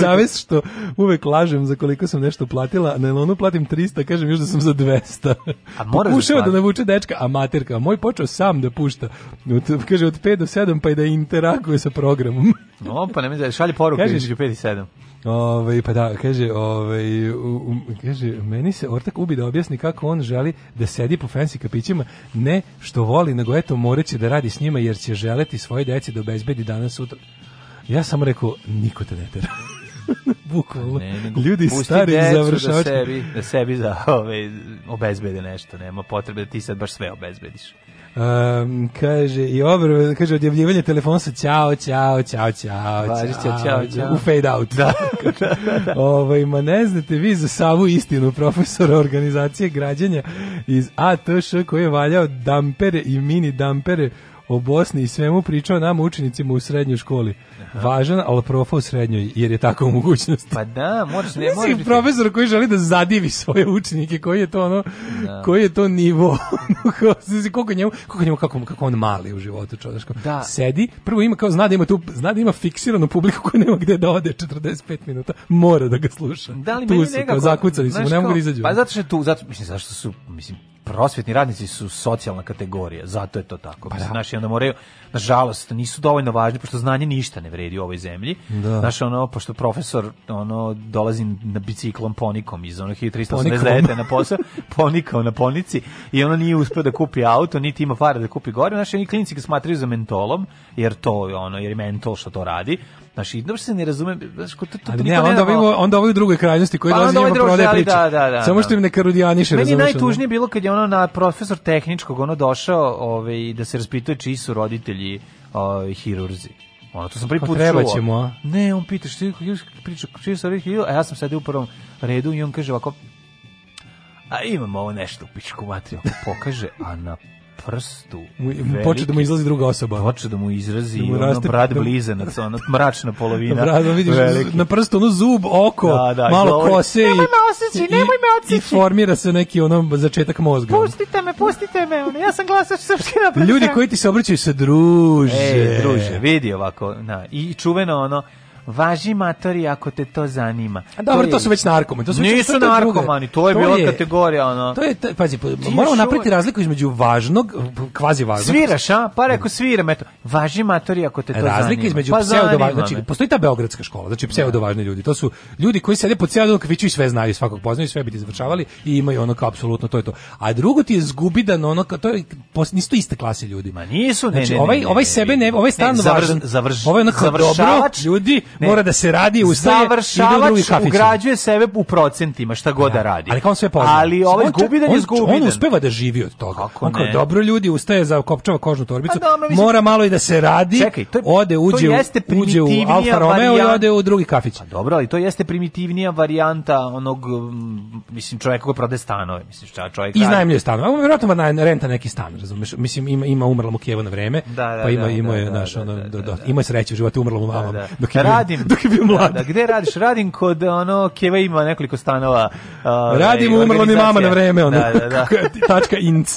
savest što uvek lažem za koliko sam nešto platila, na ono platim 300, kažem još da sam za 200. A da Pokušava da navuče dečka, amaterka. A moj počeo sam da pušta. Od, kaže, od 5 do 7 pa i da interaguje sa programom. no, pa ne mi znači, šalje poruke između 5 i 7. Ove, ovaj, pa da, kaže, ove, ovaj, u, u, kaže, meni se ortak ubi da objasni kako on želi da sedi po fancy kapićima, ne što voli, nego eto moraće da radi s njima jer će želeti svoje deci da obezbedi danas sutra. Ja sam rekao, niko te ne tera. Bukvalno. Pa Ljudi stari da završavaju. Da sebi, da sebi za, ove, ovaj, obezbede nešto, nema potrebe da ti sad baš sve obezbediš. Um, kaže, i obrve, kaže, odjavljivanje telefona sa ćao, ćao, ćao, ćao, Važi, ćao, ćao, ćao, u fade out. Da. Ovo, ovaj, ma ne znate vi za savu istinu profesora organizacije građanja iz ATŠ koji je valjao dampere i mini dampere o Bosni i svemu pričao nam učenicima u srednjoj školi važan, ali profa u srednjoj, jer je tako mogućnost. Pa da, moraš ne moraš. Biti... profesor koji želi da zadivi svoje učenike, koji je to ono, da. koji je to nivo. koliko njemu, koliko njemu kako, kako on mali u životu čovječkom. Da. Sedi, prvo ima kao zna da ima tu, zna da ima fiksiranu publiku koja nema gde da ode 45 minuta, mora da ga sluša. Da li tu meni su, nekako, kao zakucali su, ne mogu da izađu. Pa zato što tu, zato, mislim, zašto su, mislim, prosvjetni radnici su socijalna kategorija, zato je to tako. Pa da. Znaš, onda moraju, nažalost, nisu dovoljno važni, pošto znanje ništa ne vredi u ovoj zemlji. Da. Znaš, ono, pošto profesor ono, dolazi na biciklom ponikom iz onih 389. na posao, ponikao na ponici i ono nije uspio da kupi auto, niti ima fara da kupi gore. Znaš, oni klinici ga smatraju za mentolom, jer to, ono, jer je mentol što to radi Znaš, i dobro se ne razume, znaš, ko to, to, ne, onda, nema... Ovim, onda u drugoj krajnosti koji pa, dolazi njima prodaje priče. Da, da, da, Samo što da. im neka ne karudijaniše, Meni najtužnije bilo kad je ono na profesor tehničkog ono došao ovaj, da se raspituje čiji su roditelji ovaj, hirurzi. Ono, to sam prvi pa put treba Ćemo, a? Ne, on pita, što priča, čiji su roditelji a ja sam sad u prvom redu i on kaže ovako, a imamo ovo nešto u pičku materiju, pokaže, a na prstu. Mu, poče da mu izlazi druga osoba. Poče da mu izrazi da mu ono brad da blizanac, ona mračna polovina. Brad, vidiš, veliki. na prstu ono zub, oko, da, da, malo govori, kose i, nemoj me osjeći, i, nemoj me osjeći. I formira se neki ono začetak mozga. Pustite me, pustite me, ono, ja sam glasač srpski napred. Ljudi koji ti se obraćaju se druže. E, druže, vidi ovako, na, i čuveno ono, Važi matori ako te to zanima. A dobro, to, je... to su već narkomani. To su već, Nisu to narkomani, to je, to je bila kategorija. Ono. To je, to, pazi, moramo napraviti razliku između važnog, kvazi važnog. Sviraš, a? Pa reko sviram, eto. Važi matori ako te to Razlika zanima. Razlika između pa pseudovažnog, znači, postoji ta beogradska škola, znači pseudovažni ljudi. To su ljudi koji sede po cijelu dan kafiću i sve znaju, svakog poznaju, sve bi izvršavali i imaju ono kao apsolutno to je to. A drugo ti je zgubidan ono to je nisu to iste klase ljudi. Ma nisu, ne, znači, ne, ne, ovaj, ovaj sebe ne, ovaj stan važan, završ, ovaj onako dobro, ljudi, mora da se radi u završavač ugrađuje sebe u procentima šta god da, da radi. Ali kao sve poznaje. Ali ovaj on, gubidan je zgubidan. On uspeva da živi od toga. Kako on kao ne? dobro ljudi ustaje za kopčava kožnu torbicu, pa dobro, mora malo i da se radi. Čekaj, to, ode uđe, to uđe u Alfa Romeo i ode u drugi kafić. Pa dobro, ali to jeste primitivnija varijanta onog mm, mislim čoveka koji prodaje stanove, mislim šta čovjek. Iznajmljuje stanove. On verovatno renta neki stan, razumeš? Mislim ima ima umrlo mu Kijevo na vreme, da, da, pa ima da, ima da, je da, naša ima sreće u životu umrlo mu mama. Dok je radim. Dok je bio da, mlad. Da, da, gde radiš? Radim kod ono Keva ima nekoliko stanova. Uh, radim ovaj, umrlo mi mama na vreme ono. Da, da, da. tačka inc.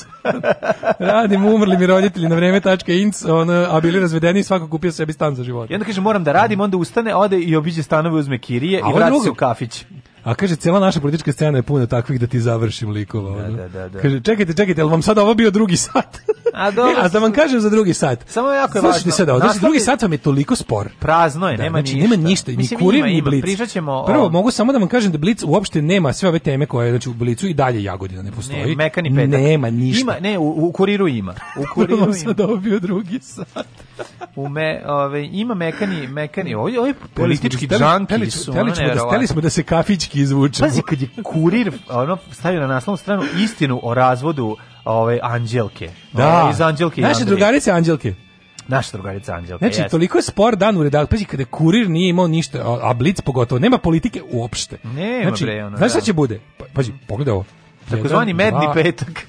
radim umrli mi roditelji na vreme tačka inc, ono, a bili razvedeni i svako kupio sebi stan za život. I onda kaže moram da radim, onda ustane, ode i obiđe stanove, uzme kirije a i vrati druga. se u kafić. A kaže cela naša politička scena je puna takvih da ti završim likova. Da, da, da, da. Kaže čekajte, čekajte, jel vam sad ovo bio drugi sat? A e, dobro. a da vam kažem za drugi sat. Samo jako je važno. sad, znači, drugi sat vam je toliko spor. Prazno je, da, nema znači, ništa. nema ništa, ni kurir, ni blic. Pričaćemo Prvo, mogu samo da vam kažem da blic uopšte nema sve ove teme koje znači u blicu i dalje Jagodina da ne postoji. Ne, ni petak. Nema ništa. Ima, ne, u, u kuriru ima. U kuriru ima. sam dobio drugi sat. u me, ove, ima mekani, mekani, ovi, ovi da- politički džanki su. Teli smo, da, teli smo da se kafićki izvučemo. Pazi, kad je kurir ono, stavio na naslovnu stranu istinu o razvodu ove Anđelke. Da. Ove, iz Anđelke. Naše drugarice Anđelke. Naša drugarica Anđelka. Znači, jest. toliko je spor dan u redakciji. Pazi, kada kurir nije imao ništa, a Blic pogotovo, nema politike uopšte. Nema znači, bre, ono, Znaš šta da. će bude? Pa, pazi, pogledaj ovo. Takozvani medni petak.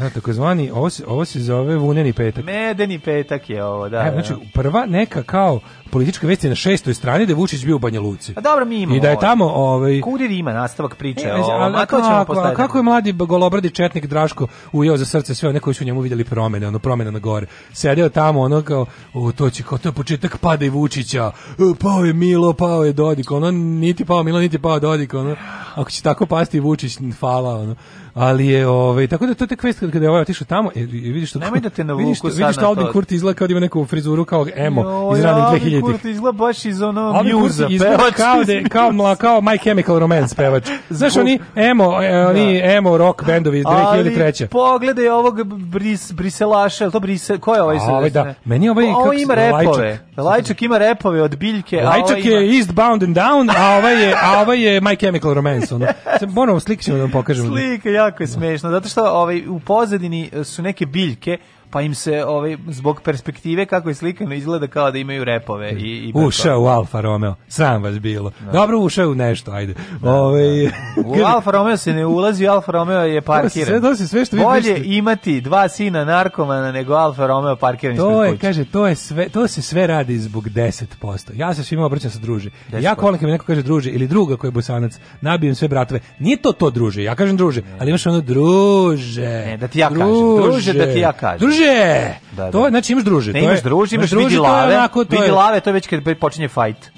Da, tako zvani, ovo se, ovo se zove vuneni petak. Medeni petak je ovo, da. E, da, znači, da. prva neka kao politička vest na šestoj strani da je Vučić bio u Banja Luci. A dobro, mi imamo. I da je tamo... Ovaj... Kurir ima nastavak priče e, o ovom, a to ćemo postaviti. Kako je mladi golobradi četnik Draško ujeo za srce sve one koji su njemu vidjeli promene, ono promene na gore. Sedeo tamo ono kao, o, to će kao, to je početak pada i Vučića, e, pao je Milo, pao je Dodik, ono, niti pao Milo, niti pao Dodik, ono, ako će tako pasti Vučić, fala, ono ali je ovaj tako da to je te quest kada je ovaj otišao tamo e, e vidiš što nemoj da te navuku vidiš, sad vidiš što Albin Kurti izgleda kao da ima neku frizuru kao emo jo, iz ranih 2000 ih Albin Kurt izgleda baš iz onog Muza pevač kao da kao mla kao My Chemical Romance pevač znaš oni emo e, da. oni emo rock bendovi iz 2003 ali pogledaj ovog bris briselaša to brise ko je ovaj se ovaj da meni ovaj kako ima repove Lajčak ima repove od biljke Lajčak ovaj je Eastbound and Down a ovaj je a ovaj je My Chemical Romance ono moramo slikićemo da vam pokažemo slika jako je smešno, zato što ovaj, u pozadini su neke biljke pa im se ovaj zbog perspektive kako je slikano izgleda kao da imaju repove i i ušao u Alfa Romeo. Sram vas bilo. Da. Dobro ušao u nešto, ajde. Da, da. ovaj da. U Alfa Romeo se ne ulazi, Alfa Romeo je parkiran. Sve se sve što vi Bolje mislite. imati dva sina narkomana nego Alfa Romeo parkiran ispred To je kuće. kaže to je sve to se sve radi zbog 10%. Ja se svima obraćam sa druže. Ja volim mi neko kaže druže ili druga koji je bosanac, nabijem sve bratove. Nije to to druže, ja kažem druže, ali imaš ono druže. Ne, da ti ja druže. kažem. Druže da ti ja kažem. Druže druže. Da, To da. je, znači imaš druže, ne, to imaš druže, imaš vidi lave. Onako, to vidi lave, to je već kad počinje fight.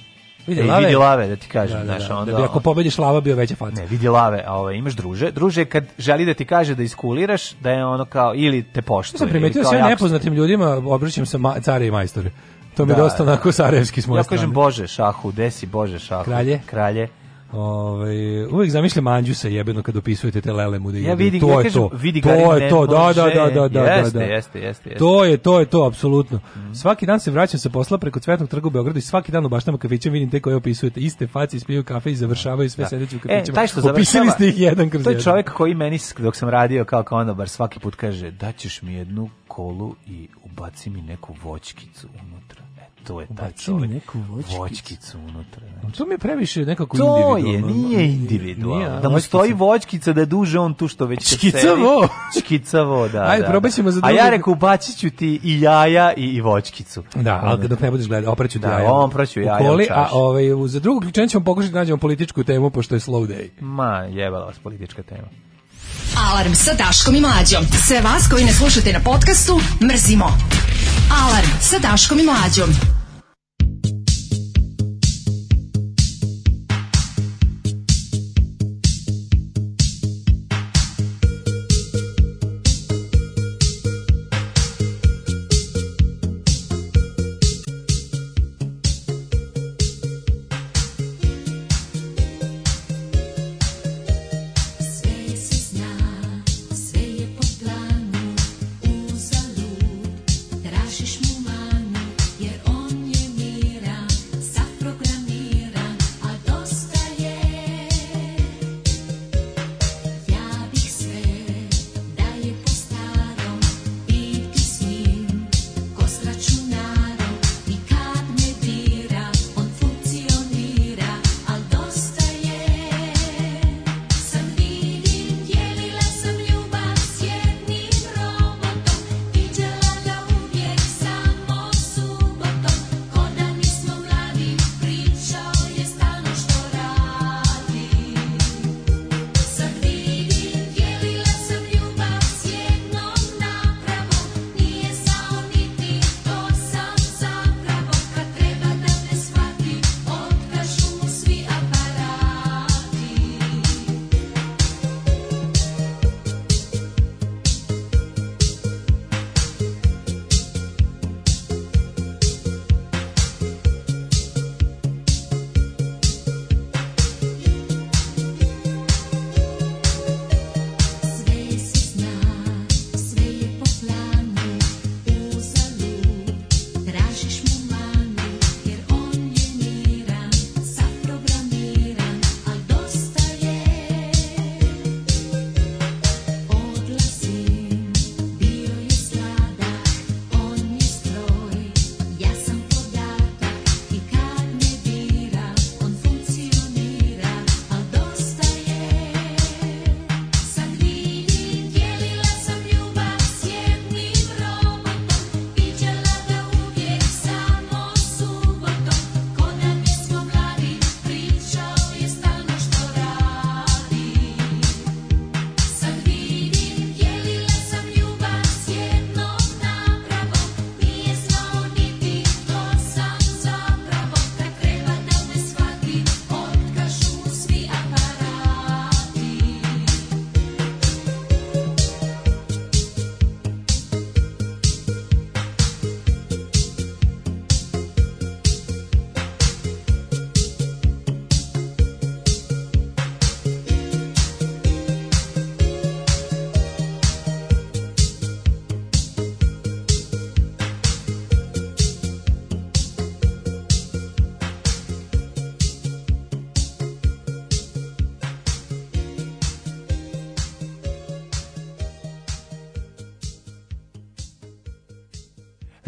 Vidi lave. Vidi lave, da ti kažem, da, da, znaš, da. onda. Da bi ako pobediš lava bio veća faca. Ne, vidi lave, a ovaj imaš druže. Druže kad želi da ti kaže da iskuliraš, da je ono kao ili te poštuje. Da ja sam primetio sve nepoznatim ljudima, obraćam se ma, i majstore. To mi da, dosta onako sarajevski smo. Ja kažem Bože šahu, desi Bože šahu. Kralje. Kralje. Ove, ovaj, uvijek zamišljam Anđu jebeno kad opisujete te lele mu da ja vidim, to ja je kažem, to. Vidi to je to, da, da, da, da, da, da, jeste, da. Jeste, jeste, jeste. To je to, je to, apsolutno. Mm. Svaki dan se vraćam sa posla preko Cvetnog trga u Beogradu i svaki dan u baštama kafićem vidim te koje opisujete. Iste faci ispiju kafe i završavaju sve da. sedeći u e, kafićima. E, taj što Opisali ste ih jedan kroz To je jedan. čovjek koji meni, dok sam radio kao konobar, svaki put kaže, daćeš mi jednu kolu i ubaci mi neku voćkicu unutra to je taj čovjek. neku vočkicu. vočkicu unutra. Znači. To mi je previše nekako to individualno. To je, nije individualno. Nije, da mu stoji vočkica da duže on tu što već Škicavo. Škicavo, da. Ajde, da, probaj ćemo da. za drugo. A ja reku, bacit ću ti i jaja i, i vočkicu. Da, ali dok ne budeš gledao, opraću ti da, jaja. Da, on praću jaja u koli, a ovaj, za drugu ključenje ćemo pokušati da nađemo političku temu, pošto je slow day. Ma, jebala vas politička tema. Alarm sa Daškom i Mlađom. Sve vas koji ne slušate na podcastu, mrzimo. Alarm sa Daškom i Mlađom.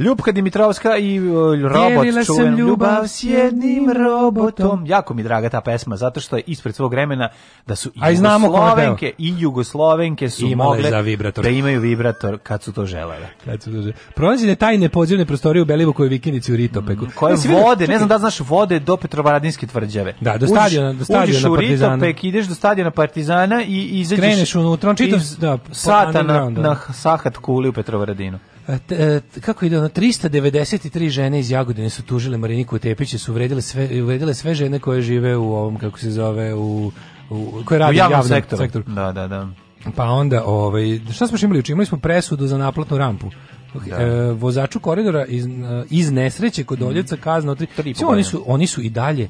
Ljubka Dimitrovska i e, robot Dijelila čuven. sam ljubav s jednim robotom. Jako mi draga ta pesma, zato što je ispred svog vremena da su i Jugoslovenke i Jugoslovenke su mogle da imaju vibrator kad su to želele. Kad su to želele. Pronađene tajne podzemne prostorije u Belivuku i Vikendici u Ritopeku. Mm, koje vode, ne znam da znaš vode do Petrovaradinske tvrđave. Da, do stadiona, do stadiona Partizana. Uđeš u Ritopek, ideš do stadiona Partizana i izađeš... Kreneš unutra, on čitav... Da, sata na, na, na sahat kuli u Petrovaradinu. E, t, kako ide ono 393 žene iz Jagodine su tužile Mariniku Tepiće, su uvredile sve uvredile sve žene koje žive u ovom kako se zove u, u koje rade u javnom, javnom sektoru. sektoru. Da, da, da. Pa onda ovaj šta smo imali? Imali smo presudu za naplatnu rampu. Da. E, vozaču koridora iz, e, iz nesreće kod Oljevca kazna od tri. Oni su oni su i dalje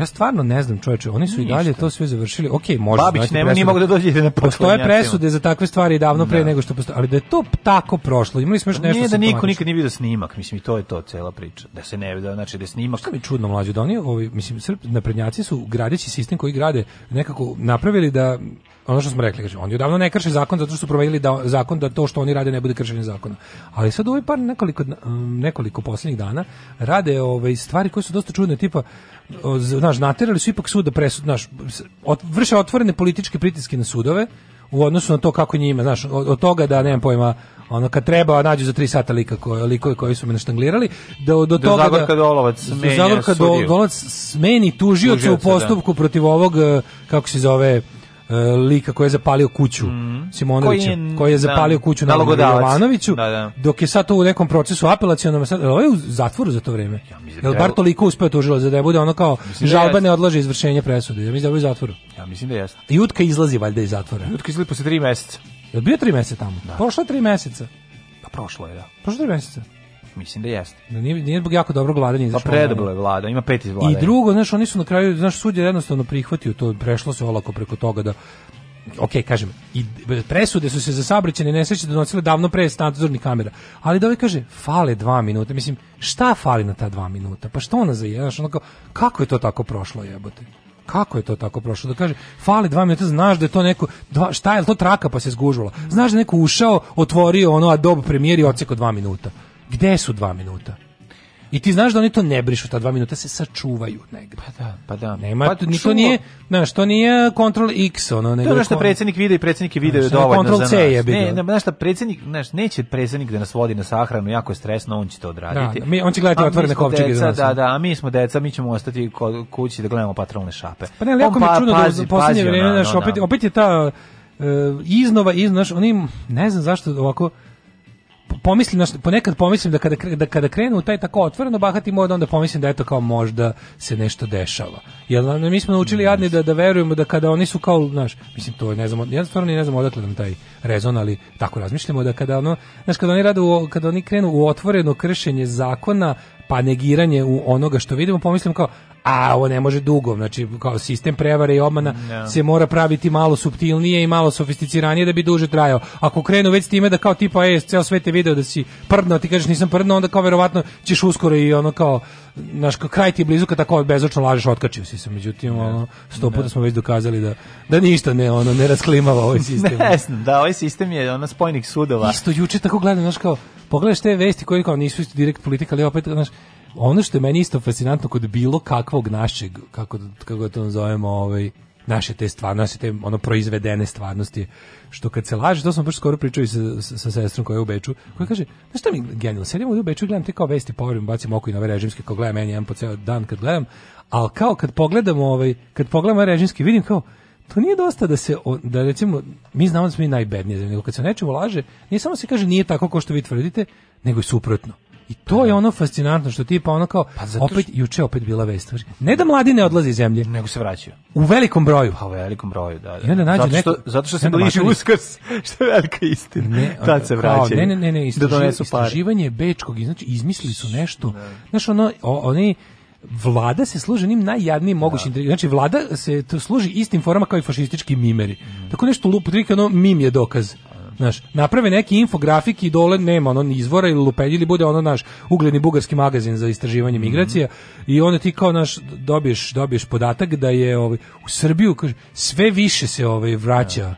Ja stvarno ne znam, čoveče, oni su Ništa. i dalje to sve završili. Okej, okay, može. Babić nema ni mogu da dođe na da Postoje presude za takve stvari davno da. pre nego što postoje, ali da je to tako prošlo. Imali smo još pa nešto. Nije da niko nikad nije video snimak, mislim i to je to cela priča. Da se ne vidi, da, znači da je snimak. Što mi čudno mlađi da oni, ovi, mislim, srp naprednjaci su gradeći sistem koji grade nekako napravili da ono što smo rekli, kaže, oni odavno ne krše zakon zato što su proveli da, zakon da to što oni rade ne bude kršenje zakona. Ali sad ovaj par nekoliko, mm, nekoliko posljednjih dana rade ove ovaj, stvari koje su dosta čudne, tipa, znaš, naterali su ipak sud da presud, znaš, ot, vrše otvorene političke pritiske na sudove, u odnosu na to kako njima, znaš, od, od toga da nemam pojma, ono kad treba nađu za tri sata lika koje likove koji su me naštanglirali, da do, do toga da Zagorka Dolovac smeni Zagorka Dolovac smeni tužioca u da. postupku da. protiv ovog eh, kako se zove E, lika koji je zapalio kuću mm. Simonovića, koji, koji je da, zapalio da, kuću na Jovanoviću, da, da. dok je sad to u nekom procesu apelacionom, sad, ovo je u zatvoru za to vreme. Ja, mislim, Jel da bar toliko uspeo tužilo za da je bude ono kao mislim da žalba da ne odlaže izvršenje presude. Ja mislim da je u zatvoru. Ja mislim da jeste. Jutka izlazi valjda iz zatvora. Jutka izlazi posle 3 meseca. Jel bio 3 meseca tamo? Da. Prošlo 3 meseca. Pa prošlo je, da. Prošlo 3 meseca. Mislim da jeste. Da nije, nije zbog jako dobrog vladanja. Pa predobro je vlada, ima pet iz I drugo, znaš, oni su na kraju, znaš, sud je jednostavno prihvatio to, prešlo se olako preko toga da ok, kažem, i presude su se za saobraćajne nesreće donosile davno pre nadzornih kamera, ali da ovaj kaže, fale dva minuta, mislim, šta fali na ta dva minuta, pa što ona za jedan, onako, kako je to tako prošlo, jebote? kako je to tako prošlo da kaže fali dva minuta znaš da je to neko dva, šta je to traka pa se zgužvala znaš da neko ušao otvorio ono Adobe Premiere premijer i odsekao dva minuta Gde su dva minuta? I ti znaš da oni to ne brišu, ta dva minuta se sačuvaju negde. Pa da, pa da. Nema, pa, ni to nije, znaš, to nije Ctrl X, ono, nego... To je ono što predsjednik vide i predsjednik je video je dovoljno Ctrl C za nas. Je ne, ne, znaš šta, predsjednik, znaš, neće predsjednik da nas vodi na sahranu, jako je stresno, on će to odraditi. Da, mi, on će gledati otvorene kovčege za nas. Da, da, a mi smo deca, mi ćemo ostati kod kući da gledamo patrolne šape. Pa ne, ali jako mi je pa- čudno pazi, da u posljednje vreme, znaš, opet, opet je ta uh, iznova, iznova, znaš, oni, ne znam zašto ovako pomislim na ponekad pomislim da kada da kada krenu taj tako otvoreno bahati mod onda pomislim da eto kao možda se nešto dešava. Jel mi smo naučili jadni da da verujemo da kada oni su kao, znaš, mislim to ne znam, ja stvarno ne znam odakle nam taj rezon, ali tako razmišljamo da kada ono, znaš, kada oni rade kada oni krenu u otvoreno kršenje zakona, pa negiranje u onoga što vidimo, pomislim kao a ovo ne može dugo, znači kao sistem prevare i obmana no. Da. se mora praviti malo subtilnije i malo sofisticiranije da bi duže trajao. Ako krenu već s time da kao tipa e, ceo svet je video da si prdno, ti kažeš nisam prdno, onda kao verovatno ćeš uskoro i ono kao naš kraj ti je blizu kad tako bezočno lažeš, otkačio si se. Međutim, ne, da. ono, sto da. puta smo već dokazali da, da ništa ne, ono, ne rasklimava ovaj sistem. ne znam, da, ovaj sistem je ono spojnih sudova. Isto, juče tako gledam, znaš, kao, pogledaš te vesti koje kao nisu isto direkt politika, ali opet, znaš, Ono što je meni isto fascinantno kod bilo kakvog našeg, kako, kako to nazovemo, ovaj, naše te stvarnosti, te ono proizvedene stvarnosti, što kad se laže, to smo baš skoro pričali sa, sa, sa sestrom koja je u Beču, koja kaže, znaš šta mi genijalno, sedim u Beču gledam te kao vesti, povrim, bacim oko i nove režimske, kao gledam, meni jedan po ceo dan kad gledam, ali kao kad pogledam ovaj, kad pogledam režimski, vidim kao, to nije dosta da se, da recimo, mi znamo da smo mi najbednije zemlje, nego kad se nečemu laže, nije samo da se kaže nije tako kao što vi tvrdite, nego je suprotno. I to je da. ono fascinantno što tipa ona kao pa opet što... juče opet bila vest. Ne da mladi ne odlazi iz zemlje, nego se vraćaju. U velikom broju, pa u velikom broju, da. da. I onda da. nađu zato što neko, zato što se bliži Uskrs, što je velika istina. Ne, Tad se vraćaju. Ne, ne, ne, ne, da istraži, da istraživanje bečkog, znači izmislili su nešto. Ne. Znaš ono o, oni vlada se služi onim najjadnijim mogućim da. znači vlada se to služi istim forama kao i fašistički mimeri. Mm. Tako nešto lupo trika, ono mim je dokaz. Znaš, naprave neki infografik i dole nema ono izvora ili lupelj ili bude ono naš ugledni bugarski magazin za istraživanje mhm. migracija mm -hmm. i onda ti kao naš dobiješ, dobiješ podatak da je ovaj, u Srbiju kaže, sve više se ovaj, vraća da.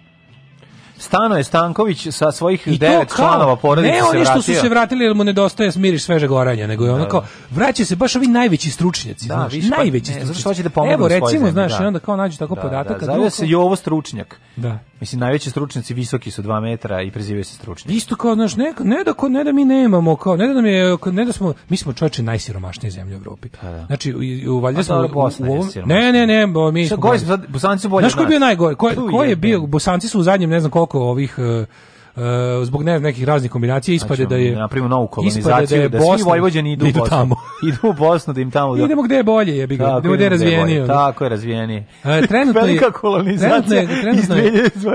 Stano je Stanković sa svojih I devet članova porodice se vratio. Ne oni što su se vratili jer mu nedostaje smiriš sveže goranja, nego je ono da, kao, da. vraća se baš ovi najveći stručnjaci, da, znaš, viš, pa- najveći ne, stručnjaci. Zato što da Evo, recimo, zemlji, znaš, da. i onda kao nađu tako da, da podatak. Da, da. se i ovo stručnjak. Da. Mislim, najveći stručnjaci visoki su 2 metra i prezivaju se stručnjaci. Isto kao, znaš, ne, ne, da, ne da mi nemamo, kao, ne da, nam je, ne da smo, mi smo čovječe najsiromašnije zemlje u Evropi. Da. da. Znači, u, u, valjda pa smo... Bosna u, u, ne, ne, ne, mi smo... Bosanci su bolje Znaš ko je bio najgore? Ko, je bio? Bosanci su u zadnjem, ne znam koliko ovih e, uh, zbog ne, nekih raznih kombinacija znači, da da ispade da je napravimo novu kolonizaciju da, da Bosna, svi Vojvođani idu, da idu tamo. idu u Bosnu da im tamo da... Idemo gde je bolje, jebi ga. Idemo gde je razvijenije. Tako je razvijenije. Uh, trenutno je velika kolonizacija trenutno je, trenutno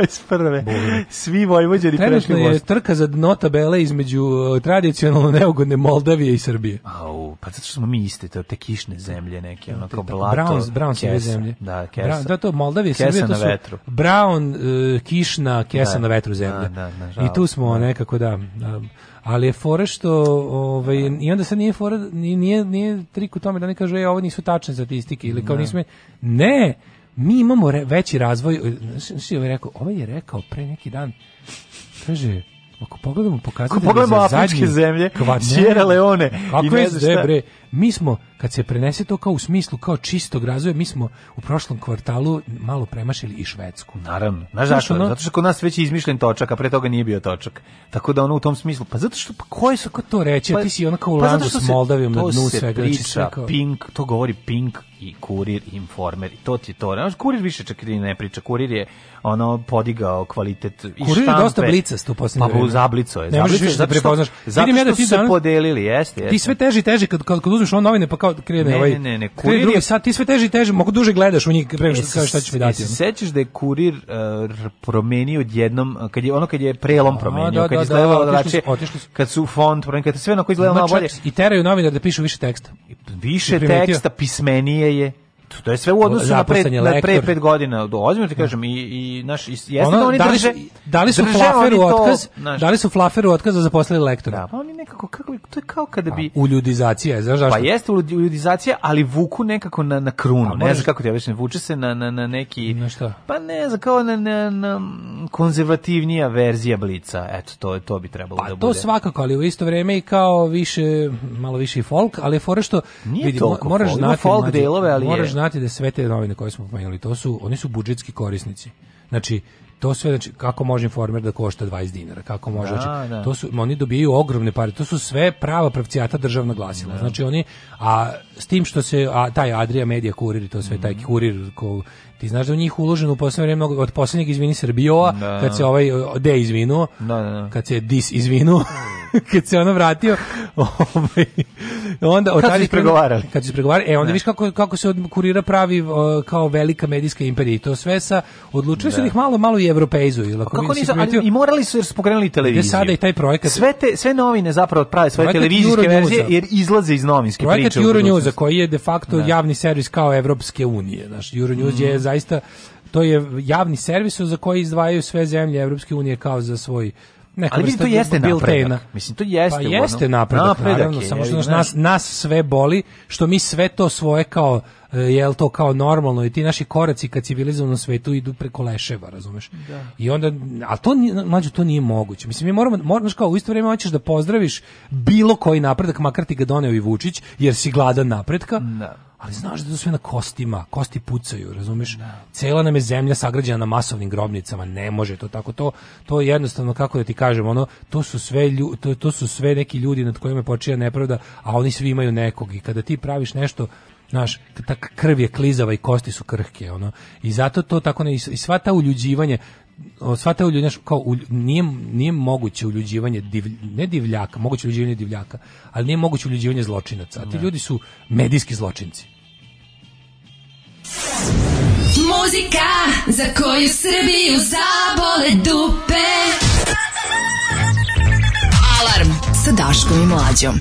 iz 2021. Svi Vojvođani prešli Bosnu. Trenutno je trka za dno tabele između uh, tradicionalno neugodne Moldavije i Srbije. Au, pa zato što smo mi iste, to te kišne zemlje neke, onako kao blato. Browns, Browns zemlje. Da, kesa. da, to Moldavija Srbija, to su Brown, e, kišna, kesa na vetru zemlje. Da, da, da. I tu smo da. nekako da, da, ali je fora što ovaj da. i onda se nije fora nije nije, nije trik u tome da ne kaže ej ovo nisu tačne statistike ili kao ne. nismo ne mi imamo re, veći razvoj znači je ovaj rekao ovaj je rekao pre neki dan kaže ako pogledamo pokazatelje za zadnje, zemlje, Sierra Leone kako je ne Bre, mi smo, kad se prenese to kao u smislu kao čistog razvoja, mi smo u prošlom kvartalu malo premašili i Švedsku. Naravno. Znaš zašto? Ono... Zato što kod nas već je izmišljen točak, a pre toga nije bio točak. Tako da ono u tom smislu, pa zato što... Pa koje su... Kako to reći? Pa, ti si onako u pa landu s Moldavijom na dnu svega. To znači se kao... Pink, to govori Pink i kurir, informer, i to ti je to. Znaš, kurir više čak i ne priča, kurir je ono podigao kvalitet kurir i štampe. Kurir je dosta blicasto u posljednje Pa zablico je. Ne možeš više da prepoznaš. vidim ja da ti se podelili, jeste, jeste. Ti sve teži, teži kad, kad, kad uzmeš on novine pa kao krene ne, ovaj. Ne, ne, ne, kurir drugi je... sad ti sve teže i teže, mogu duže gledaš u njih pre što e, kažeš šta će mi dati. sećaš da je kurir uh, promenio odjednom e, kad je ono kad je prelom promenio, da, kad je da, da, izgledalo da, kad su font promenio, kad je sve na koji izgledalo bolje. I teraju novinar da pišu više teksta. Više teksta, pismenije je eto, to je sve u odnosu na pre, na pre pet godina. Ozbiljno ti da. kažem, i, i, naš, i jeste ono, da oni da drže... Da li su flaferu otkaz? Naš, da li su flaferu otkaz za zaposlili lektora? Da, pa oni nekako, kako, to je kao kada pa, bi... u uljudizacija, znaš zašto? Pa jeste uljudizacija, ali vuku nekako na, na krunu. Pa ne znam kako ti ja vuče se na, na, na neki... Na šta? Pa ne znam, kao na, na, na konzervativnija verzija Blica. Eto, to, to bi trebalo pa, da bude. Pa to svakako, ali u isto vrijeme i kao više, malo više folk, ali je fora što... Nije moraš znati, folk delove, ali Moraš znati da sve te novine koje smo pomenuli, to su, oni su budžetski korisnici. Znači, to sve znači kako može informer da košta 20 dinara kako može da, znači, da. to su oni dobijaju ogromne pare to su sve prava pravcijata državna glasila da. znači oni a s tim što se a taj Adria Media kurir to sve mm taj mhm. kurir ko ti znaš da u njih uloženo u poslednje vreme od poslednjeg izvini Srbijoa da. kad se ovaj D izvinuo da, da, kad se Dis izvinuo kad se ono vratio, ovaj, onda od kad pregovarali. Kad su pregovarali, e onda da. viš kako kako se od kurira pravi o, kao velika medijska imperija i to sve sa odlučili su da. Da ih malo malo i evropeizuju. Kako nisu, i morali su jer su pokrenuli televiziju. Je sada i taj projekat. Sve te sve novine zapravo prave svoje televizijske verzije jer izlaze iz novinske priče. Projekat Euronews koji je de facto ne. javni servis kao Evropske unije, znaš, Euronews mm. je zaista to je javni servis za koji izdvajaju sve zemlje Evropske unije kao za svoj Neka ali mislim to jeste napredak. Mislim to jeste. Pa jeste napredak, napredak naravno, je, samo što je, nas, nas sve boli što mi sve to svoje kao e, jel to kao normalno i ti naši koraci ka civilizovanom svetu idu preko leševa, razumeš? Da. I onda, ali to, mlađo, to nije moguće. Mislim, mi moramo, moraš kao u isto vrijeme hoćeš da pozdraviš bilo koji napredak, makar ti ga doneo i Vučić, jer si gladan napretka, da ali znaš da su sve na kostima, kosti pucaju, razumeš? Cela nam je zemlja sagrađena na masovnim grobnicama, ne može to tako. To to je jednostavno kako da ti kažem, ono to su sve lju, to, to su sve neki ljudi nad kojima počija nepravda, a oni svi imaju nekog i kada ti praviš nešto Znaš, ta krv je klizava i kosti su krhke, ono. I zato to tako ne, i sva ta uljuđivanje, sva ta ulju, kao, ulj, nije, nije moguće uljuđivanje, divlj, ne divljaka, moguće uljuđivanje divljaka, ali nije moguće uljuđivanje zločinaca. A ti ljudi su medijski zločinci. Muzika za koju Srbiju zabole dupe. Alarm sa Daškom i Mlađom.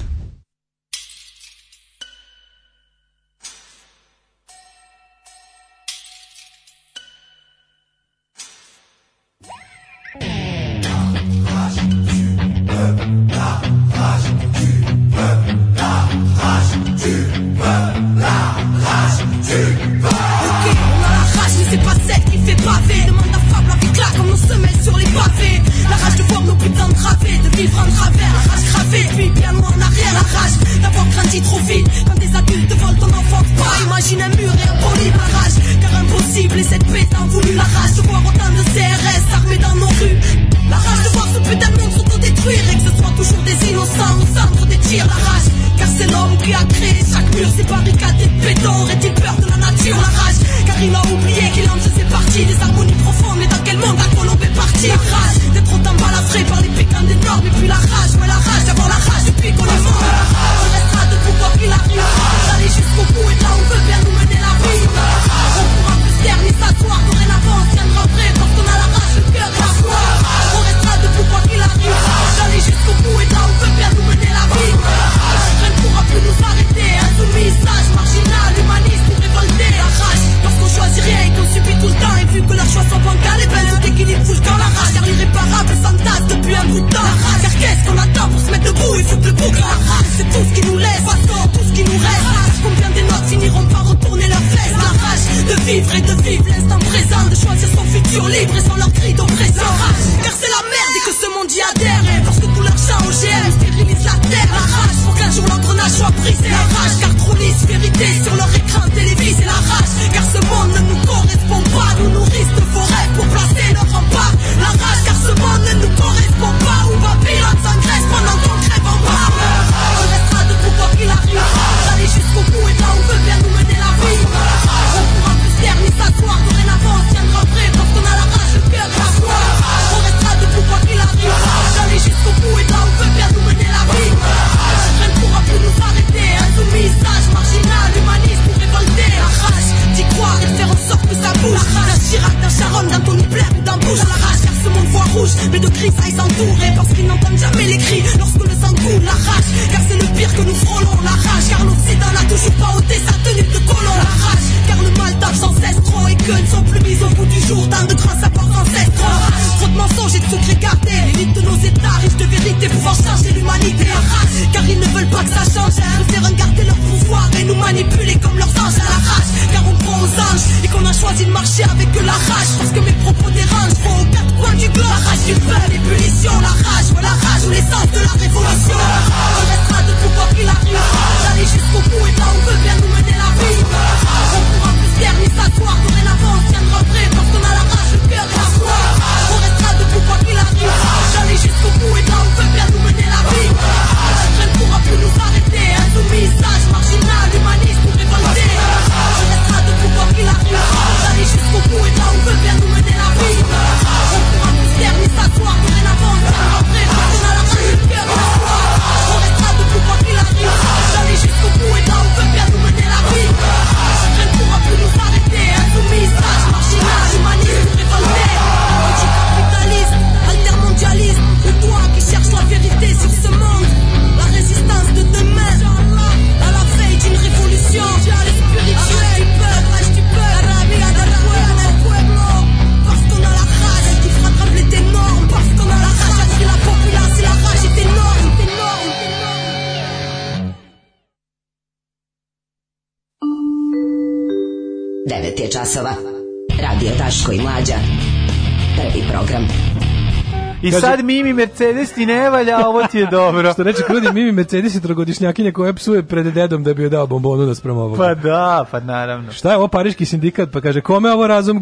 Mercedes ti ne valja, ovo ti je dobro. Što reče Krudi, Mimi Mercedes je trogodišnjakinja koja psuje pred dedom da bi joj dao bombonu naspram da ovoga. Pa da, pa naravno. Šta je ovo pariški sindikat? Pa kaže, kome ovo razum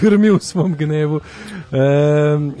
grmi u svom gnevu? E,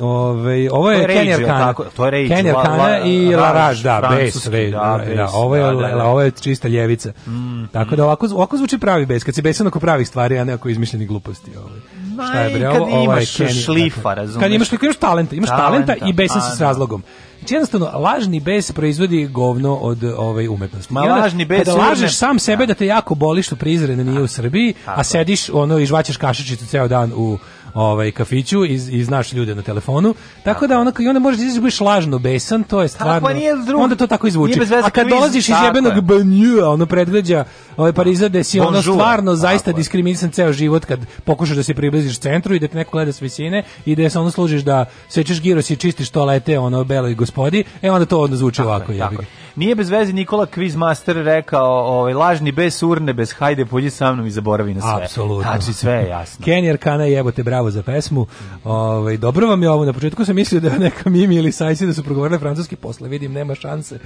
ove, ovaj, ovo je, je Kenjar Kana. To je Rage. Kenjar Kana i Laraž, da, da bes. Da, da, da, ovo, je, da, da. ovo je čista ljevica. Mm, Tako mm. da ovako, ovako zvuči pravi bes, kad si besan oko pravih stvari, a ne ako izmišljeni gluposti. Ovaj. Ma, šta je bre, kad ovo, imaš Kenny, dakle. šlifa, razumiješ. Kad imaš, kad imaš talenta, imaš talenta, talenta i besan se s razlogom. Znači jednostavno, lažni bes proizvodi govno od ovaj, umetnosti. Ma, onda, lažni bes... Kada lažeš sam sebe da. da te jako boli što prizrena nije u Srbiji, a sediš ono i žvaćeš kašičicu ceo dan u ovaj kafiću i, i znaš ljude na telefonu. Tako da onako i onda možeš da izgubiš da lažno besan, to je stvarno. Pa onda to tako izvuči. A kad dolaziš iz jebenog banjua, ono predgrađa ovaj Pariza da si ono stvarno zaista diskriminisan ceo život kad pokušaš da se približiš centru i da te neko gleda s visine i da se ono služiš da sečeš giros i čistiš toalete ono beloj gospodi, e onda to onda zvuči tako ovako je, tako. Nije bez veze Nikola Quizmaster rekao, ovaj lažni bez urne, bez hajde pođi sa mnom i zaboravi na sve. Apsolutno. Znači sve je jasno. Kenny Arkana jebote bravo za pesmu. Ovaj dobro vam je ovo na početku sam mislio da je neka Mimi ili Sajsi da su progovorile francuski posle vidim nema šanse.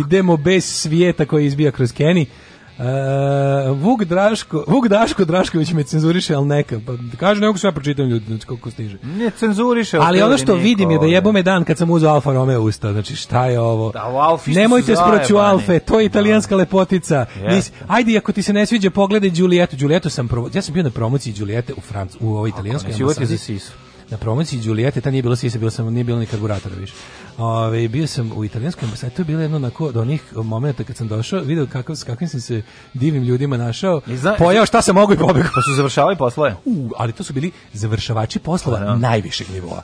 Idemo bez svijeta koji izbija kroz Kenny. Uh, Vuk Draško, Vuk Daško Drašković me cenzuriše, al neka. Pa kaže nego sve ja pročitam ljudi, znači koliko stiže. Ne cenzuriše. Ali ono što neko, vidim je da jebome dan kad sam uzeo Alfa Romeo usta, znači šta je ovo? Da, u Alfi Nemojte sproću Alfe, to je da. italijanska da. lepotica. Yes. ajde ako ti se ne sviđa pogledaj Giulietu. Giulietu sam provo... ja sam bio na promociji Giuliete u Francu, u ovoj italijanskoj ambasadi. Život je na promociji Đulijete, ta nije bilo sisa, bilo sam, nije bilo ni karburatora više. Ove, bio sam u italijanskoj ambasadi, to je bilo jedno onako, od onih momenta kad sam došao, video kako, s kakvim sam se divnim ljudima našao, Izna, pojao šta se mogu i pobegao. Pa su završavali poslove? U, ali to su bili završavači poslova A, pa no. Da. najvišeg nivoa.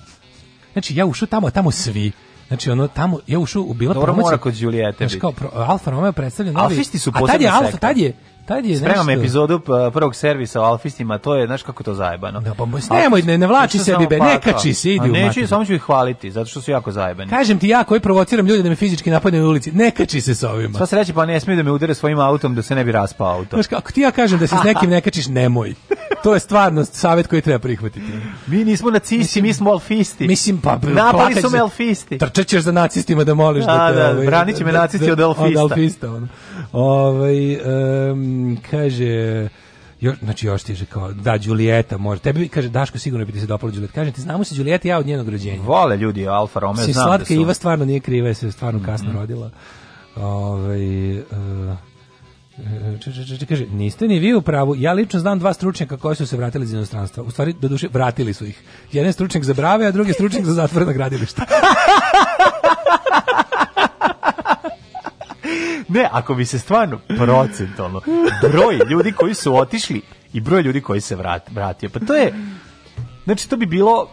Znači, ja ušao tamo, tamo svi. Znači ono tamo ja ušao u bila Dobro promocija. Dobro mora kod Đulijete. Znači kao Alfa Romeo predstavlja novi. Alfisti su posebna sekta. A tad je Alfa, tad je Tad je Spremam nešto... epizodu prvog servisa o alfistima, to je, znaš kako to zajebano. Da, pa nemoj, ne, ne vlači sebi, be, nekači se, idi u Neću, samo ću ih hvaliti, zato što su jako zajebani. Kažem ti ja koji provociram ljude da me fizički napadne na ulici, nekači se s ovima. Sva se reći, pa ne smiju da me udare svojim autom da se ne bi raspao auto. Znaš, kako ti ja kažem da se s nekim nekačiš, nemoj to je stvarno savet koji treba prihvatiti. Mi nismo nacisti, mi smo alfisti. Mislim, pa... Napali su me alfisti. Trčećeš za nacistima da moliš A, da, da te... Da, ovaj, branit će me da- nacisti od da- alfista. Od alfista, ono. Ovaj, um, kaže... Jo, znači još stiže kao, da, Đulijeta može. Tebi, kaže, Daško sigurno bi ti se dopala Đulijeta. Kaže, ti, znamo se Đulijeta ja od njenog rođenja. Vole ljudi Alfa Romeo, znam da su. Slatka Iva stvarno nije kriva, je se stvarno kasno mm -hmm. rodila. Ove, ovaj, uh, Če, če, če, kaže, niste ni vi u pravu. Ja lično znam dva stručnjaka koji su se vratili iz inostranstva. U stvari, do duše, vratili su ih. Jedan stručnjak za brave, a drugi stručnjak za zatvorena gradilišta. ne, ako bi se stvarno procentalno broj ljudi koji su otišli i broj ljudi koji se vrat, vratio, pa to je Znači, to bi bilo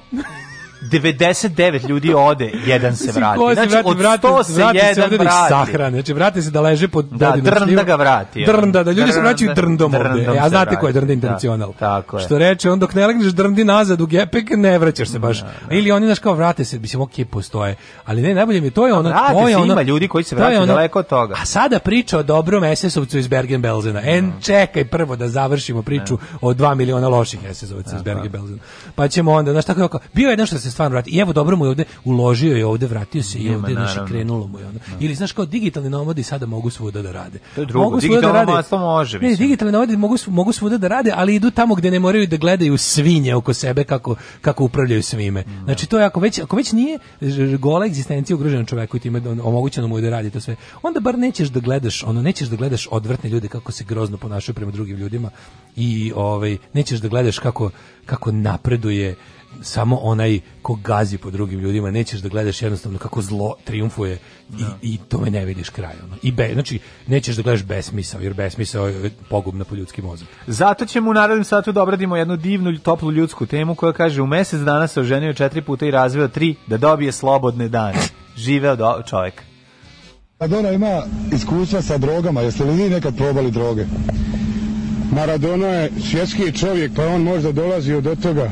99 ljudi ode, jedan se vrati. Znači, vrati, od 100 se vrati, jedan se vrati. Sahrane. Znači, vrati se da leže pod da, dodinu. Drn da ga vrati. Drn da, da ljudi drn, se vraćaju da, drndom, drndom ovde. A znate ko je drnda da, internacional? Da, tako je. Što reče, on dok ne legneš drndi nazad u gepek, ne vraćaš se baš. Da, da. Ili oni, znaš, kao vrate se, mislim, ok, postoje. Ali ne, najbolje mi je, to je pa ono... Vrate se, ima ljudi koji se vraćaju daleko od toga. A sada priča o dobrom SS-ovcu iz Bergen-Belzena. En, čekaj prvo da završimo priču o 2 miliona loših SS-ovaca iz Bergen-Belzena. Pa ćemo onda, znaš, tako je bio je nešto se stvarno vrati. I evo dobro mu je ovde, uložio je ovde, vratio se i ovde, znači krenulo mu je ono. Da. Ili znaš kao digitalni nomadi sada mogu svuda da rade. To je drugo, mogu digitalno da rade. može. Mislim. Ne, digitalni nomadi mogu, mogu svuda da rade, ali idu tamo gde ne moraju da gledaju svinje oko sebe kako, kako upravljaju svime. Da. Znači to je ako već, ako već nije gola egzistencija ugrožena čoveku i time da omogućeno mu je da radi to sve, onda bar nećeš da gledaš, ono, nećeš da gledaš odvrtne ljude kako se grozno ponašaju prema drugim ljudima i ovaj, nećeš da gledaš kako, kako napreduje samo onaj ko gazi po drugim ljudima, nećeš da gledaš jednostavno kako zlo triumfuje i, da. i tome ne vidiš kraj. Ono. I be, znači, nećeš da gledaš besmisao, jer besmisao je pogubna po ljudski mozak. Zato ćemo u narednom satu da obradimo jednu divnu, toplu ljudsku temu koja kaže u mesec dana se oženio četiri puta i razveo tri da dobije slobodne dane. Živeo do, čovek. Maradona pa ima iskustva sa drogama, jeste li vi nekad probali droge? Maradona je svjetski čovjek, pa on možda dolazi od toga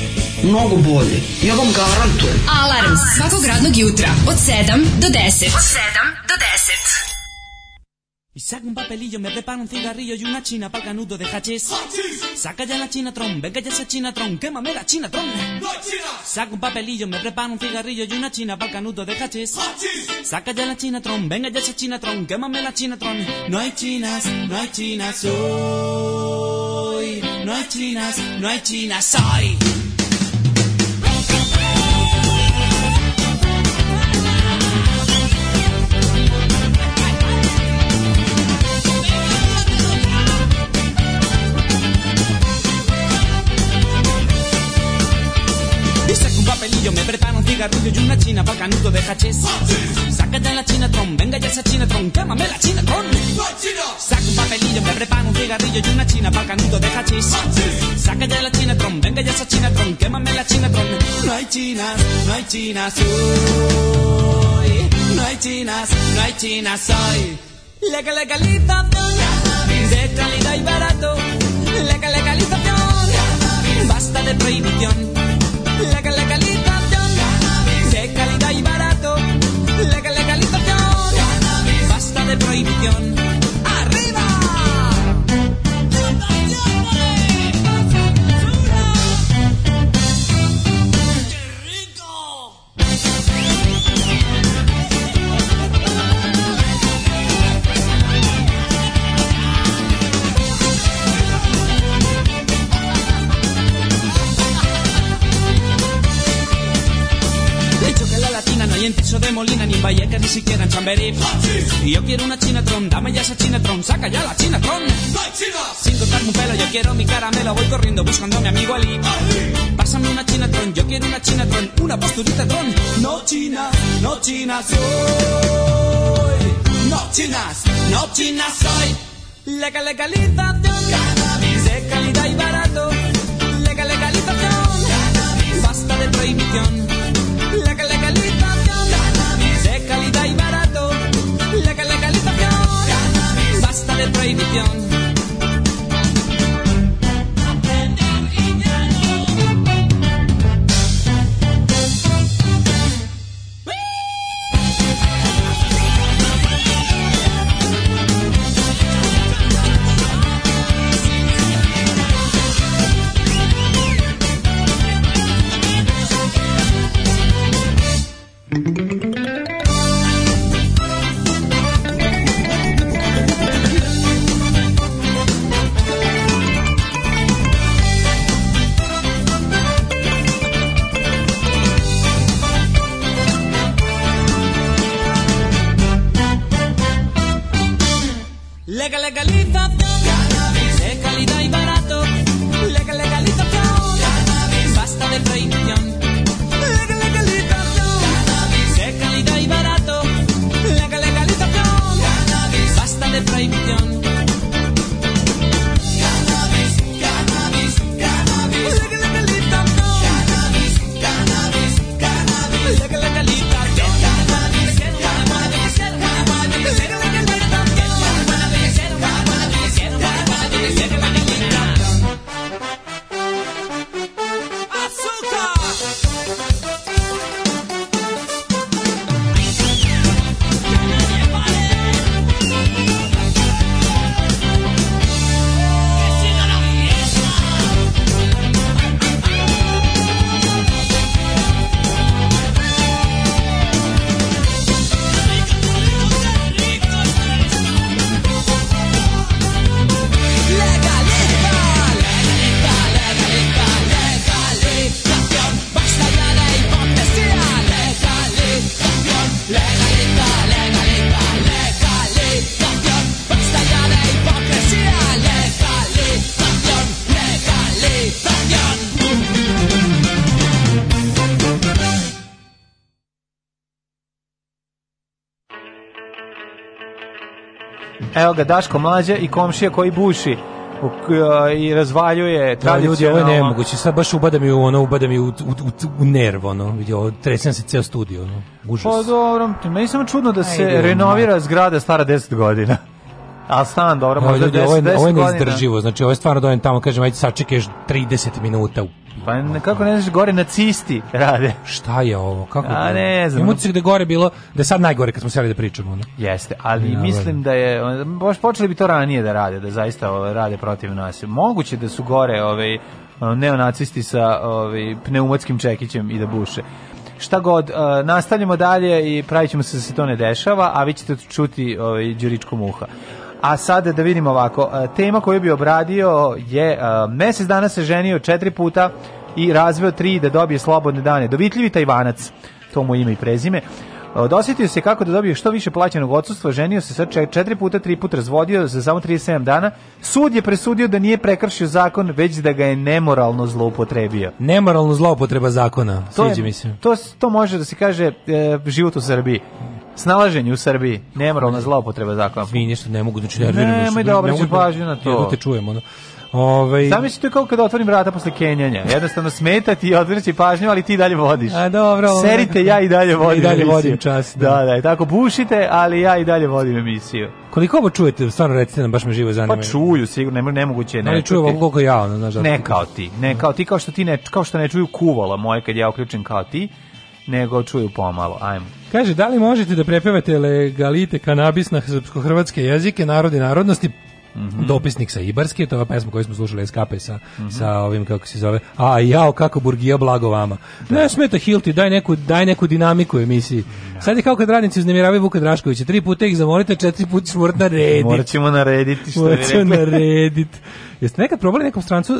mnogo bolje. Ja vam garantujem. Alarm, Alarm. svakog radnog jutra od 7 do 10. Od 7 do 10. Y saca un papelillo, me prepara un cigarrillo y una china pa'l canudo de hachís. Saca ya la chinatron, venga ya esa china chinatron, quémame la china No saca un papelillo, me prepara un cigarrillo y una china pa'l canudo de hachís. Saca ya la chinatron, venga ya esa china chinatron, quémame la china chinatron. No hay chinas, no hay chinas hoy. No hay chinas, no hay chinas hoy. cigarrillo y una china pa' canuto de hachís. Sácate la china tron, venga ya esa china tron, quémame la china tron. Saca un papelillo, me preparo un cigarrillo y una china pa' canuto de hachís. Sácate la china tron, venga ya esa china tron, quémame la china tron. No hay chinas, no hay chinas hoy. No hay chinas, no hay chinas hoy. La legalización de calidad y barato. La legalización basta de prohibición. La legalización traición Si quieren Chamberí. Y yo quiero una Chinatron, dame ya esa Chinatron, saca ya la Chinatron. Sin tocar un pelo, yo quiero mi caramelo, voy corriendo buscando a mi amigo Ali. Pásame una Chinatron, yo quiero una Chinatron, una posturita tron. No China, no China soy. No chinas, no chinas soy. cale Calecalización Evo ga Daško mlađa i komšija koji buši i razvaljuje tradicionalno. Da, ljudi, ovo je nemoguće, sad baš ubada mi u, ono, ubada mi u, u, u, u nerv, ono, vidio, tresem se ceo studio, ono, užas. Pa dobro, meni samo čudno da se Ajde, renovira zgrada stara 10 godina. A stan, dobro, možda ljudi, 10, ovo je, 10 ovo je neizdrživo, znači ovo je stvarno dojem tamo, kažem, ajde sačekaješ 30 minuta pa ne, kako ne znaš, gore nacisti rade. Šta je ovo? Kako A ne znam. Imamo da gore bilo, da je sad najgore kad smo sjeli da pričamo. Ne? Jeste, ali ja, mislim da je, baš počeli bi to ranije da rade, da zaista rade protiv nas. Moguće da su gore ovaj, neonacisti sa ovaj, pneumatskim čekićem i da buše šta god, uh, nastavljamo dalje i pravit ćemo se da se to ne dešava, a vi ćete čuti ovaj, Đuričko muha. A sad da vidimo ovako, e, tema koju bi obradio je e, mesec dana se ženio četiri puta i razveo tri da dobije slobodne dane. Dovitljivi Tajvanac, to mu ime i prezime. E, dosjetio se kako da dobije što više plaćenog odsustva, ženio se sa četiri puta, tri puta razvodio za samo 37 dana. Sud je presudio da nije prekršio zakon, već da ga je nemoralno zloupotrebio. Nemoralno zloupotreba zakona, to sviđa mi se. To, to može da se kaže e, život u Srbiji snalaženje u Srbiji, nemoralna zloupotreba zakona. Izvinite ništa ne mogu znači, da znači nerviram. Ne, nemoj da obraćaš pažnju na to. Jedno te čujem ono. Ovaj Zamislite si to kao kada otvorim vrata posle kenjanja. Jednostavno smeta ti, odvrći pažnju, ali ti dalje vodiš. A dobro. Serite ja i dalje vodim. I dalje vodim čas. Da, da, da tako bušite, ali ja i dalje vodim emisiju. Koliko ovo čujete, stvarno recite nam, baš me živo zanima. Pa čuju, sigurno, ne, nemoguće ne. Ali čuju ovo koliko ja, ono, znaš. Ne kao ti, ne kao ti, kao što ti ne, kao što ne čuju kuvola moje kad ja uključim kao ti, nego čuju pomalo, ajmo. Kaže, da li možete da prepevate legalite kanabis na srpsko-hrvatske jezike, narodi, narodnosti, Mm -hmm. dopisnik sa Ibarske, to je ova pesma koju smo slušali iz sa, mm -hmm. sa ovim, kako se zove, a jao, kako Burgija, blago vama. Da. Ne smeta Hilti, daj neku, daj neku dinamiku emisiji. Da. Sad je kao kad radnici uznemiravaju Vuka Draškovića, tri puta ih zamolite, četiri puta ćeš morat narediti. Morat ćemo narediti, što Morat ćemo narediti. Jeste nekad probali nekom strancu uh,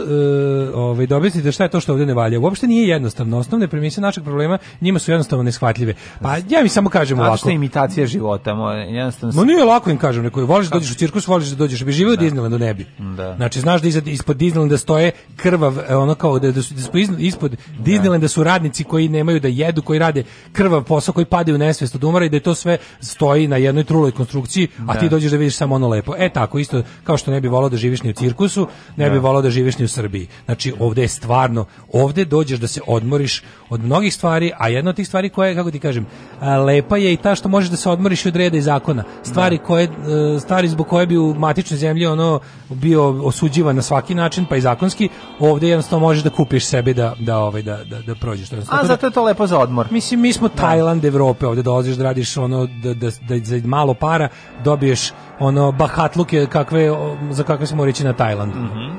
ovaj, da šta je to što ovdje ne valja? Uopšte nije jednostavno. Osnovne premise našeg problema njima su jednostavno neshvatljive. Pa ja mi samo kažem ovako. Tačna imitacija života. Mo, jednostavno... Ma nije lako im kažem. Neko, voliš da dođeš u cirkus, voliš da dođeš. Bi živio da. Disneylandu, ne nebi. Da. Znači, znaš da iza, ispod Disneylanda stoje krvav, e, ono kao da, da su, da su ispod da. Disneylanda su radnici koji nemaju da jedu, koji rade krvav posao, koji padaju u nesvest od umora i da je to sve stoji na jednoj truloj konstrukciji, a ti da. dođeš da vidiš samo ono lepo. E tako, isto kao što ne bi volao da živiš ni u cirkusu, ne bi da. volao da živiš ni u Srbiji. Znači, ovde je stvarno, ovde dođeš da se odmoriš, od mnogih stvari, a jedna od tih stvari koja je, kako ti kažem, lepa je i ta što možeš da se odmoriš od reda i zakona. Stvari, da. koje, e, stvari zbog koje bi u matičnoj zemlji ono bio osuđivan na svaki način, pa i zakonski, ovde jednostavno možeš da kupiš sebi da, da, ovaj, da, da, da prođeš. A zato je to lepo za odmor. Mislim, mi smo da. Tajland Evrope, ovde dolaziš da radiš ono, da, da, da za malo para dobiješ ono bahatluke kakve, za kakve smo reći na Tajlandu. Mm -hmm.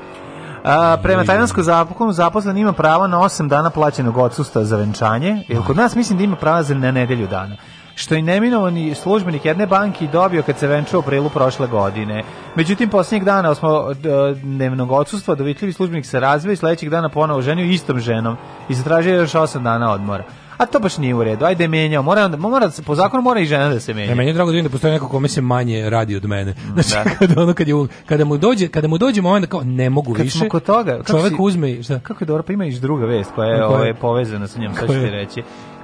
A, prema tajvanskom zapokom zaposlen ima pravo na 8 dana plaćenog odsustva za venčanje, jer kod nas mislim da ima pravo za nedelju dana što je neminovani službenik jedne banki dobio kad se venčao u prelu prošle godine. Međutim, posljednjeg dana osmo e, dnevnog odsustva dovitljivi službenik se razvio i sledećeg dana ponovo ženio istom ženom i zatražio još 8 dana odmora. A to baš nije u redu. Ajde menjao. Mora onda mora da se po zakonu mora i žena da se menja. Ja, meni drago da vidim da postoji neko kome se manje radi od mene. Mm, znači da. kada ono kad je kada mu dođe kada mu dođe moment da kao ne mogu kad više. Kako kod toga, kako čovjek si, uzme šta? Kako je dobro, pa ima i druga vest koja je, koja je ovaj, povezana sa njom, šta ću ti reći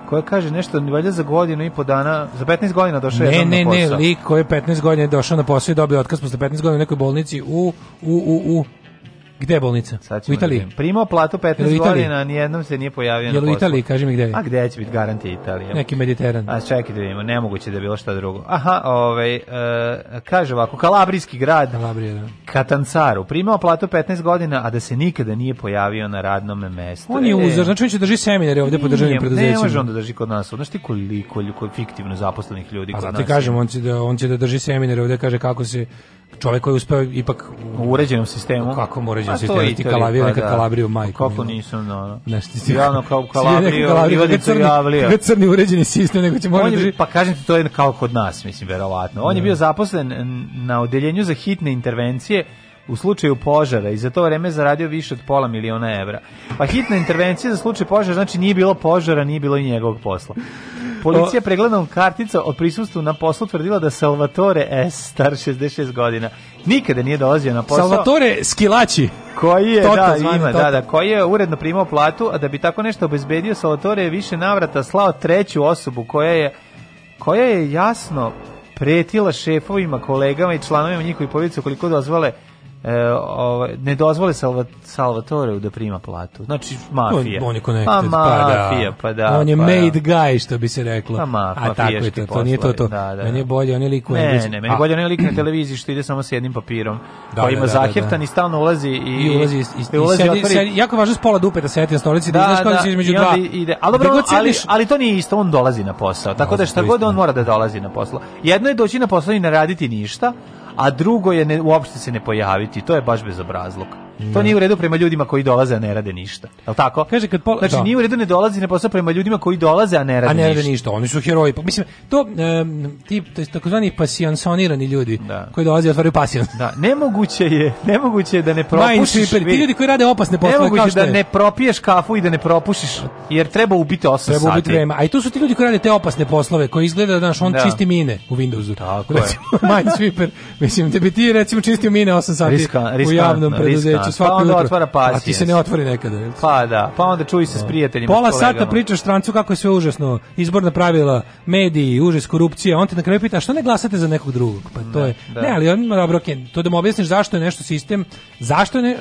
koja kaže nešto valjda za godinu i po dana, za 15 godina došao je ne, na posao. Ne, ne, ne, lik koji je 15 godina došao na posao i dobio otkaz posle 15 godina u nekoj bolnici u, u, u, u Gde je bolnica? U Italiji. Da Primao platu 15 godina, ni jednom se nije pojavio Jel na poslu. u Italiji, kaži mi gde je. A gde će biti garantija Italija? Neki Mediteran. A čekaj da vidimo, nemoguće da je bilo šta drugo. Aha, ovaj, uh, kaže ovako, Kalabrijski grad, Kalabrija, da. Katancaru, primao platu 15 godina, a da se nikada nije pojavio na radnom mestu. On je e. uzor, znači on će da drži seminare ovde po državnim preduzećima. Ne može on da drži kod nas, znači koliko, koliko fiktivno zaposlenih ljudi pa kod da nas. A ti kažem, on će da, on će da drži seminare ovde, kaže kako se čovjek koji je uspeo ipak u uređenom sistemu. Pa pa da. pa kako mu uređenom sistemu? Ti kalavio nekad pa, kalabrio majku. Kako nisam, no. no. Nešto ti. Javno kao kalabrio, Ivadi to javlio. Kad crni uređeni sistem, nego će morati... Da bi, pa kažem ti, to je kao kod nas, mislim, verovatno. On ne. je da. bio zaposlen na odeljenju za hitne intervencije u slučaju požara i za to vreme zaradio više od pola miliona evra. Pa hitna intervencija za slučaj požara, znači nije bilo požara, nije bilo i njegovog posla. Policija pregledom kartica o prisustvu na poslu tvrdila da Salvatore S, star 66 godina, nikada nije dolazio na posao. Salvatore Skilači. Koji je, da, ima, da, da, koji je uredno primao platu, a da bi tako nešto obezbedio, Salvatore je više navrata slao treću osobu koja je, koja je jasno pretila šefovima, kolegama i članovima njihovih policije koliko dozvole e, ovaj, ne dozvole Salvat, Salvatoreu da prima platu. Znači, mafija. On, on je pa, pa da. mafija, pa da. On je pa, da. made guy, što bi se reklo. Pa, ma, A tako je to, to nije to to. Da, da. Meni je bolje, on je lik Ne, ne, ne, meni je bolje, on je lik na televiziji što ide samo s jednim papirom, da, koji da, ima da, da, zaheftan da, i stalno ulazi i... I ulazi, i, i, i ulazi sedi, sedi, jako važno s pola dupe da sedi na stolici, da, da znaš koji između dva. Ide, ali, dobro, ali, ali to nije isto, on dolazi na posao. Tako da šta god on mora da dolazi na posao. Jedno je doći na posao i ne raditi ništa, a drugo je ne, uopšte se ne pojaviti. To je baš bezobrazluk. To nije u redu prema ljudima koji dolaze a ne rade ništa. Je tako? Kaže kad pola, znači da. nije u redu ne dolazi na posao prema ljudima koji dolaze a ne rade, ništa. a ne rade ništa. ništa. Oni su heroji. Pa mislim to um, ti takozvani pasionsonirani ljudi da. koji dolaze i otvaraju pasion. Da, nemoguće je, nemoguće je da ne propušiš. Ti ljudi koji rade opasne poslove nemoguće kao što da je. da ne propiješ kafu i da ne propušiš jer treba ubiti 8 treba sati. Ubiti vreme. A i tu su ti ljudi koji rade te opasne poslove koji izgleda da naš on da. čisti mine u Windowsu. Tako recimo, je. Minesweeper, mislim da bi ti recimo čistio mine 8 sati Riskan, u javnom preduzeću priča svako pa onda jutro. otvara pasijans. A ti se ne otvori nekada. Pa da, pa onda čuj se s da. prijateljima. Pola s sata pričaš strancu kako je sve užasno, izborna pravila, mediji, užas korupcija, on te na kraju pita što ne glasate za nekog drugog. Pa to ne, da, je. Da. Ne, ali on ima dobro, to da mu objasniš zašto je nešto sistem, zašto ne,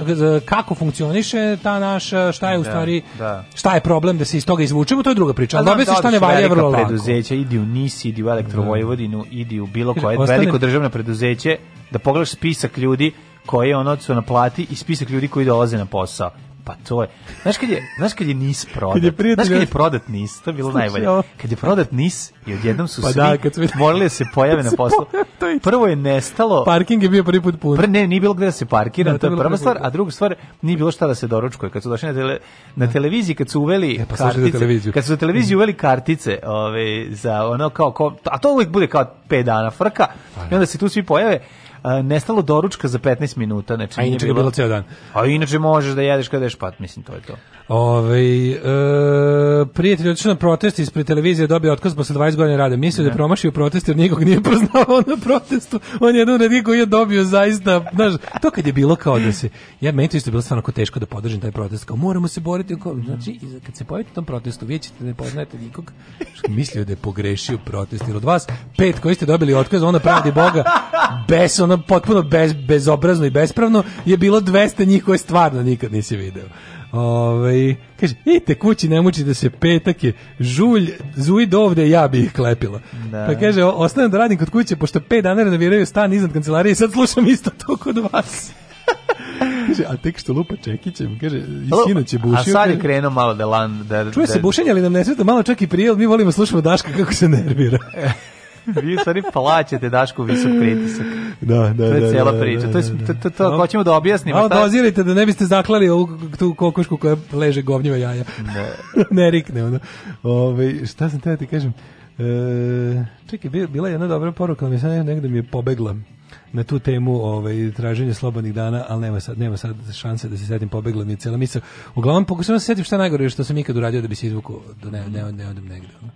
kako funkcioniše ta naša, šta je u da, stvari, da. šta je problem da se iz toga izvučemo, to je druga priča. Ali pa objasniš šta ne valja vrlo lako. Preduzeća idi u Nisi, idi u Elektrovojvodinu, da. idi u bilo koje veliko državno preduzeće, da pogledaš spisak ljudi koje ono su plati i spisak ljudi koji dolaze na posao pa to je. Znaš kad je, znaš kad je NIS prodat? Kad je prijatelj... Znaš kad je prodat NIS, to je bilo najbolje. Kad je prodat NIS i odjednom su pa svi da, kad su... morali da se pojave na poslu. Prvo je nestalo... Parking je bio prvi put pun. Pr, ne, nije bilo gde da se parkira, da, to je prva stvar, a druga stvar, nije bilo šta da se doručkuje. Kad su došli na, tele, na da. televiziji, kad su uveli e, pa kartice, kad su na televiziji mhm. uveli kartice ove, ovaj, za ono kao, kao, a to uvijek bude kao 5 dana frka, pa, i da. onda se tu svi pojave, a, nestalo doručka za 15 minuta, znači nije bilo, bilo ceo dan. A inače možeš da jedeš kada ješ pat, mislim to je to. Ovaj e, prijatelj otišao na protest ispred televizije, dobio otkaz posle 20 godina rada. Mislio da je promašio protest jer nikog nije poznavao na protestu. On je jedan redko je dobio zaista, znaš, to kad je bilo kao da se ja meni to isto bilo stvarno teško da podržim taj protest, kao moramo se boriti, kao, znači kad se pojavite na tom protestu, vidite da ne poznajete nikog. Mislio da je pogrešio protest jer od vas pet koji ste dobili otkaz, onda pravdi boga besom ono potpuno bez, bezobrazno i bespravno je bilo 200 njih koje stvarno nikad nisi video. Ove, ovaj, kaže, idite kući, ne mučite da se, petak je, žulj, zuj do ovde, ja bi ih klepila. Da. Pa kaže, ostanem da radim kod kuće, pošto pet dana renoviraju stan iznad kancelarije, sad slušam isto to kod vas. kaže, a tek što lupa Čekićem, kaže, i sinoć je bušio. A sad je krenuo malo da lan... Da, Čuje se da- bušenje, ali nam ne sveta malo čak i prije, mi volimo slušamo Daška kako se nervira. Vi u stvari plaćate Dašku visok pritisak. Da, da, da. to je da, cijela da, priča. Da, da, da. To, to, to, to hoćemo da objasnimo. A dozirite da ne biste zaklali ovu tu kokošku koja leže govnjiva jaja. Ne. ne rikne ono. Ove, šta sam teo da ti kažem? E, čekaj, bila je jedna dobra poruka, ali mi sad negde mi je pobegla na tu temu ovaj, traženje slobodnih dana, ali nema sad, nema sad šanse da se setim pobegla mi je cijela misla. Uglavnom, pokušavam da se setim šta najgore što sam ikad uradio da bi se izvuko do ne, ne, ne odem negde. Ono.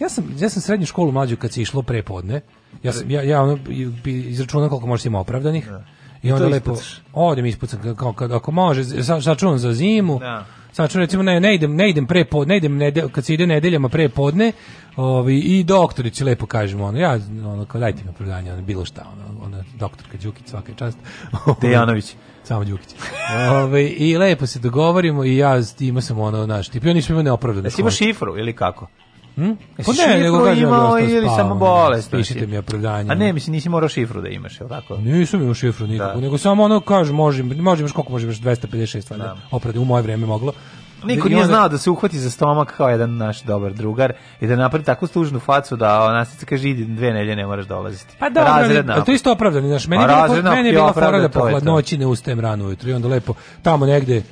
Ja sam, ja sam srednju školu mlađu kad se išlo prepodne. Ja sam, ja, ja ono, izračunam koliko možeš da ima opravdanih. Da. I onda da lepo, odem ispucam, kao, kad, ako može, sa, sačuvam za zimu, da. sačuvam, recimo, ne, ne idem, ne idem prepodne, ne idem nedelj, kad se ide nedeljama prepodne. ovi, i doktorici lepo kažemo, ono, ja, ono, kao, dajte mi opravdanje, ono, bilo šta, ono, ono doktorka Đukić, svaka čast. Dejanović. Samo Đukić. Ove, I lepo se dogovorimo i ja imao sam ono, naš tip, pa oni su imali neopravdane. Jesi imao šifru ili kako? Hm? E, pa ne, nego kažem imao ili samo bolest. Pišite znači. mi opravdanje. A ne, mislim nisi morao šifru da imaš, je li tako? Nisam imao šifru nikako, da. nego samo ono kaže možem, možem koliko možeš 256 valjda. Da. Oprade u moje vreme moglo. Niko nije znao da se uhvati za stomak kao jedan naš dobar drugar i da napravi takvu služnu facu da ona se kaže idi dve nedelje ne moraš dolaziti. Pa da, razredna. Ali to isto opravdano, znaš, meni je pa meni je bilo fora da po hladnoći ne ustajem rano ujutro i onda lepo tamo negde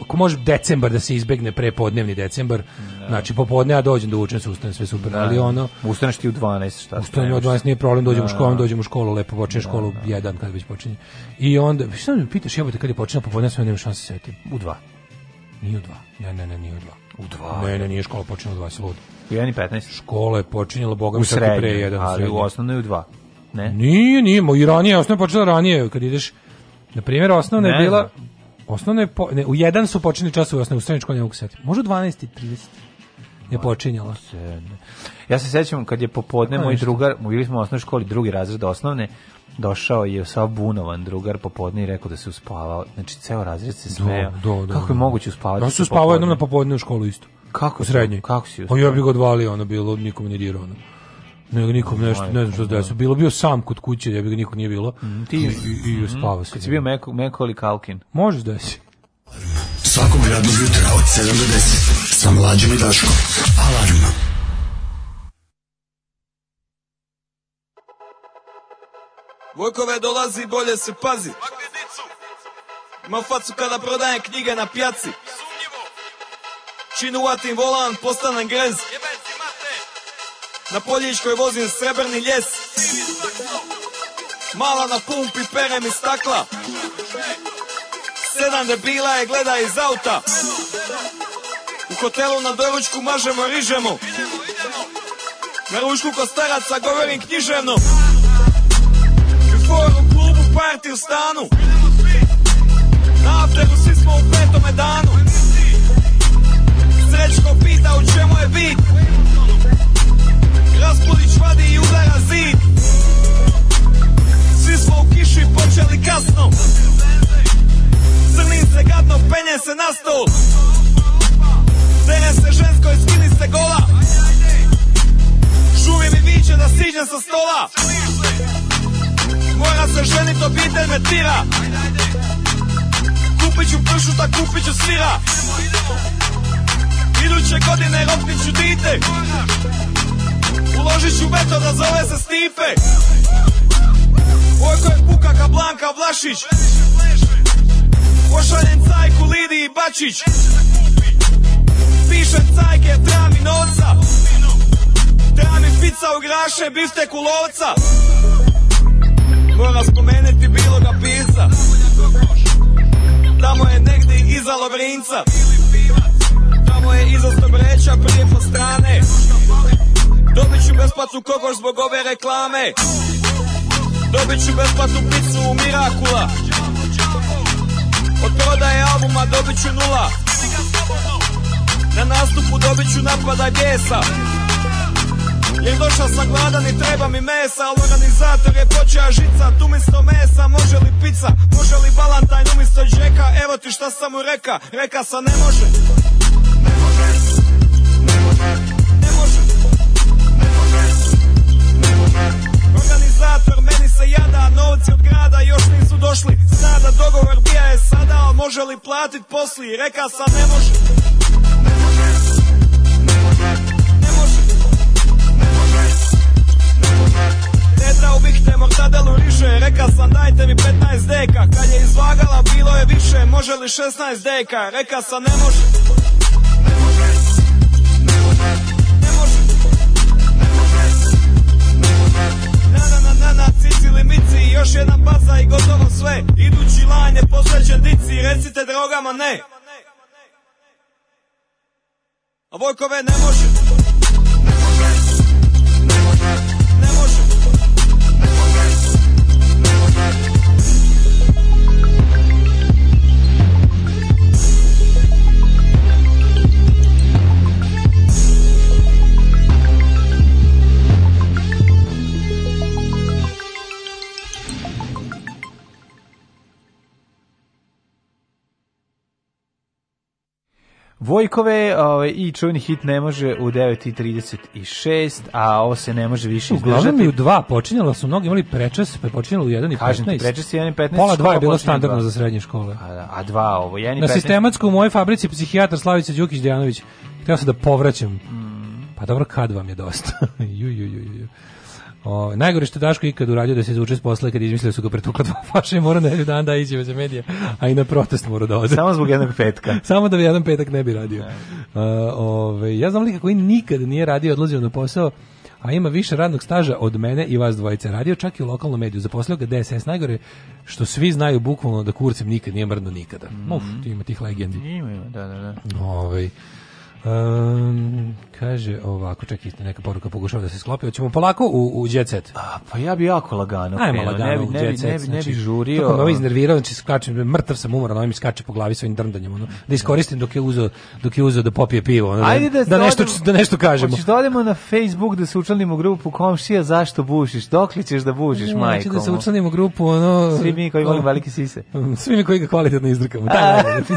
ako može decembar da se izbegne prepodnevni decembar. da. Znači popodne ja dođem da učim, se ustanem sve super, no. Da. ali ono ustaneš ti u 12, šta? Ustanem u 12, nije problem, dođem no. u da. školu, dođem u školu, lepo počinje da, školu jedan kad već počinje. I onda šta mi pitaš, jebote kad je počinje popodne, sve nema šanse setim. U 2. Nije u 2. Ne, ne, ne, nije u 2. U 2. Ne, ne, nije škola počinje u 2, lud. 15. Škola je počinjela boga mi sad pre 1. Ali srednje. u osnovnoj u 2. Ne. Nije, nije, i ranije, osnovna počela ranije kad ideš. Na primjer, osnovna je bila Osnovne po, ne, u jedan su počinili časovi osnovne, u srednjoj školi ne mogu setiti. Može u 12.30 je počinjala. Ja se sećam kad je popodne pa, moj drugar, bili smo u osnovnoj školi drugi razred osnovne, došao je sav bunovan drugar popodne i rekao da se uspavao. Znači, ceo razred se da, smeo. Do, da, do, da, kako je moguće uspavati? Da se uspavao jednom na popodne u školu isto. Kako? U srednjoj. Kako si pa uspavao? On ja bih odvalio, ono bilo, nikom ne dirao. Ne, nikom nešto, ne znam što da desilo. Bilo bio sam kod kuće, ja bi nikog nije bilo. Mm, ti i, i, i mm, spavao se. Kad si bio Meko, Meko ili Kalkin? Možeš da si. Svakog radnog jutra od 7 do 10 sa mlađom i Daškom. Alarm. Vojkove dolazi, bolje se pazi. Imam facu kada prodajem knjige na pijaci. Činu volan, postanem grez. Jebe Na Poljičkoj vozim srebrni ljes Mala na pumpi pere mi stakla Sedam debila je gleda iz auta U hotelu na doručku mažemo rižemo Na ručku ko staraca govorim književno Before u klubu parti u stanu Na afteru svi smo u petome danu Srećko pita u čemu je bit vadi i udara zid Svi smo u kiši počeli kasno Crnim se gadno, penje se na stol Dene se ženskoj i skini se gola Šumi mi viće da siđem sa stola Mora se ženit, obitelj me tira Kupit ću pršuta, kupit ću svira Iduće godine ropnit ću dite Uložit ću veto da zove se Stipe Vojko je puka ka Blanka Vlašić Pošaljem cajku Lidi i Bačić Pišem cajke, treba mi novca Treba mi pizza u graše, biftek u lovca Moram spomenuti biloga pisa Tamo je negde iza Lovrinca Tamo je iza Stobreća, prije po strane Dobit ću besplatnu kogoš zbog ove reklame Dobit ću besplatnu picu u Mirakula Od prodaje albuma dobit ću nula Na nastupu dobit ću napada gesa jer došao sam gladan i treba mi mesa Ali organizator je počeo žica Tu misto mesa, može li pizza Može li balantajn umjesto džeka Evo ti šta sam mu reka, reka sa ne može Donator meni se jada, novci od grada još nisu došli Sada dogovor bija je sada, ali može li platit posli? Reka sam ne može Ne može Ne može Ne može Ne može Ne može Tetrao bih te mortadelu riže Reka sam dajte mi 15 deka Kad je izvagala bilo je više Može li 16 deka Reka sam ne može mici i još jedna baza i gotovo sve Idući lajne posvećen dici, recite drogama ne A Vojkove ne može Vojkove ovaj, i čuveni hit ne može u 9.36, a ovo se ne može više izdržati. Uglavnom i u dva počinjalo, su mnogi imali prečas, pa je počinjala u 1.15. Kažem ti, prečas je 1.15. Pola dva je bilo standardno dva. za srednje škole. A, da, a dva ovo, 1.15. Na sistematskoj u mojoj fabrici psihijatar Slavica Đukić Dejanović, htio sam da povraćam. Mm. Pa dobro, kad vam je dosta? ju, ju, ju, ju. O, ovaj, najgore što Daško ikad uradio da se izvuče s posla kad izmislio da su ga pretukla dva faša i mora na dan da iđe za medije, a i na protest mora da ode. Samo zbog jednog petka. Samo da bi jedan petak ne bi radio. Uh, ove, ovaj, ja znam lika koji nikad nije radio, odlazio na posao, a ima više radnog staža od mene i vas dvojice. Radio čak i u lokalnom mediju. Zaposlio ga DSS. Najgore što svi znaju bukvalno da kurcem nikad nije mrdno nikada. Mm -hmm. Uf, ima tih legendi. Ima, da, da, da. Ove, ovaj, Um, kaže ovako, čekaj, neka poruka pokušava da se sklopi, hoćemo polako u, u jet set. A, pa ja bi jako lagano. Ajmo lagano ne bi, u ne jet set. Ne ne, ne bi, znači, ne bi žurio. Tako me ovo iznervirao, znači skačem, mrtav sam umoran, ovo ovaj mi skače po glavi svojim drndanjem, ono, da iskoristim dok je uzeo, dok je uzeo da popije pivo, ono, da- Ajde da, da, da nešto, da nešto kažemo. Hoćeš da odemo na Facebook da se učlanimo u grupu komšija, zašto bušiš, dokle ćeš da bušiš, no, da majko? da se učlanimo u grupu, ono... Svi mi koji volimo velike sise. Svi mi koji ga kvalitetno izdrkamo. Da, da, da,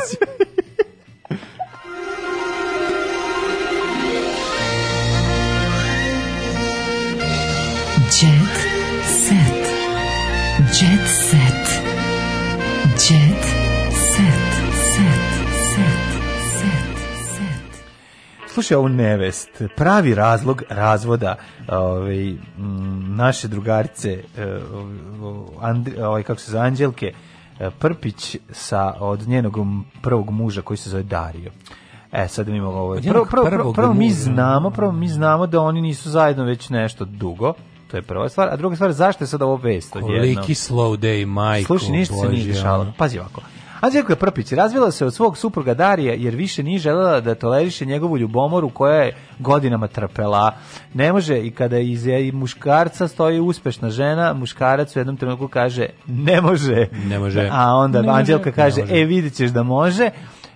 Slušaj ovu nevest, pravi razlog razvoda ove, ovaj, naše drugarice, e, Andri, ove, ovaj, kako se zove, Anđelke e, Prpić sa, od njenog prvog muža koji se zove Dario. E, sad mi da imamo ovo. Prvo, prvo, prvo, prvo mi znamo, prvo mi znamo da oni nisu zajedno već nešto dugo. To je prva stvar. A druga stvar, zašto je sad ovo vest odjedno? Koliki slow day, majku, Slušaj, ništa se nije dešalo. Pazi ovako. Anđelka Prpić razvila se od svog supruga Darija jer više nije želela da toleriše njegovu ljubomoru koja je godinama trpela. Ne može i kada iz muškarca stoji uspešna žena, muškarac u jednom trenutku kaže ne može. Ne može. A onda Anđelka kaže e vidit ćeš da može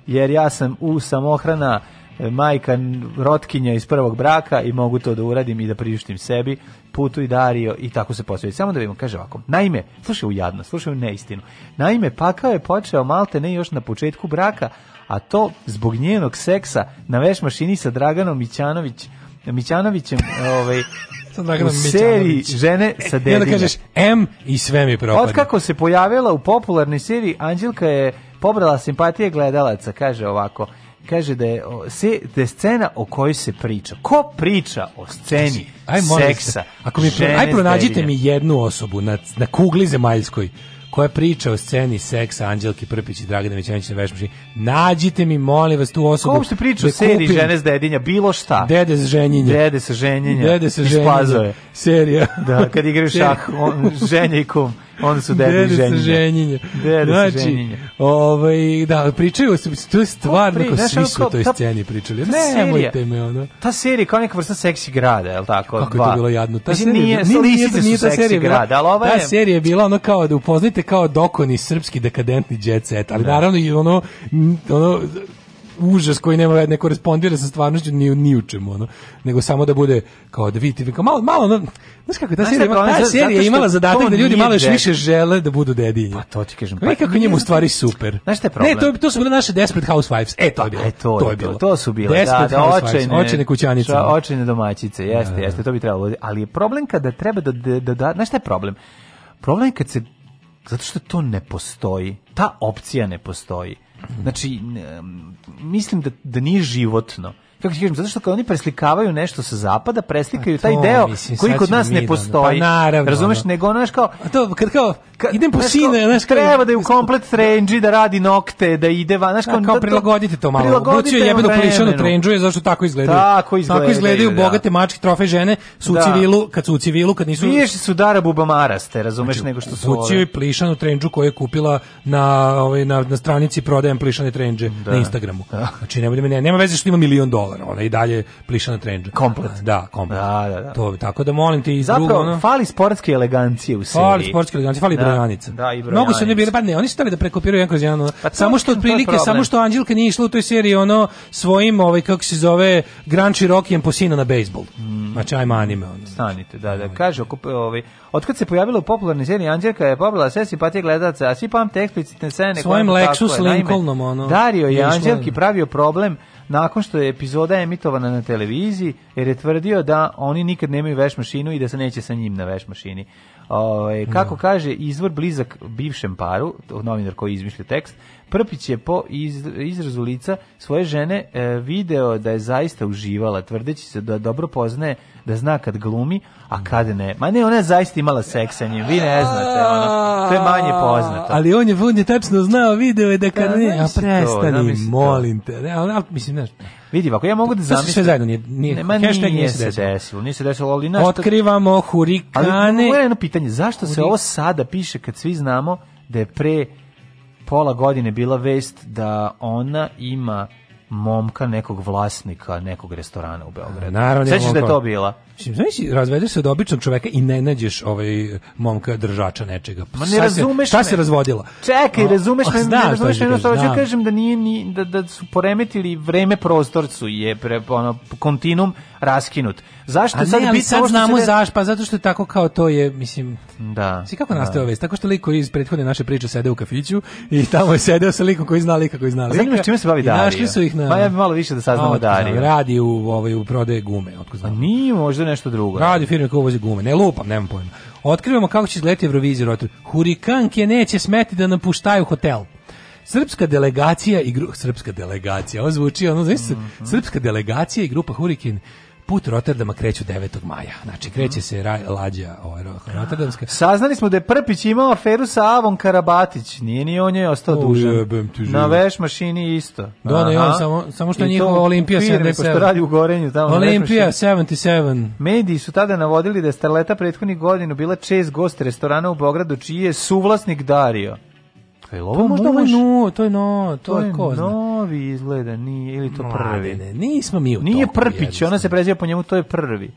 jer ja sam u samohrana E, majka rotkinja iz prvog braka i mogu to da uradim i da priuštim sebi, putu i Dario i tako se posveti. Samo da vidimo, kaže ovako, naime, slušaj u jadno, slušaj u neistinu, naime, pakao je počeo malte ne još na početku braka, a to zbog njenog seksa na veš mašini sa Draganom Mićanović, Mićanovićem, ovaj, u seriji žene sa dedine. I onda kažeš M i sve mi propada. Od kako se pojavila u popularnoj seriji, Anđelka je pobrala simpatije gledalaca, kaže ovako – kaže da je, o, se, da je scena o kojoj se priča. Ko priča o sceni aj, seksa? Ako mi pro, aj pronađite mi jednu osobu na, na kugli zemaljskoj koja priča o sceni seksa Anđelki Prpić i Dragana Mićanić na vešmašini. Nađite mi, molim vas, tu osobu. Kako se priča o da seriji žene s dedinja, bilo šta. Dede sa ženjenja. Dede sa ženjenja. Dede se ženjenja. Serija. Da, kad igraju šah, on, ženje i kum onda su dede i ženjenje. ženjenje. Dede znači, ženjenje. Ovaj, da, pričaju, to je pa stvar, pri, kao svi su o toj ta, sceni pričali. Ja, ne, nemojte me, ono. Ta serija kao neka vrsta seksi grada, je li tako? Kako Dva. je to bilo jadno? Ta Mislim, serija, nije, nije, nije, nije ta serija grada, ali ova je... Ta serija je bila ono kao da upoznajte kao dokoni srpski dekadentni jet set, ali da. naravno i ono, ono užas koji nema ne korespondira sa stvarnošću ni ni u čemu ono nego samo da bude kao da vidite kao malo malo ono, znaš kako ta serija, ta serija je imala zadatak da ljudi malo još više žele da budu dedinje pa to ti kažem pa kako njemu stvari super znaš šta je problem ne to to su bile naše desperate housewives e to je pa, bilo to, e, to je bilo to su bile da, desperate da, da očajne očajne kućanice ča, očajne domaćice jeste da, da, jeste to bi trebalo ali je problem kada treba da da, da znaš šta je problem problem je kad se zato što to ne postoji ta opcija ne postoji Znači, mislim da, da nije životno kako kažem, zato što kad oni preslikavaju nešto sa zapada, preslikaju pa taj deo mislim, koji kod nas ne pa postoji. Pa naravno. Razumeš, nego ono kao... A to, kad kao, idem po sine, znaš kao... Treba da je u komplet trenđi, da radi nokte, da ide van, znaš kao... Da, kao prilagodite to malo. Prilagodite je jebeno plišano da je zašto tako izgledaju. Tako izgledaju. Tako izgledaju da. bogate mačke, trofe žene, su u da. civilu, kad su u civilu, kad nisu... Više su dara bubamaraste, razumeš, znači, nego što su... Upućio i plišanu trenđu koju je kupila na, ovaj, na, na stranici prodajem plišane trenđe na Instagramu. Znači, nema veze što ima milion dolara dolara, ona i dalje plišana trendža. Komplet. Da, komplet. Da, da, da. To, tako da molim te i Zapravo, drugo, ono... fali sportske elegancije u seriji. Fali sportske elegancije, fali da. brojanica. Da, i brojanica. Mnogo su ne bili, pa ne, oni su stavili da prekopiraju jedan kroz jedan. Ono, pa samo što otprilike, samo što Anđelka nije išla u toj seriji ono svojim, ovaj, kako se zove, Granči Chirokijem po sina na bejsbol. Mm. Znači, ajma anime. Ono. Stanite, da, da. Kaže, okupe, ovaj, otkad se pojavila u popularnoj seriji Anđelka je pobila sve simpatije gledalaca, a svi pamte eksplicitne scene. Svojim Lexus Lincolnom, ono. Dario je Anđelki pravio problem nakon što je epizoda emitovana na televiziji, jer je tvrdio da oni nikad nemaju veš mašinu i da se neće sa njim na veš mašini. Ove, ovaj, kako da. kaže, izvor blizak bivšem paru, novinar koji izmišlja tekst, Prpić je po iz, izrazu lica svoje žene e, video da je zaista uživala, tvrdeći se da dobro poznaje, da zna kad glumi, a kad ne. Ma ne, ona je zaista imala seks sa njim, vi ne znate, ono, to je manje poznato. Ali on je, on je tačno znao, video je da kad da, ne, a prestani, to, molim te. Ne, ali, mislim, znaš, Vidi, ako ja mogu da zamislim. sve zajedno nije, nije, Nema, hashtag nije, se desilo. desilo. Nije se desilo, ali našto... Otkrivamo hurikane. Ali, moram jedno pitanje, zašto Hurik... se ovo sada piše kad svi znamo da je pre pola godine bila vest da ona ima momka nekog vlasnika nekog restorana u Beogradu. Naravno, Sećaš da je to bila? Mislim, znači, razvedeš se od običnog čoveka i ne nađeš ovaj momka držača nečega. Ma ne razumeš šta se razvodila? Čekaj, razumeš me, da, ne razumeš me, ja da da. kažem da nije ni da, da su poremetili vreme prostorcu je pre ono kontinuum raskinut. Zašto sad bi ali sad znamo se... zaš, pa zato što je tako kao to je, mislim. Da. Si kako nastaje vest? Tako što liko iz prethodne naše priče sede u kafiću i tamo je sedeo sa likom koji znali kako koji zna lika. čime se bavi Darija. Našli su ih na Pa ja bih malo više da saznamo Darija. Radi u ovaj u prodaje gume, otkud znam. Pa ni možda nešto drugo. Radi firme koja uvozi gume, ne lupam, nemam pojma. Otkrivamo kako će izgledati Eurovizija rotor. Hurikanke neće smeti da napuštaju hotel. Srpska delegacija i grupa srpska delegacija, ovo zvuči ono znači mm -hmm. srpska delegacija i grupa Hurikin put Rotterdama kreću 9. maja. Znači, kreće se raj, lađa ovaj, Rotterdamska. Saznali smo da je Prpić imao aferu sa Avon Karabatić. Nije ni on je ostao dužan. Na veš mašini isto. Da, ne, on, samo, samo što je njihova Olimpija 77. Što radi u Gorenju. Tamo Olimpija 77. Mediji su tada navodili da je Starleta prethodnih godina bila čest gost restorana u Beogradu, čiji je suvlasnik Dario. Čekaj, ovo to možda možda no, to je no, to, to je ko zna. novi izgleda, nije ili to prvi. Ne, nismo mi u toku. Nije Prpić, ona se preziva po njemu, to je prvi.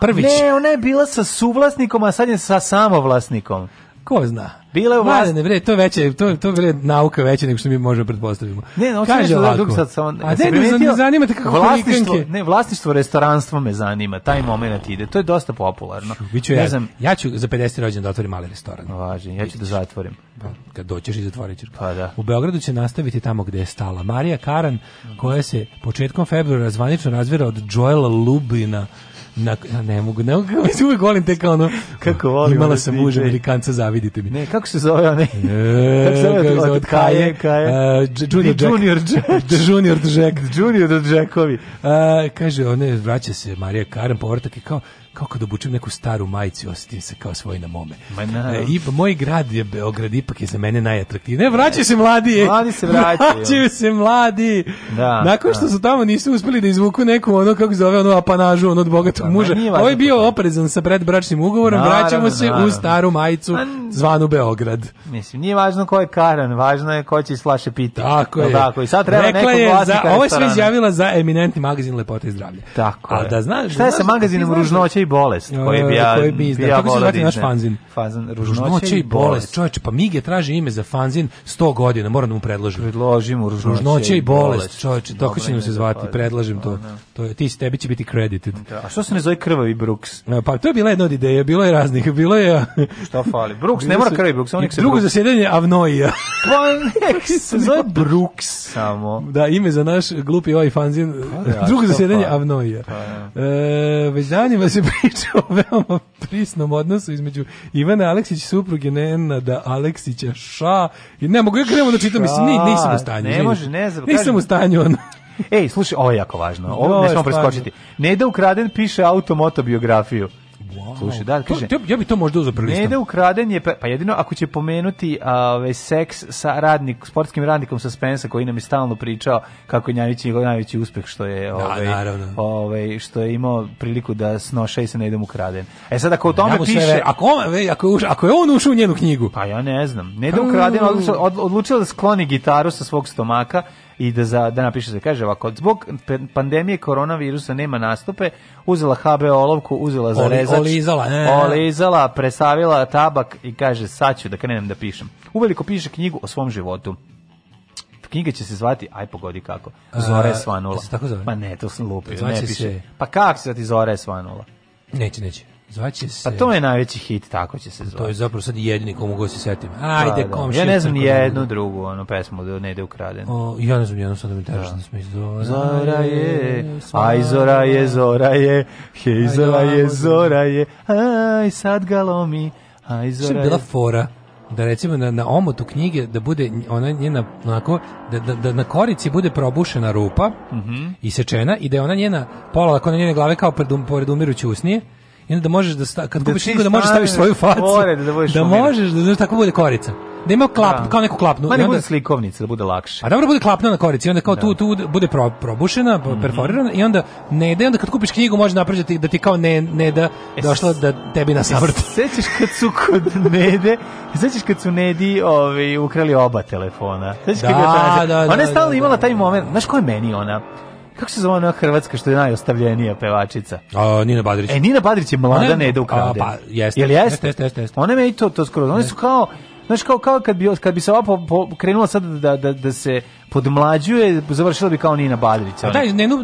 Prvić. Ne, ona je bila sa suvlasnikom, a sad je sa samovlasnikom. Ko zna? Bila je vlast... ne bre, to veće, to to bre nauka veća nego što mi možemo pretpostavimo. Ne, no, Kaže da dok sad samo A ne, ne, ne zanima te kako vlasništvo, ne, vlasništvo restoranstva me zanima, taj momenat ide. To je dosta popularno. Biću ja, znam, ja ću za 50 rođendan da otvorim mali restoran. Važi, ja ću da zatvorim. Pa, kad dođeš i zatvoriš. Pa da. U Beogradu će nastaviti tamo gde je stala Marija Karan, koja se početkom februara zvanično razvira od Joela Lubina na, na ne mogu, ne mogu, mislim, uvijek volim te kao ono, kako volim, imala sam muža Amerikanca, zavidite mi. Ne, kako se zove, one? kako se zove, od, Kaje, Kaje, uh, junior, Jack, junior Jack, junior Jack, junior Jackovi. Uh, kaže, one, vraća se Marija Karan, povrtak je kao, kao kad da obučem neku staru majicu, osjetim se kao svoj na mome. Ma na, e, i, moj grad je Beograd, ipak je za mene najatraktivniji. Ne, vraćaju se mladi. Mladi se vraćaju. Vraćaju se mladi. Da, Nakon što da. su tamo nisu uspeli da izvuku neku ono, kako zove, ono apanažu, ono od bogatog da, muža. Ovo je bio oprezan sa predbračnim ugovorom, naravno, vraćamo se naravno. u staru majicu Man, zvanu Beograd. Mislim, nije važno ko je karan, važno je ko će slaše piti. Tako je. Tako, I sad treba Rekla je, za, ovo je sve izjavila za eminentni magazin Lepote i zdravlje. Tako A je. da znaš, Šta je sa magazinom ružnoće i bolest, koji bi e, ja, koji bi ja Tako se zvati da naš fanzin. Fazan, ružnoća, ružnoća i bolest. Čovječe, pa Mige traži ime za fanzin 100 godina, moram da mu predložim. Predložim mu ružnoća, ružnoća i bolest. Čovječe, tako će nam se zvati, predlažem to. Da, da. To je, ti tebi će biti credited. A što se ne zove krvavi Brooks? E, pa to je bila jedna od ideja, bilo je raznih, bilo je... Šta fali? Brooks, ne mora krvavi Brooks, on nek se... Drugo zasjedanje Avnoija. Pa nek se zove Brooks samo. Da, ime za naš glupi ovaj fanzin. Pa Drugo zasjedanje Avnoija. Pa, ja. E, već danima se priča o veoma prisnom odnosu između Ivane Aleksić supruge Nenada Aleksića Ša. I ne mogu ja gremo da čitam, mislim, ni, nisam u stanju. Ne može, ne znam. Nisam u stanju, ono. Ej, slušaj, ovo je jako važno. Ovo no, ne smemo preskočiti. Neda ukraden piše automotobiografiju. Wow. Slušaj, da, kaže, to, ja bi to možda uzeo Ne da ukraden je, pa, pa jedino ako će pomenuti ove, seks sa radnik, sportskim radnikom sa Spensa koji nam je stalno pričao kako je Njavić njegov najveći uspeh što je da, ove, da, ovaj, što je imao priliku da snoša i se ne idem ukraden. E sad ako o tome ja piše... Sve, ako, on, ako, je, ako je on ušao u njenu knjigu... Pa ja ne znam. Ne da ukraden, odlučio da skloni gitaru sa svog stomaka i da, za, da napiše se. Kaže ovako, zbog pandemije koronavirusa nema nastupe, uzela HB olovku, uzela za rezač, olizala, ne. E, e. olizala, presavila tabak i kaže saću da krenem da pišem. Uveliko piše knjigu o svom životu knjiga će se zvati, aj pogodi kako, Zora je svanula. A, tako zove? Pa ne, to sam lupio, ne piše. Se... Pa kako se zvati Zora je svanula? Neće, neće. Zvaće pa se... Pa to je najveći hit, tako će se zvati. To je zapravo sad jedini komu go se setim. Da, ajde, da, komši. Da da ja ne znam ni jednu drugu onu pesmu da ne ide ukraden. O, ja ne znam jednu, sad da mi teraš da smo Zora, zora je, aj zora je, zora je, hej zora je, zora je, aj sad ga lomi, aj zora je. Što je bila fora? da recimo na, na omotu knjige da bude ona njena onako da, da, da na korici bude probušena rupa mm -hmm. isečena i da je ona njena pola ako na njene glave kao predum, pored umiruće usnije I onda da možeš da sta, kad da kupiš da možeš da staviš svoju facu. Pored, da, da možeš da, da tako bude korica. Da ima klap, da. kao neku klapnu. Ma ne bude slikovnica, da bude lakše. A dobro bude klapna na korici, onda kao da. tu, tu bude pro, probušena, mm -hmm. perforirana i onda ne da, onda kad kupiš knjigu može napraviti da ti da kao ne, ne da es, došla da tebi na e, savrt. Sećaš kad su kod Nede, sećaš kad su Nedi ovaj, ukrali oba telefona. Sećaš da, kad da, da, da, ona je da, stalno imala taj moment, znaš ko je meni ona? kako se zove ona hrvatska što je najostavljenija pevačica? A, Nina Badrić. E, Nina Badrić je mlada ne, ne ukrade. A, pa, jeste. Jel jeste? Jeste, jeste, jeste. One me i to, to skroz. One su kao, znaš, kao, kao kad bi, kad bi se ova po, po, krenula sad da, da, da se podmlađuje, završila bi kao Nina Badrić. Badrića. Pa da, ne, ne,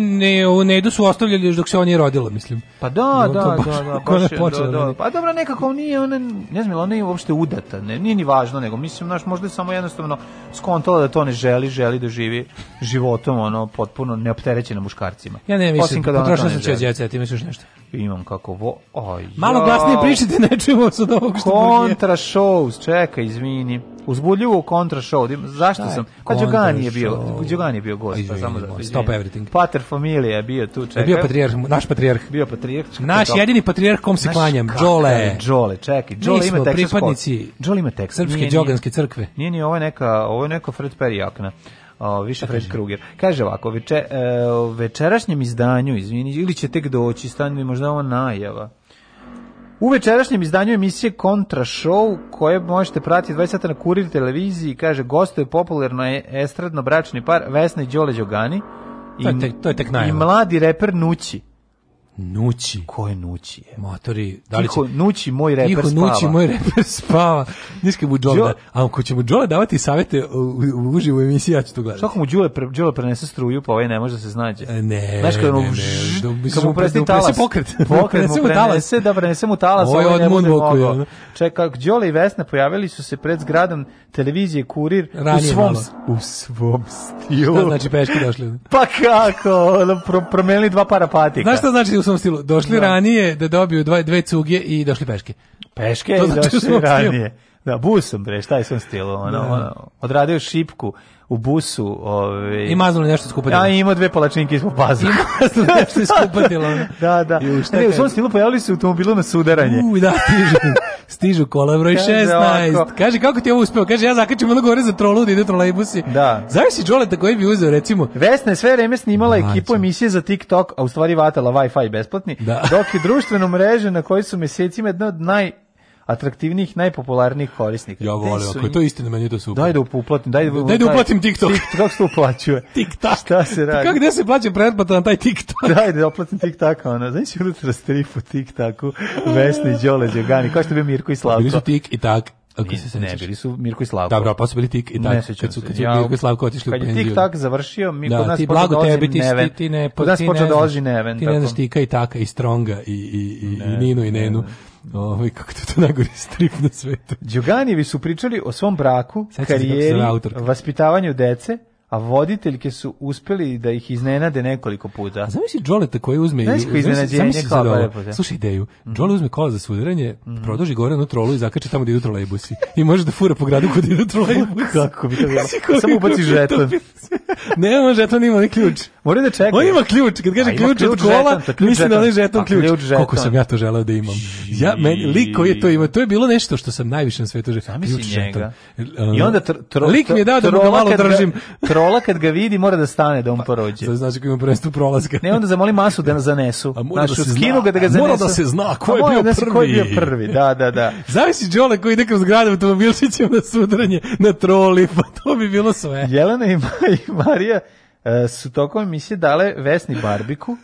ne, ne idu su ostavljali još dok se on je rodila, mislim. Pa da, da da da, da, da, da, Pa dobro, nekako nije, ona, ne znam, ona je uopšte udata, ne, nije ni važno, nego mislim, naš, možda je samo jednostavno skontala da to ne želi, želi da živi životom, ono, potpuno neopterećena muškarcima. Ja ne mislim, potrošila sam će djeca, ti misliš nešto? Imam kako vo... Aj, Malo glasnije pričajte, ne čujemo od ovog što Kontra shows, čekaj, izvini uzbudljivo kontra show. Zašto Taj, sam? Pa Đogani je bio, Đogani je bio gost, pa samo da stop everything. Pater familia je bio tu, čekaj. Bio patrijarh, naš patrijarh. Bio patrijarh. Naš jedini patrijarh kom se naš klanjam, Đole. Đole, čekaj, Đole ima tekst. pripadnici Đole ima tekst. Srpske đoganske crkve. Nije ni ovo neka, ovo je neka Fred Perry jakna. O, više da Fred Kruger. Kaže ovako, veče, e, večerašnjem izdanju, izvini, ili će tek doći, stani možda ovo najava. U večerašnjem izdanju emisije Kontra Show, koje možete pratiti 20 sata na Kurir televiziji, kaže, gostuje popularno e- estradno bračni par Vesna i Đole Đogani. I, to je tek, to je tek I mladi reper Nući. Nući. Ko je Nući? Je? Motori, da li će... Tiho Nući, moj reper Tiho spava. Nući, moj reper spava. Niske mu Đole, Đole. Da- a ako će mu Džole davati savete u, u uživu emisiji, ja ću to gledati. Što ako mu Džole, pre, Đole prenese struju, pa ovaj ne može da se snađe? E, ne, Znaš, kada ne, ne, žš, Kad mu presti talas. Pokret. Pokret mu prenese, da prenese mu talas, ovaj, ovaj ne bude mogao. Čekaj, Džole i Vesna pojavili su se pred zgradom televizije Kurir Ranije u svom, u svom stilu. Šta znači peške došli? Pa kako, promenili dva para patika. Znaš šta znači u svom stilu. Došli da. ranije da dobiju dva, dve cugje i došli peške. Peške to i znači došli ranije. Da, busom, bre, šta je svom stilu? Ono, da. ono, odradio šipku u busu. Ove, I maznuli nešto skupatilo. Ja ima dve palačinke ispod paza. I maznuli nešto skupatilo. da, da. I ne, u svom stilu pojavili su automobilu na sudaranje. U, da, tiže stižu kola broj 16. Kaže, kako ti ovo uspeo? Kaže, ja zakačim ono gore za trolu da ide trolejbusi. Da. Zavisi Đoleta koji bi uzeo, recimo. Vesna je sve vreme snimala Marču. ekipu emisije za TikTok, a u stvari vatala Wi-Fi besplatni, da. dok je društvenu mrežu na kojoj su mesecima jedna od naj atraktivnijih, najpopularnijih korisnika. Ja volim, ako je to istina, meni to super. Daj da uplatim, daj, da daj da uplatim TikTok. TikTok se uplaćuje. TikTok. Šta se pa radi? Kako gde se plaća pretplata na taj TikTok? Daj da uplatim TikTok, ona. Znaš si unutra stripu TikToku, Vesni, Đole, Đogani, kao što bi Mirko i Slavko. Bili su Tik i Tak, ako se sećaš. Ne, bili su Mirko i Slavko. Dobro, pa su bili Tik i Tak. Ne sećam se. Kad su ja, Mirko i Slavko otišli u penziju. Kad je Tik Tak završio, mi da, kod nas ti blago da tebi neven, ti ne, kod nas počeo da oži Neven. Ti ne znaš Tika i Taka i Stronga i i i, i Ninu i Nenu. Ne, ne ovaj kako to, to najgori strip na svetu. Đuganijevi su pričali o svom braku, Sad karijeri, vaspitavanju dece, a voditeljke su uspeli da ih iznenade nekoliko puta. zamisli Joleta koji uzme Znaš koji iznenađenje da da. Slušaj ideju. Mm. uzme kola za sudaranje, mm. produži gore na trolu i zakači tamo gde idu trolejbusi. I može da fura po gradu kod idu trolejbusi. Kako bi to bilo? Samo ubaci žeton. Nema žeton, ima ni ključ. Moraju da čekaju. On ima ključ, kad kaže ključ, ključ, od kola, da, mislim da onaj žeton pa, ključ. ključ žeton. Koliko sam ja to želeo da imam. Ja, meni, lik koji je to imao, to je bilo nešto što sam najviše na svetu želeo. Ključ žeton. I onda tro, tro, lik mi je dao da ga malo držim. Ga, trola kad ga vidi mora da stane da on pa, prođe. Znači, znači ima prvenstvo prolaska. Ne, onda zamoli masu da nas zanesu. A mora znači, da se zna, da ga zanesu. Mora da se zna ko je bio prvi. Da ko je bio prvi, da, da, da. Zavisi Đole koji ide kroz grad automobilčićem na sudranje, na troli, pa to bi bilo sve. Jelena i Marija E, su tokom emisije dale Vesni Barbiku.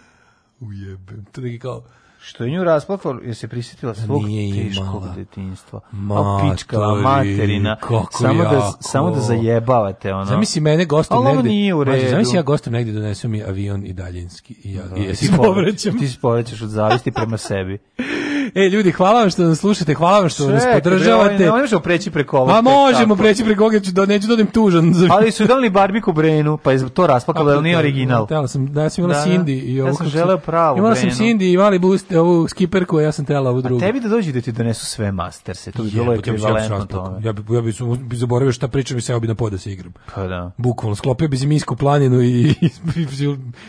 Ujebem, to neki kao... Što je nju rasplatila, je se prisjetila pa svog teškog detinjstva. Ma, pička, materina. Samo da- jako. da, samo da zajebavate, ono. Zamisli mene gostom negde. Ali nije u redu. Zamisli ja gostom negde donesu mi avion i daljinski. I ja, da, i ja se povraćam. Ti se povraćaš od zavisti prema sebi. E, ljudi, hvala vam što nas slušate, hvala vam što Ček, nas podržavate. Bre, ne možemo preći preko ovog. Pa možemo tako. preći preko ovog, do, neću dodim da tužan. Ali su dali barbiku brenu, pa je to raspakalo, da nije original. Da, sam, da, ja sam imala da, da. Cindy. I ovo, ja sam želeo pravu Imala sam Cindy i mali boost, ovu skiperku, ja sam tela ovu drugu. A tebi da dođe da ti donesu sve masterse, to bi bilo ekvivalentno tome. Ja bi, ja bi, bi zaboravio šta pričam i seo bi na poda da se igram. Pa da. Bukvalno, sklopio bi ziminsku planinu i,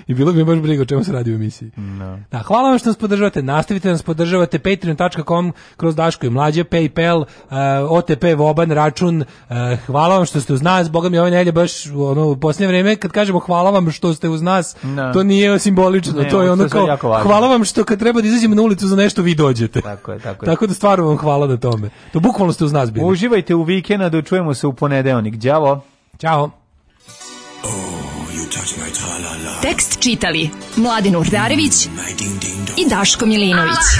i, bilo bi baš briga o čemu se radi u emisiji. Da, hvala vam što nas podržavate, nastavite nas podržavate, patreon.com kroz Daško i Mlađe, Paypal, uh, eh, OTP, Voban, račun. Uh, hvala vam što ste uz nas, boga mi ove nelje baš ono, u posljednje vreme kad kažemo hvala vam što ste uz nas, no. Da. to nije simbolično, ne, to je ono kao hvala vam što kad treba da izađemo na ulicu za nešto vi dođete. Tako je, tako je. Tako da stvarno vam hvala na tome. To bukvalno ste uz nas bili. Uživajte u vikendu, čujemo se u ponedeonik. Ćao. Ćao. Tekst čitali Mladin Urdarević i Daško Milinović